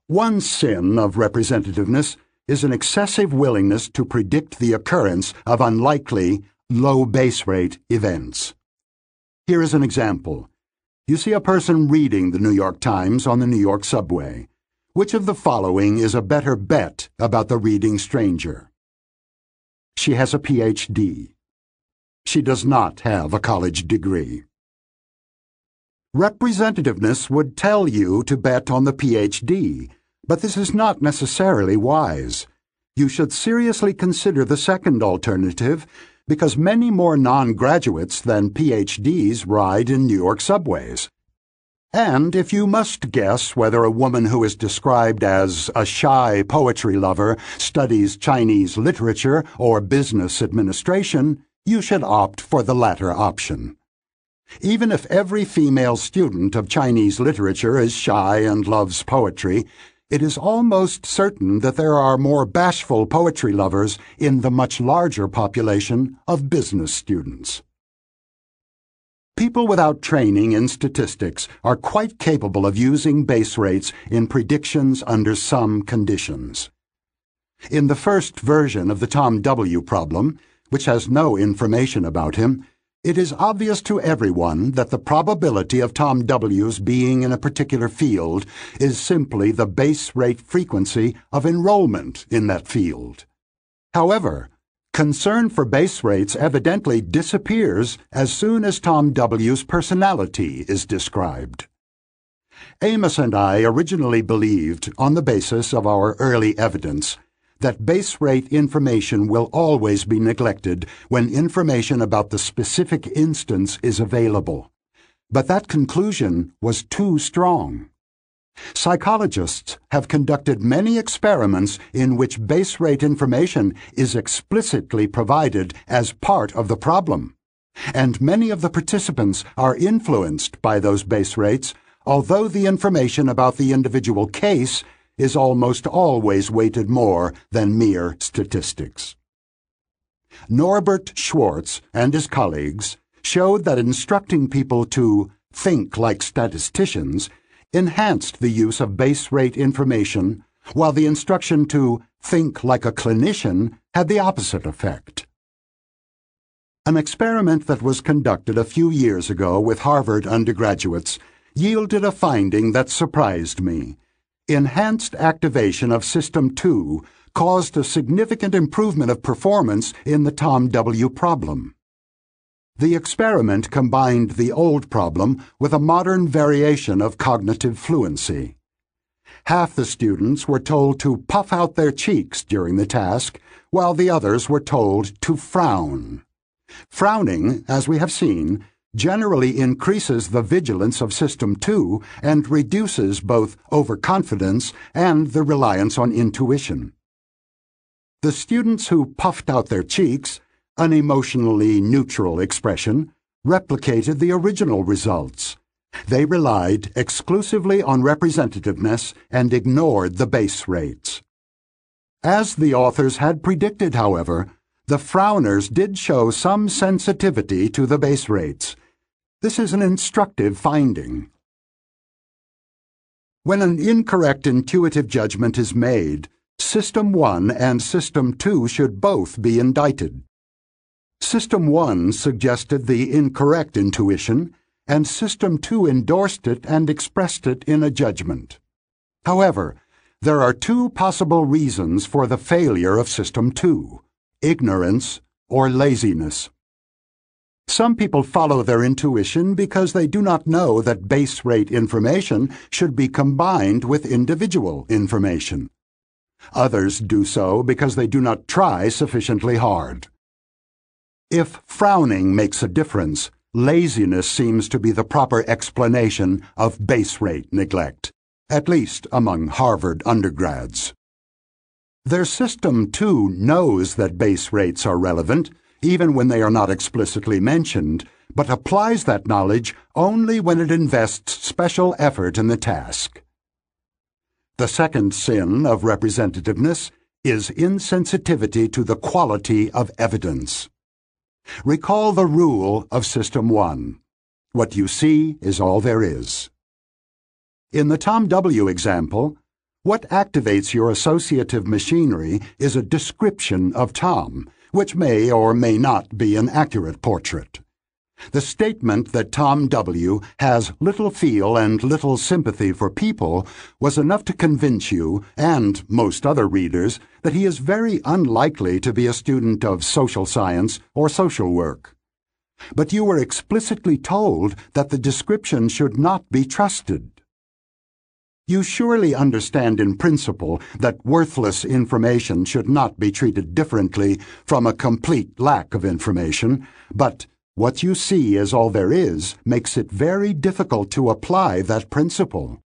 One sin of representativeness is an excessive willingness to predict the occurrence of unlikely, low base rate events. Here is an example. You see a person reading the New York Times on the New York subway. Which of the following is a better bet about the reading stranger? She has a PhD. She does not have a college degree. Representativeness would tell you to bet on the PhD, but this is not necessarily wise. You should seriously consider the second alternative because many more non-graduates than PhDs ride in New York subways. And if you must guess whether a woman who is described as a shy poetry lover studies Chinese literature or business administration, you should opt for the latter option. Even if every female student of Chinese literature is shy and loves poetry, it is almost certain that there are more bashful poetry lovers in the much larger population of business students. People without training in statistics are quite capable of using base rates in predictions under some conditions. In the first version of the Tom W. problem, which has no information about him, it is obvious to everyone that the probability of Tom W's being in a particular field is simply the base rate frequency of enrollment in that field. However, concern for base rates evidently disappears as soon as Tom W's personality is described. Amos and I originally believed, on the basis of our early evidence, that base rate information will always be neglected when information about the specific instance is available. But that conclusion was too strong. Psychologists have conducted many experiments in which base rate information is explicitly provided as part of the problem, and many of the participants are influenced by those base rates, although the information about the individual case is almost always weighted more than mere statistics. Norbert Schwarz and his colleagues showed that instructing people to think like statisticians enhanced the use of base rate information, while the instruction to think like a clinician had the opposite effect. An experiment that was conducted a few years ago with Harvard undergraduates yielded a finding that surprised me. Enhanced activation of System 2 caused a significant improvement of performance in the Tom W. problem. The experiment combined the old problem with a modern variation of cognitive fluency. Half the students were told to puff out their cheeks during the task, while the others were told to frown. Frowning, as we have seen, generally increases the vigilance of System 2 and reduces both overconfidence and the reliance on intuition. The students who puffed out their cheeks, an emotionally neutral expression, replicated the original results. They relied exclusively on representativeness and ignored the base rates. As the authors had predicted, however, the frowners did show some sensitivity to the base rates. This is an instructive finding. When an incorrect intuitive judgment is made, System 1 and System 2 should both be indicted. System 1 suggested the incorrect intuition, and System 2 endorsed it and expressed it in a judgment. However, there are two possible reasons for the failure of System 2 ignorance or laziness. Some people follow their intuition because they do not know that base rate information should be combined with individual information. Others do so because they do not try sufficiently hard. If frowning makes a difference, laziness seems to be the proper explanation of base rate neglect, at least among Harvard undergrads. Their system, too, knows that base rates are relevant, even when they are not explicitly mentioned, but applies that knowledge only when it invests special effort in the task. The second sin of representativeness is insensitivity to the quality of evidence. Recall the rule of System 1. What you see is all there is. In the Tom W. example, what activates your associative machinery is a description of Tom, which may or may not be an accurate portrait. The statement that Tom W. has little feel and little sympathy for people was enough to convince you, and most other readers, that he is very unlikely to be a student of social science or social work. But you were explicitly told that the description should not be trusted. You surely understand in principle that worthless information should not be treated differently from a complete lack of information, but what you see as all there is makes it very difficult to apply that principle.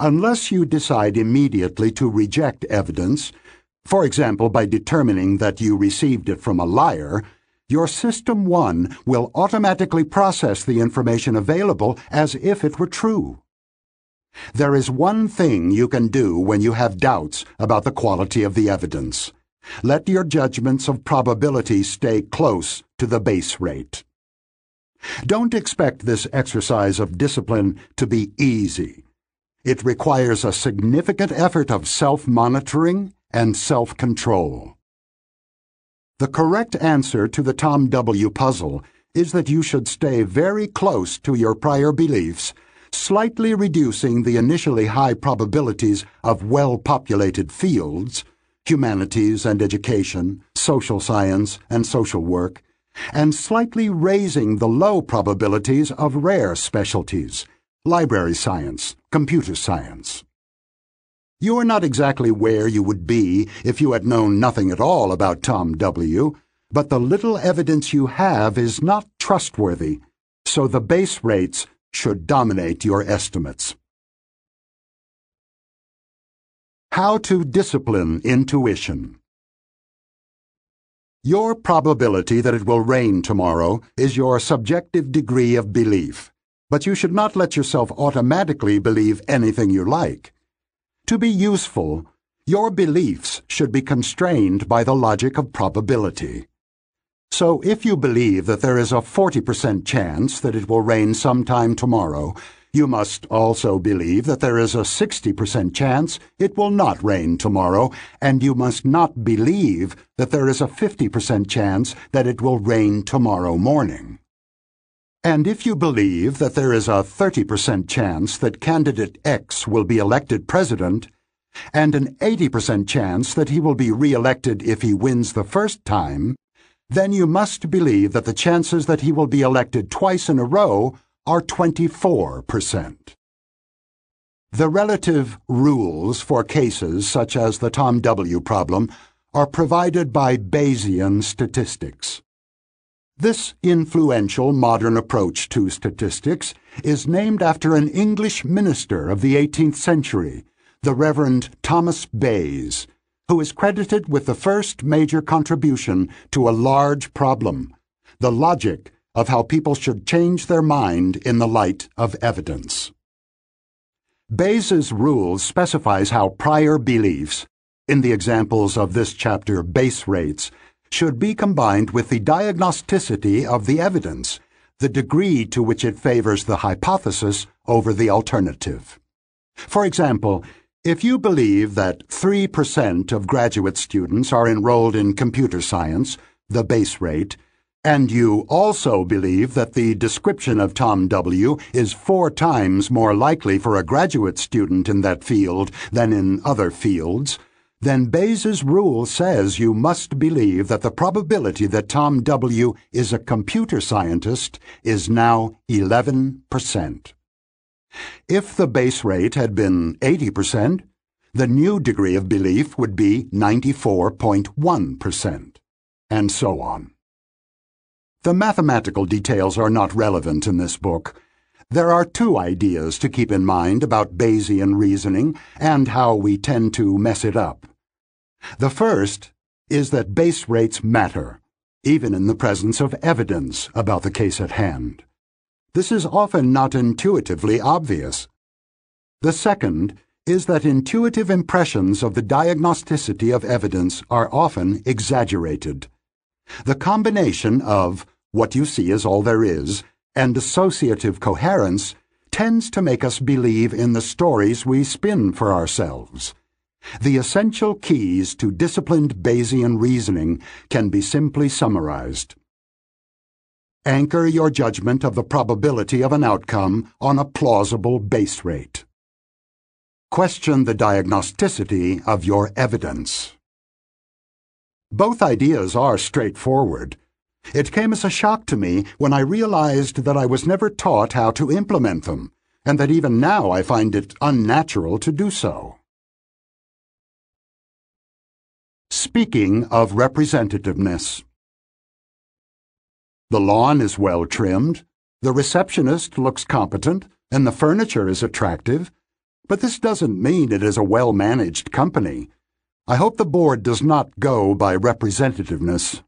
Unless you decide immediately to reject evidence, for example by determining that you received it from a liar, your System 1 will automatically process the information available as if it were true. There is one thing you can do when you have doubts about the quality of the evidence. Let your judgments of probability stay close to the base rate. Don't expect this exercise of discipline to be easy. It requires a significant effort of self-monitoring and self-control. The correct answer to the Tom W. puzzle is that you should stay very close to your prior beliefs, slightly reducing the initially high probabilities of well-populated fields humanities and education, social science and social work, and slightly raising the low probabilities of rare specialties, library science, computer science. You are not exactly where you would be if you had known nothing at all about Tom W., but the little evidence you have is not trustworthy, so the base rates should dominate your estimates. How to discipline intuition. Your probability that it will rain tomorrow is your subjective degree of belief, but you should not let yourself automatically believe anything you like. To be useful, your beliefs should be constrained by the logic of probability. So if you believe that there is a 40% chance that it will rain sometime tomorrow, you must also believe that there is a 60% chance it will not rain tomorrow, and you must not believe that there is a 50% chance that it will rain tomorrow morning. And if you believe that there is a 30% chance that candidate X will be elected president, and an 80% chance that he will be re-elected if he wins the first time, then you must believe that the chances that he will be elected twice in a row are 24%. The relative rules for cases such as the Tom W. problem are provided by Bayesian statistics. This influential modern approach to statistics is named after an English minister of the 18th century, the Reverend Thomas Bayes, who is credited with the first major contribution to a large problem, the logic of how people should change their mind in the light of evidence. Bayes's rule specifies how prior beliefs, in the examples of this chapter base rates, should be combined with the diagnosticity of the evidence, the degree to which it favors the hypothesis over the alternative. For example, if you believe that 3% of graduate students are enrolled in computer science, the base rate, and you also believe that the description of Tom W. is four times more likely for a graduate student in that field than in other fields, then Bayes's rule says you must believe that the probability that Tom W. is a computer scientist is now 11%. If the base rate had been 80%, the new degree of belief would be 94.1%, and so on. The mathematical details are not relevant in this book. There are two ideas to keep in mind about Bayesian reasoning and how we tend to mess it up. The first is that base rates matter, even in the presence of evidence about the case at hand. This is often not intuitively obvious. The second is that intuitive impressions of the diagnosticity of evidence are often exaggerated. The combination of what you see is all there is and associative coherence tends to make us believe in the stories we spin for ourselves. The essential keys to disciplined Bayesian reasoning can be simply summarized. Anchor your judgment of the probability of an outcome on a plausible base rate. Question the diagnosticity of your evidence. Both ideas are straightforward. It came as a shock to me when I realized that I was never taught how to implement them, and that even now I find it unnatural to do so. Speaking of representativeness. The lawn is well trimmed, the receptionist looks competent, and the furniture is attractive, but this doesn't mean it is a well managed company. I hope the board does not go by representativeness.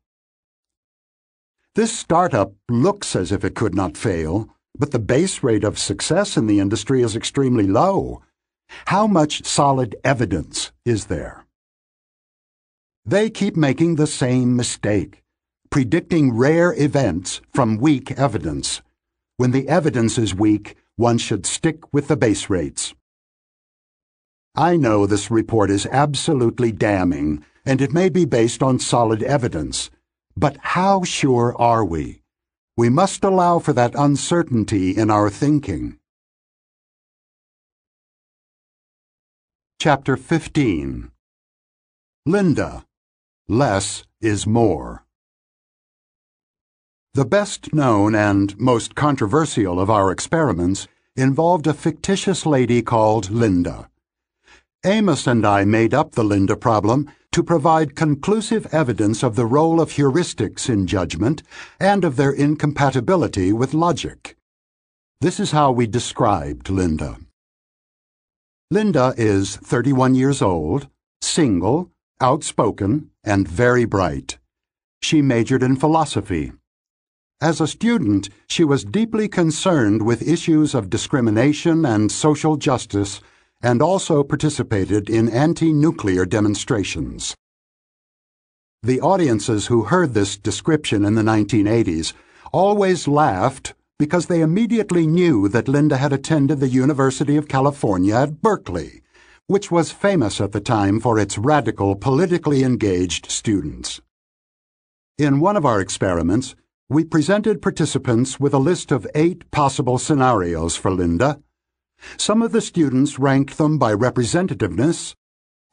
This startup looks as if it could not fail, but the base rate of success in the industry is extremely low. How much solid evidence is there? They keep making the same mistake predicting rare events from weak evidence. When the evidence is weak, one should stick with the base rates. I know this report is absolutely damning, and it may be based on solid evidence. But how sure are we? We must allow for that uncertainty in our thinking. Chapter 15 Linda Less is More the best known and most controversial of our experiments involved a fictitious lady called Linda. Amos and I made up the Linda problem to provide conclusive evidence of the role of heuristics in judgment and of their incompatibility with logic. This is how we described Linda. Linda is 31 years old, single, outspoken, and very bright. She majored in philosophy. As a student, she was deeply concerned with issues of discrimination and social justice and also participated in anti-nuclear demonstrations. The audiences who heard this description in the 1980s always laughed because they immediately knew that Linda had attended the University of California at Berkeley, which was famous at the time for its radical, politically engaged students. In one of our experiments, we presented participants with a list of eight possible scenarios for Linda. Some of the students ranked them by representativeness,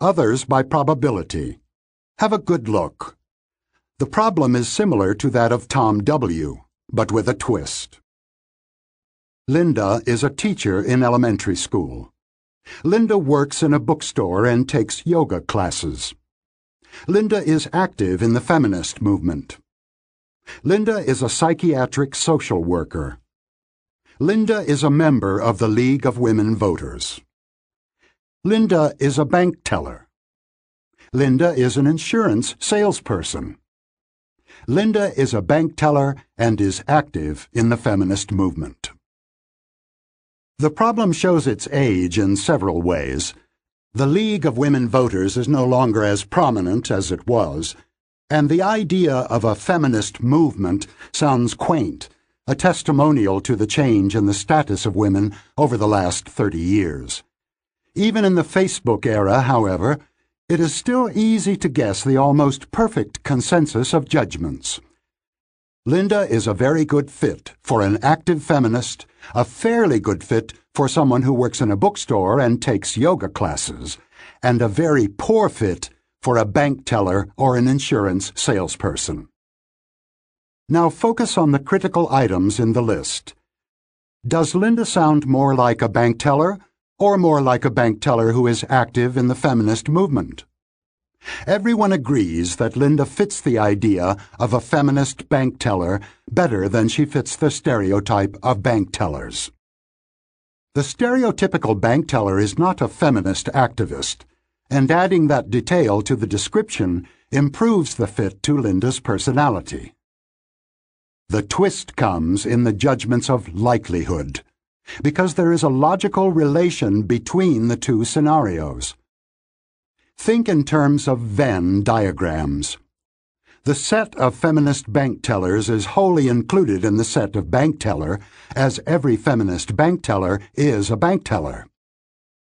others by probability. Have a good look. The problem is similar to that of Tom W., but with a twist. Linda is a teacher in elementary school. Linda works in a bookstore and takes yoga classes. Linda is active in the feminist movement. Linda is a psychiatric social worker. Linda is a member of the League of Women Voters. Linda is a bank teller. Linda is an insurance salesperson. Linda is a bank teller and is active in the feminist movement. The problem shows its age in several ways. The League of Women Voters is no longer as prominent as it was, and the idea of a feminist movement sounds quaint, a testimonial to the change in the status of women over the last 30 years. Even in the Facebook era, however, it is still easy to guess the almost perfect consensus of judgments. Linda is a very good fit for an active feminist, a fairly good fit for someone who works in a bookstore and takes yoga classes, and a very poor fit for a bank teller or an insurance salesperson. Now focus on the critical items in the list. Does Linda sound more like a bank teller or more like a bank teller who is active in the feminist movement? Everyone agrees that Linda fits the idea of a feminist bank teller better than she fits the stereotype of bank tellers. The stereotypical bank teller is not a feminist activist, and adding that detail to the description improves the fit to Linda's personality. The twist comes in the judgments of likelihood, because there is a logical relation between the two scenarios. Think in terms of Venn diagrams. The set of feminist bank tellers is wholly included in the set of bank teller, as every feminist bank teller is a bank teller.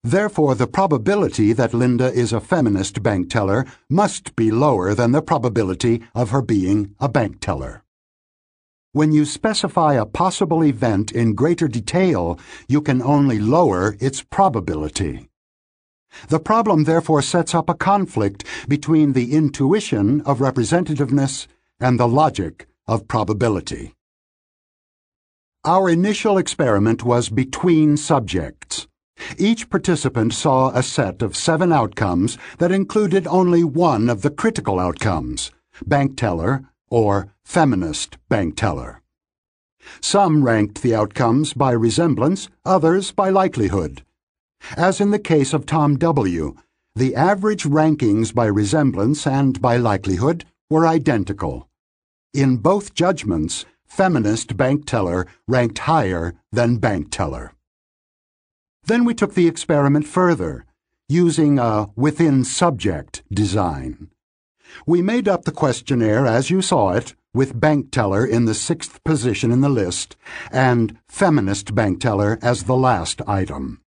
Therefore, the probability that Linda is a feminist bank teller must be lower than the probability of her being a bank teller. When you specify a possible event in greater detail, you can only lower its probability. The problem therefore sets up a conflict between the intuition of representativeness and the logic of probability. Our initial experiment was between subjects. Each participant saw a set of seven outcomes that included only one of the critical outcomes, bank teller or feminist bank teller. Some ranked the outcomes by resemblance, others by likelihood. As in the case of Tom W., the average rankings by resemblance and by likelihood were identical. In both judgments, feminist bank teller ranked higher than bank teller. Then we took the experiment further, using a within subject design. We made up the questionnaire as you saw it, with bank teller in the sixth position in the list, and feminist bank teller as the last item.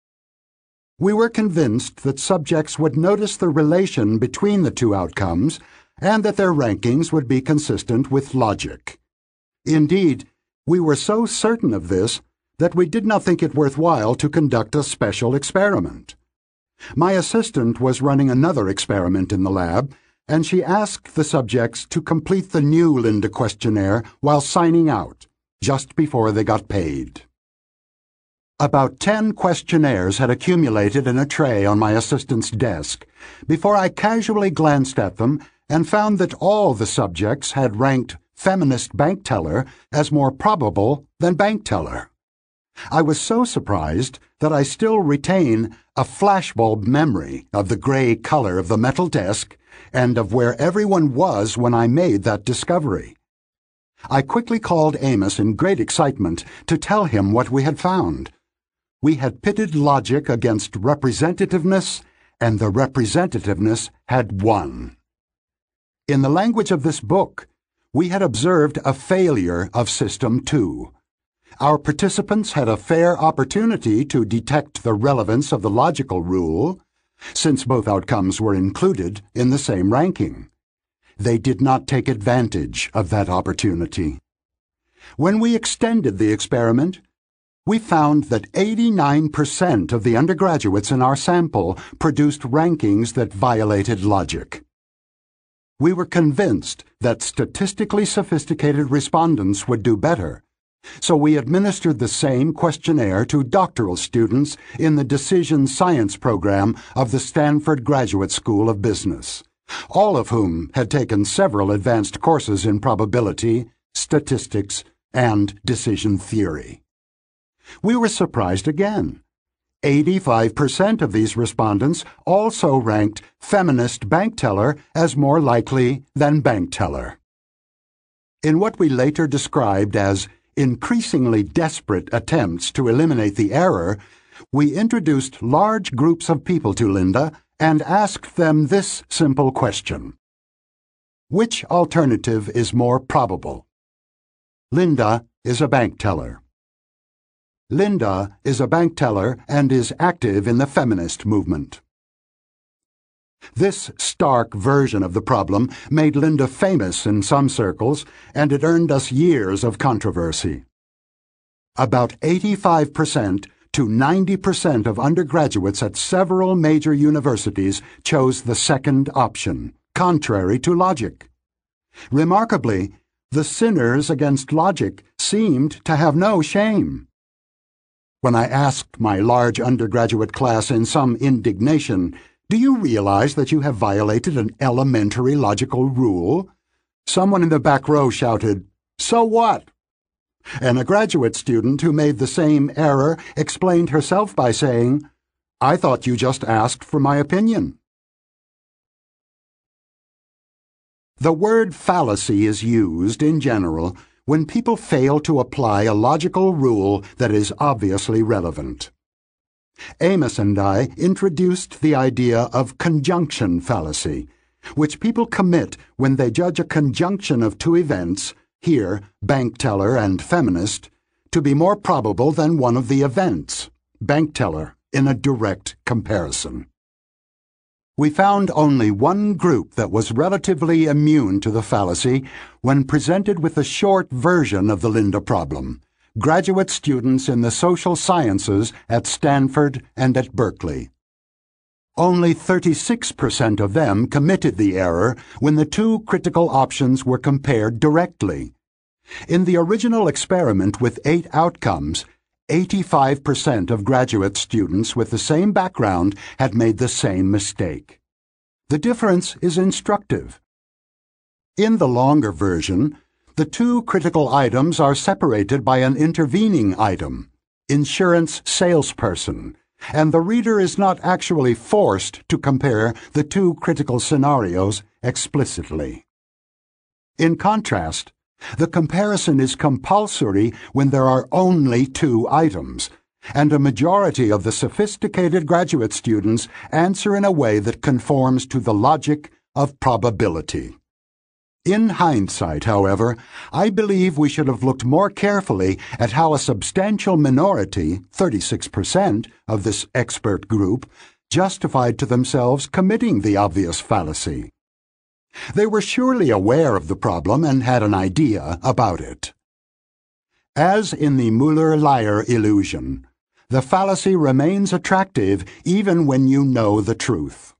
We were convinced that subjects would notice the relation between the two outcomes and that their rankings would be consistent with logic. Indeed, we were so certain of this that we did not think it worthwhile to conduct a special experiment. My assistant was running another experiment in the lab, and she asked the subjects to complete the new Linda questionnaire while signing out, just before they got paid. About ten questionnaires had accumulated in a tray on my assistant's desk before I casually glanced at them and found that all the subjects had ranked feminist bank teller as more probable than bank teller. I was so surprised that I still retain a flashbulb memory of the gray color of the metal desk and of where everyone was when I made that discovery. I quickly called Amos in great excitement to tell him what we had found we had pitted logic against representativeness, and the representativeness had won. In the language of this book, we had observed a failure of System 2. Our participants had a fair opportunity to detect the relevance of the logical rule, since both outcomes were included in the same ranking. They did not take advantage of that opportunity. When we extended the experiment, we found that 89% of the undergraduates in our sample produced rankings that violated logic we were convinced that statistically sophisticated respondents would do better, so we administered the same questionnaire to doctoral students in the Decision Science program of the Stanford Graduate School of Business, all of whom had taken several advanced courses in probability, statistics, and decision theory. We were surprised again 85% of these respondents also ranked feminist bank teller as more likely than bank teller. In what we later described as increasingly desperate attempts to eliminate the error, we introduced large groups of people to Linda and asked them this simple question. Which alternative is more probable? Linda is a bank teller. Linda is a bank teller and is active in the feminist movement. This stark version of the problem made Linda famous in some circles, and it earned us years of controversy. About 85% to 90% of undergraduates at several major universities chose the second option, contrary to logic. Remarkably, the sinners against logic seemed to have no shame. When I asked my large undergraduate class in some indignation, Do you realize that you have violated an elementary logical rule? Someone in the back row shouted, So what? And a graduate student who made the same error explained herself by saying, I thought you just asked for my opinion. The word fallacy is used, in general, when people fail to apply a logical rule that is obviously relevant. Amos and I introduced the idea of conjunction fallacy, which people commit when they judge a conjunction of two events, here bank teller and feminist, to be more probable than one of the events, bank teller, in a direct comparison. We found only one group that was relatively immune to the fallacy when presented with a short version of the Linda problem graduate students in the social sciences at Stanford and at Berkeley. Only 36% of them committed the error when the two critical options were compared directly. In the original experiment with eight outcomes, 85% of graduate students with the same background had made the same mistake. The difference is instructive. In the longer version, the two critical items are separated by an intervening item, insurance salesperson, and the reader is not actually forced to compare the two critical scenarios explicitly. In contrast, the comparison is compulsory when there are only two items, and a majority of the sophisticated graduate students answer in a way that conforms to the logic of probability. In hindsight, however, I believe we should have looked more carefully at how a substantial minority, 36%, of this expert group justified to themselves committing the obvious fallacy. They were surely aware of the problem and had an idea about it. As in the Müller-Lyer illusion, the fallacy remains attractive even when you know the truth.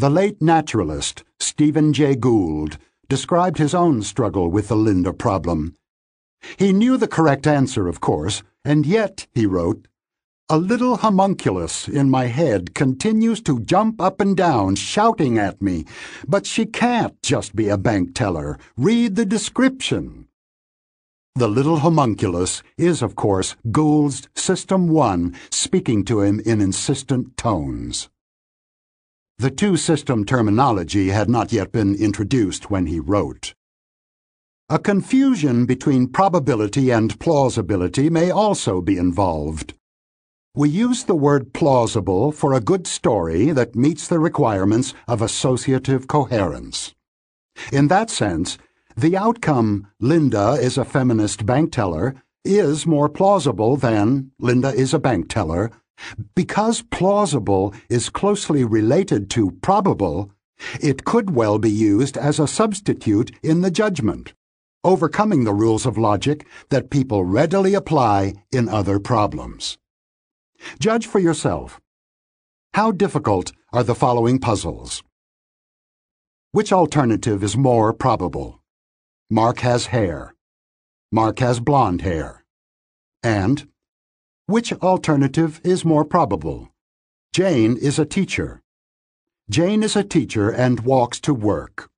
The late naturalist, Stephen Jay Gould, described his own struggle with the Linda problem. He knew the correct answer, of course, and yet, he wrote, a little homunculus in my head continues to jump up and down, shouting at me, but she can't just be a bank teller. Read the description. The little homunculus is, of course, Gould's System 1 speaking to him in insistent tones. The two system terminology had not yet been introduced when he wrote. A confusion between probability and plausibility may also be involved. We use the word plausible for a good story that meets the requirements of associative coherence. In that sense, the outcome, Linda is a feminist bank teller, is more plausible than Linda is a bank teller. Because plausible is closely related to probable, it could well be used as a substitute in the judgment, overcoming the rules of logic that people readily apply in other problems. Judge for yourself. How difficult are the following puzzles? Which alternative is more probable? Mark has hair. Mark has blonde hair. And which alternative is more probable? Jane is a teacher. Jane is a teacher and walks to work.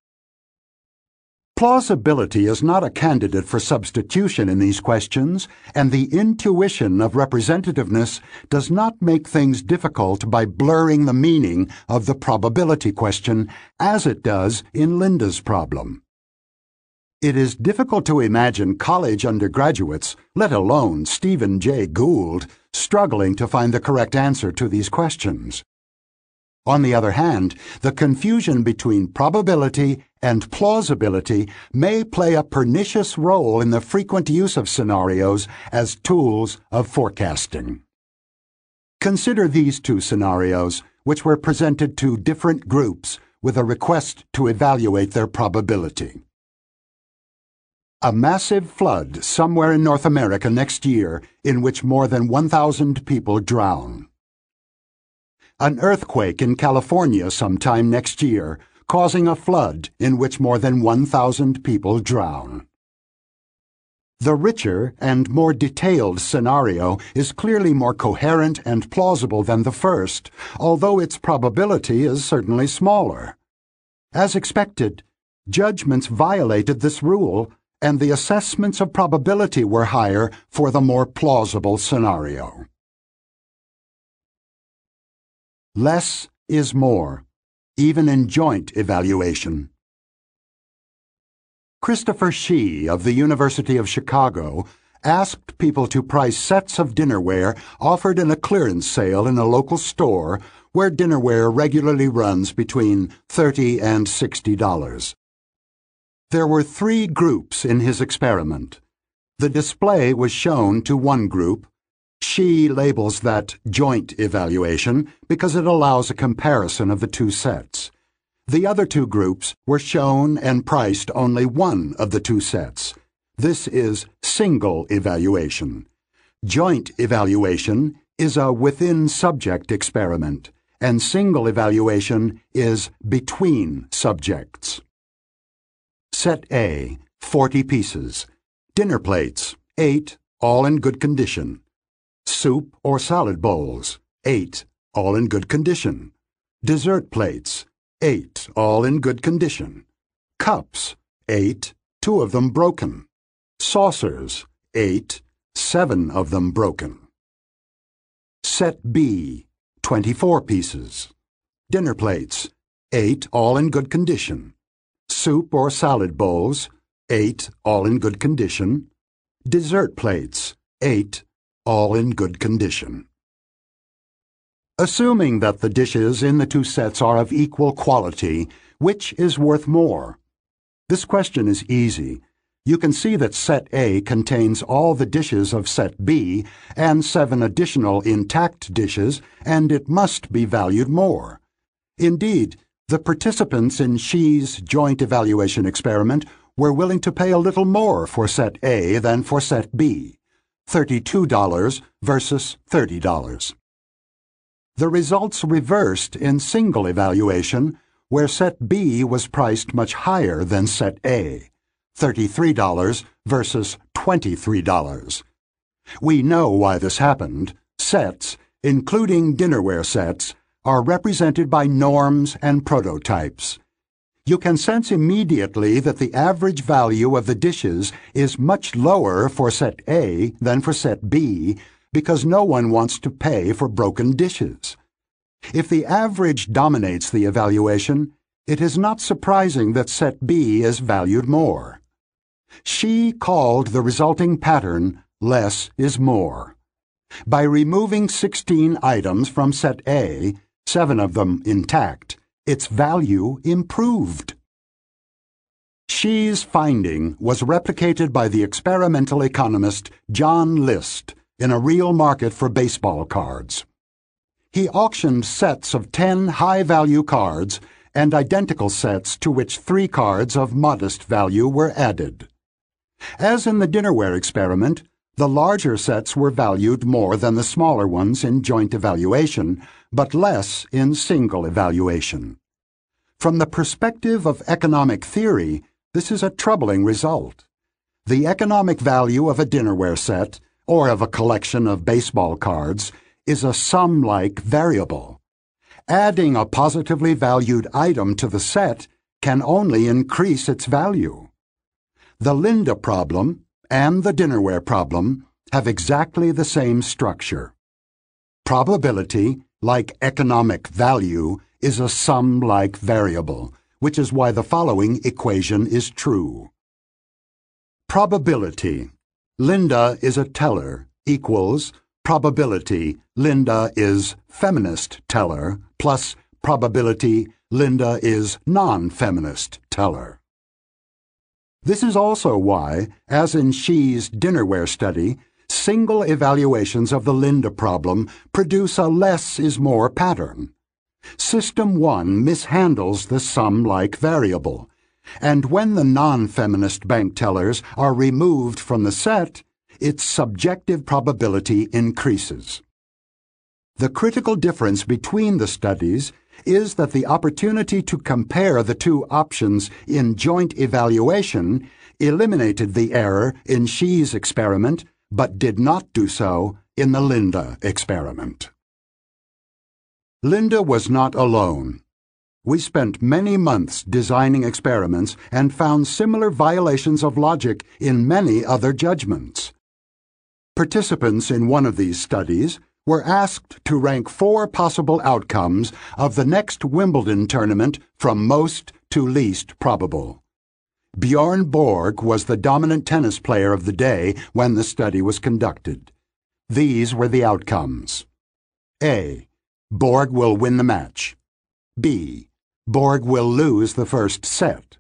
Plausibility is not a candidate for substitution in these questions, and the intuition of representativeness does not make things difficult by blurring the meaning of the probability question as it does in Linda's problem. It is difficult to imagine college undergraduates, let alone Stephen Jay Gould, struggling to find the correct answer to these questions. On the other hand, the confusion between probability and plausibility may play a pernicious role in the frequent use of scenarios as tools of forecasting. Consider these two scenarios, which were presented to different groups with a request to evaluate their probability. A massive flood somewhere in North America next year in which more than 1,000 people drown an earthquake in California sometime next year, causing a flood in which more than 1,000 people drown. The richer and more detailed scenario is clearly more coherent and plausible than the first, although its probability is certainly smaller. As expected, judgments violated this rule, and the assessments of probability were higher for the more plausible scenario. Less is more, even in joint evaluation. Christopher Hsee of the University of Chicago asked people to price sets of dinnerware offered in a clearance sale in a local store where dinnerware regularly runs between 30 and $60. There were three groups in his experiment. The display was shown to one group, Hsee labels that joint evaluation because it allows a comparison of the two sets. The other two groups were shown and priced only one of the two sets. This is single evaluation. Joint evaluation is a within subject experiment, and single evaluation is between subjects. Set A, 40 pieces. Dinner plates, 8, all in good condition soup or salad bowls, 8, all in good condition. Dessert plates, 8, all in good condition. Cups, 8, two of them broken. Saucers, 8, seven of them broken. Set B, 24 pieces. Dinner plates, 8, all in good condition. Soup or salad bowls, 8, all in good condition. Dessert plates, 8, all in good condition. Assuming that the dishes in the two sets are of equal quality, which is worth more? This question is easy. You can see that set A contains all the dishes of set B and seven additional intact dishes, and it must be valued more. Indeed, the participants in Hsee's joint evaluation experiment were willing to pay a little more for set A than for set B. $32 versus $30. The results reversed in single evaluation, where set B was priced much higher than set A, $33 versus $23. We know why this happened. Sets, including dinnerware sets, are represented by norms and prototypes you can sense immediately that the average value of the dishes is much lower for set A than for set B because no one wants to pay for broken dishes. If the average dominates the evaluation, it is not surprising that set B is valued more. Hsee called the resulting pattern less is more. By removing 16 items from set A, seven of them intact, its value improved. Hsee's finding was replicated by the experimental economist John List in a real market for baseball cards. He auctioned sets of 10 high value cards and identical sets to which three cards of modest value were added. As in the dinnerware experiment, the larger sets were valued more than the smaller ones in joint evaluation, but less in single evaluation. From the perspective of economic theory, this is a troubling result. The economic value of a dinnerware set, or of a collection of baseball cards, is a sum-like variable. Adding a positively valued item to the set can only increase its value. The Linda problem and the dinnerware problem have exactly the same structure. Probability, like economic value, is a sum-like variable, which is why the following equation is true. Probability. Linda is a teller equals probability Linda is feminist teller plus probability Linda is non-feminist teller. This is also why, as in Hsee's dinnerware study, single evaluations of the Linda problem produce a less is more pattern. System 1 mishandles the sum-like variable, and when the non-feminist bank tellers are removed from the set, its subjective probability increases. The critical difference between the studies is that the opportunity to compare the two options in joint evaluation eliminated the error in Hsee's experiment, but did not do so in the Linda experiment. Linda was not alone. We spent many months designing experiments and found similar violations of logic in many other judgments. Participants in one of these studies were asked to rank four possible outcomes of the next Wimbledon tournament from most to least probable. Bjorn Borg was the dominant tennis player of the day when the study was conducted. These were the outcomes. A. Borg will win the match. B. Borg will lose the first set.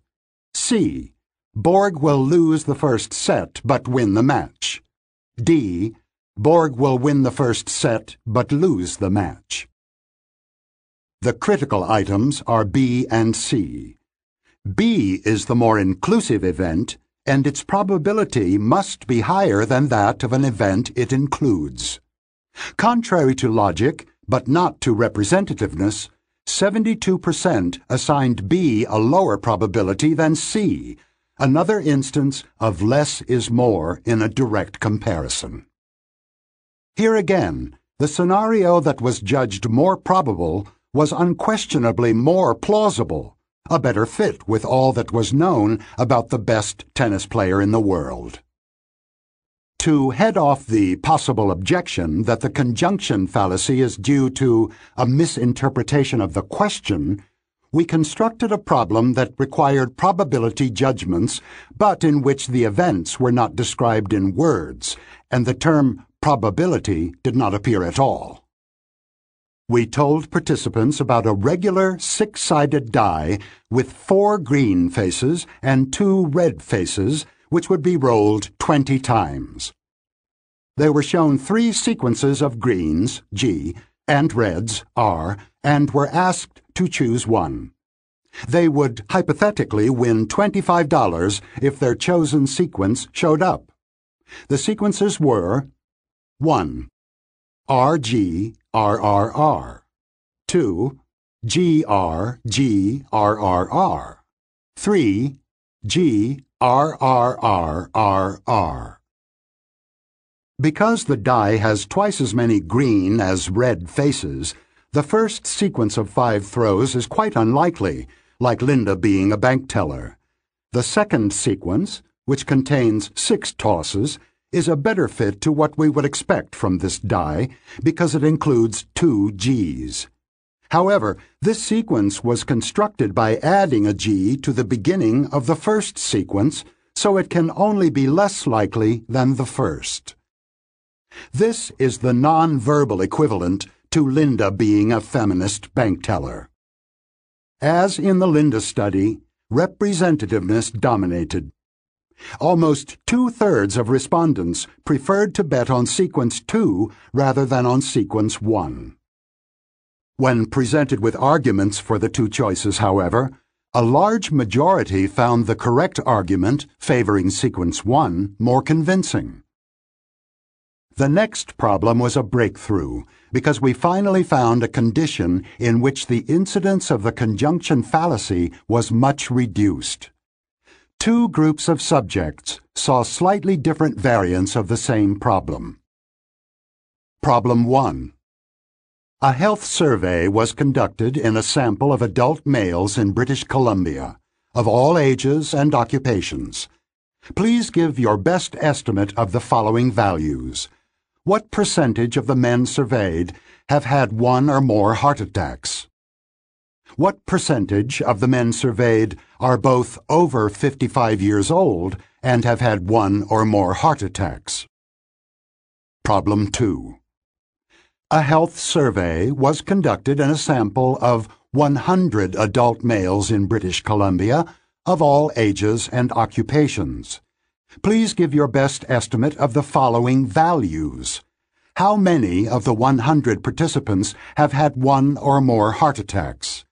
C. Borg will lose the first set but win the match. D. Borg will win the first set but lose the match. The critical items are B and C. B is the more inclusive event, and its probability must be higher than that of an event it includes. Contrary to logic, but not to representativeness, 72% assigned B a lower probability than C, another instance of less is more in a direct comparison. Here again, the scenario that was judged more probable was unquestionably more plausible, a better fit with all that was known about the best tennis player in the world. To head off the possible objection that the conjunction fallacy is due to a misinterpretation of the question, we constructed a problem that required probability judgments, but in which the events were not described in words, and the term probability did not appear at all. We told participants about a regular six-sided die with four green faces and two red faces, which would be rolled 20 times. They were shown three sequences of greens, G, and reds, R, and were asked to choose one. They would hypothetically win $25 if their chosen sequence showed up. The sequences were 1. RG RRR 2. GR GRRR 3. GRRRRR Because the die has twice as many green as red faces, the first sequence of five throws is quite unlikely, like Linda being a bank teller. The second sequence, which contains six tosses, is a better fit to what we would expect from this die because it includes two Gs. However, this sequence was constructed by adding a G to the beginning of the first sequence, so it can only be less likely than the first. This is the non-verbal equivalent to Linda being a feminist bank teller. As in the Linda study, representativeness dominated. Almost two-thirds of respondents preferred to bet on sequence 2 rather than on sequence 1. When presented with arguments for the two choices, however, a large majority found the correct argument favoring sequence 1 more convincing. The next problem was a breakthrough because we finally found a condition in which the incidence of the conjunction fallacy was much reduced. Two groups of subjects saw slightly different variants of the same problem. Problem 1. A health survey was conducted in a sample of adult males in British Columbia, of all ages and occupations. Please give your best estimate of the following values. What percentage of the men surveyed have had one or more heart attacks? What percentage of the men surveyed are both over 55 years old and have had one or more heart attacks? Problem 2. A health survey was conducted in a sample of 100 adult males in British Columbia of all ages and occupations. Please give your best estimate of the following values. How many of the 100 participants have had one or more heart attacks?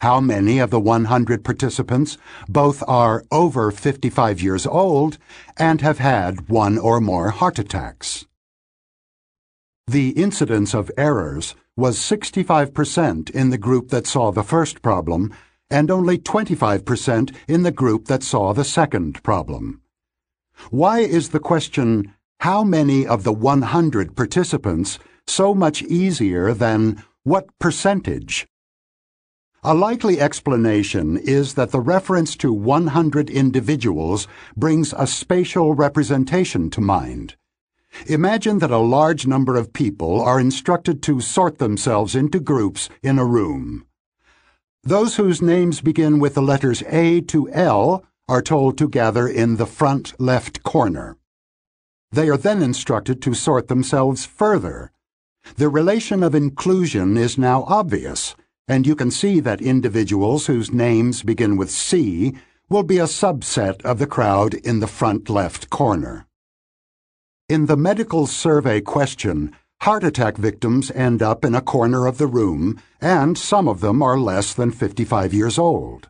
How many of the 100 participants both are over 55 years old and have had one or more heart attacks? The incidence of errors was 65% in the group that saw the first problem and only 25% in the group that saw the second problem. Why is the question, how many of the 100 participants, so much easier than what percentage? A likely explanation is that the reference to 100 individuals brings a spatial representation to mind. Imagine that a large number of people are instructed to sort themselves into groups in a room. Those whose names begin with the letters A to L are told to gather in the front left corner. They are then instructed to sort themselves further. The relation of inclusion is now obvious and you can see that individuals whose names begin with C will be a subset of the crowd in the front left corner. In the medical survey question, heart attack victims end up in a corner of the room, and some of them are less than 55 years old.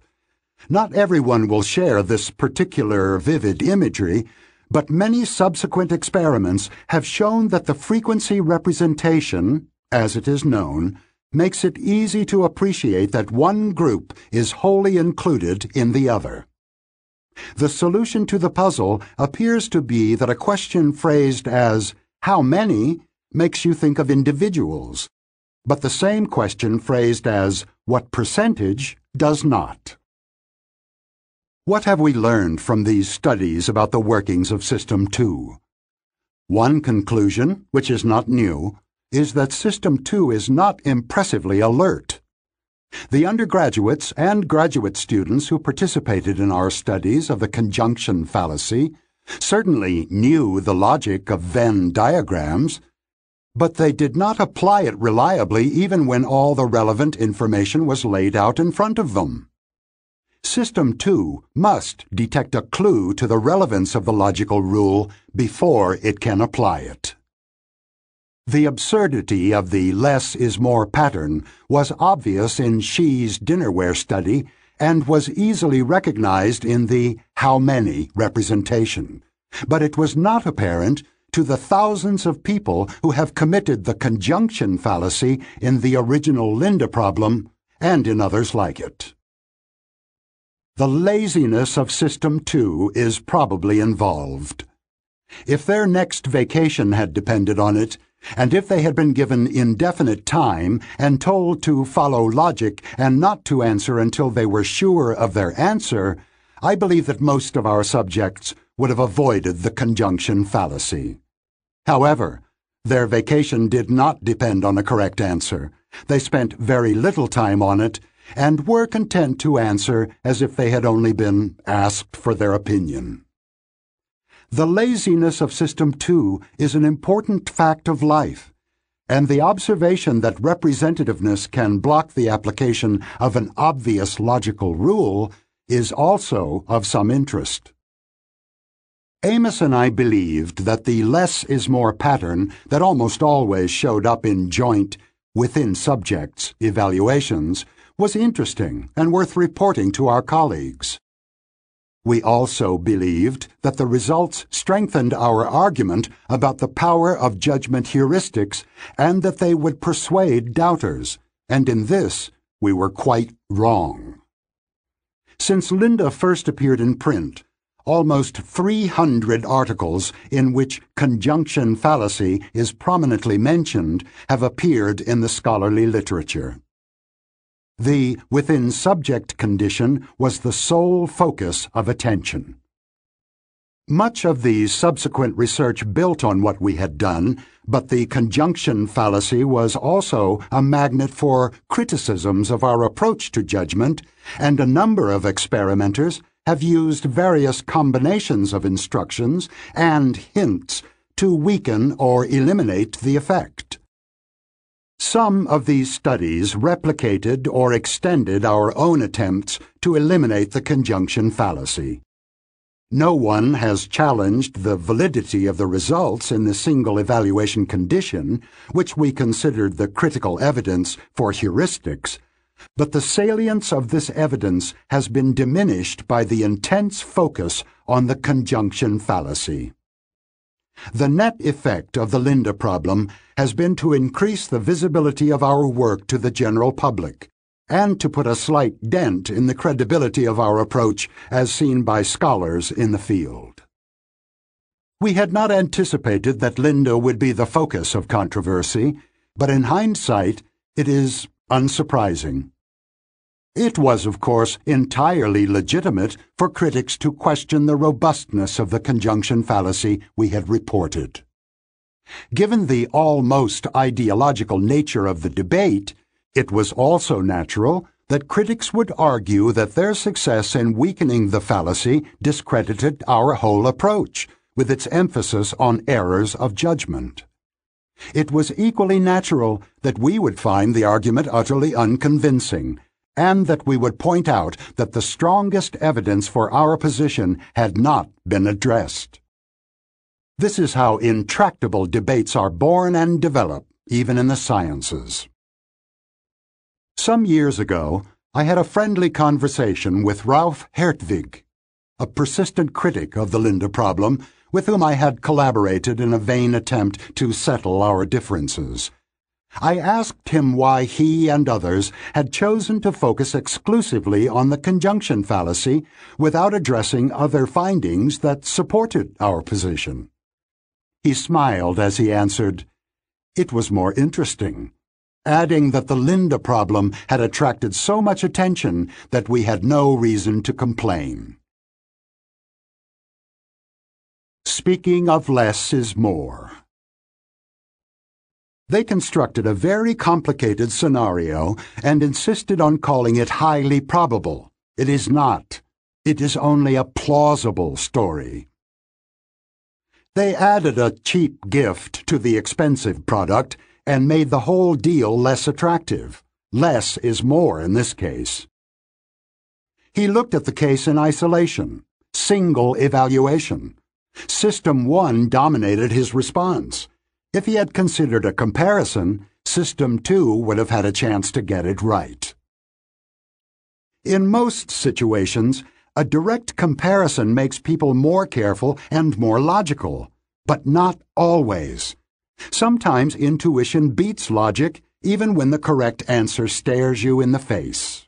Not everyone will share this particular vivid imagery, but many subsequent experiments have shown that the frequency representation, as it is known, makes it easy to appreciate that one group is wholly included in the other. The solution to the puzzle appears to be that a question phrased as, how many, makes you think of individuals, but the same question phrased as, what percentage, does not. What have we learned from these studies about the workings of System 2? One conclusion, which is not new, is that System 2 is not impressively alert. The undergraduates and graduate students who participated in our studies of the conjunction fallacy certainly knew the logic of Venn diagrams, but they did not apply it reliably even when all the relevant information was laid out in front of them. System 2 must detect a clue to the relevance of the logical rule before it can apply it. The absurdity of the less is more pattern was obvious in Hsee's dinnerware study and was easily recognized in the how many representation. But it was not apparent to the thousands of people who have committed the conjunction fallacy in the original Linda problem and in others like it. The laziness of System 2 is probably involved. If their next vacation had depended on it, and if they had been given indefinite time and told to follow logic and not to answer until they were sure of their answer, I believe that most of our subjects would have avoided the conjunction fallacy. However, their vacation did not depend on a correct answer. They spent very little time on it and were content to answer as if they had only been asked for their opinion. The laziness of System 2 is an important fact of life, and the observation that representativeness can block the application of an obvious logical rule is also of some interest. Amos and I believed that the less is more pattern that almost always showed up in joint, within subjects, evaluations was interesting and worth reporting to our colleagues. We also believed that the results strengthened our argument about the power of judgment heuristics and that they would persuade doubters, and in this we were quite wrong. Since Linda first appeared in print, almost 300 articles in which conjunction fallacy is prominently mentioned have appeared in the scholarly literature. The within subject condition was the sole focus of attention. Much of the subsequent research built on what we had done, but the conjunction fallacy was also a magnet for criticisms of our approach to judgment, and a number of experimenters have used various combinations of instructions and hints to weaken or eliminate the effect. Some of these studies replicated or extended our own attempts to eliminate the conjunction fallacy. No one has challenged the validity of the results in the single evaluation condition, which we considered the critical evidence for heuristics, but the salience of this evidence has been diminished by the intense focus on the conjunction fallacy. The net effect of the Linda problem has been to increase the visibility of our work to the general public and to put a slight dent in the credibility of our approach as seen by scholars in the field. We had not anticipated that Linda would be the focus of controversy, but in hindsight, it is unsurprising. It was, of course, entirely legitimate for critics to question the robustness of the conjunction fallacy we had reported. Given the almost ideological nature of the debate, it was also natural that critics would argue that their success in weakening the fallacy discredited our whole approach, with its emphasis on errors of judgment. It was equally natural that we would find the argument utterly unconvincing, and that we would point out that the strongest evidence for our position had not been addressed. This is how intractable debates are born and develop, even in the sciences. Some years ago, I had a friendly conversation with Ralph Hertwig, a persistent critic of the Linda problem with whom I had collaborated in a vain attempt to settle our differences. I asked him why he and others had chosen to focus exclusively on the conjunction fallacy without addressing other findings that supported our position. He smiled as he answered, It was more interesting, adding that the Linda problem had attracted so much attention that we had no reason to complain. Speaking of less is more. They constructed a very complicated scenario and insisted on calling it highly probable. It is not. It is only a plausible story. They added a cheap gift to the expensive product and made the whole deal less attractive. Less is more in this case. He looked at the case in isolation, single evaluation. System 1 dominated his response. If he had considered a comparison, System 2 would have had a chance to get it right. In most situations, a direct comparison makes people more careful and more logical, but not always. Sometimes intuition beats logic even when the correct answer stares you in the face.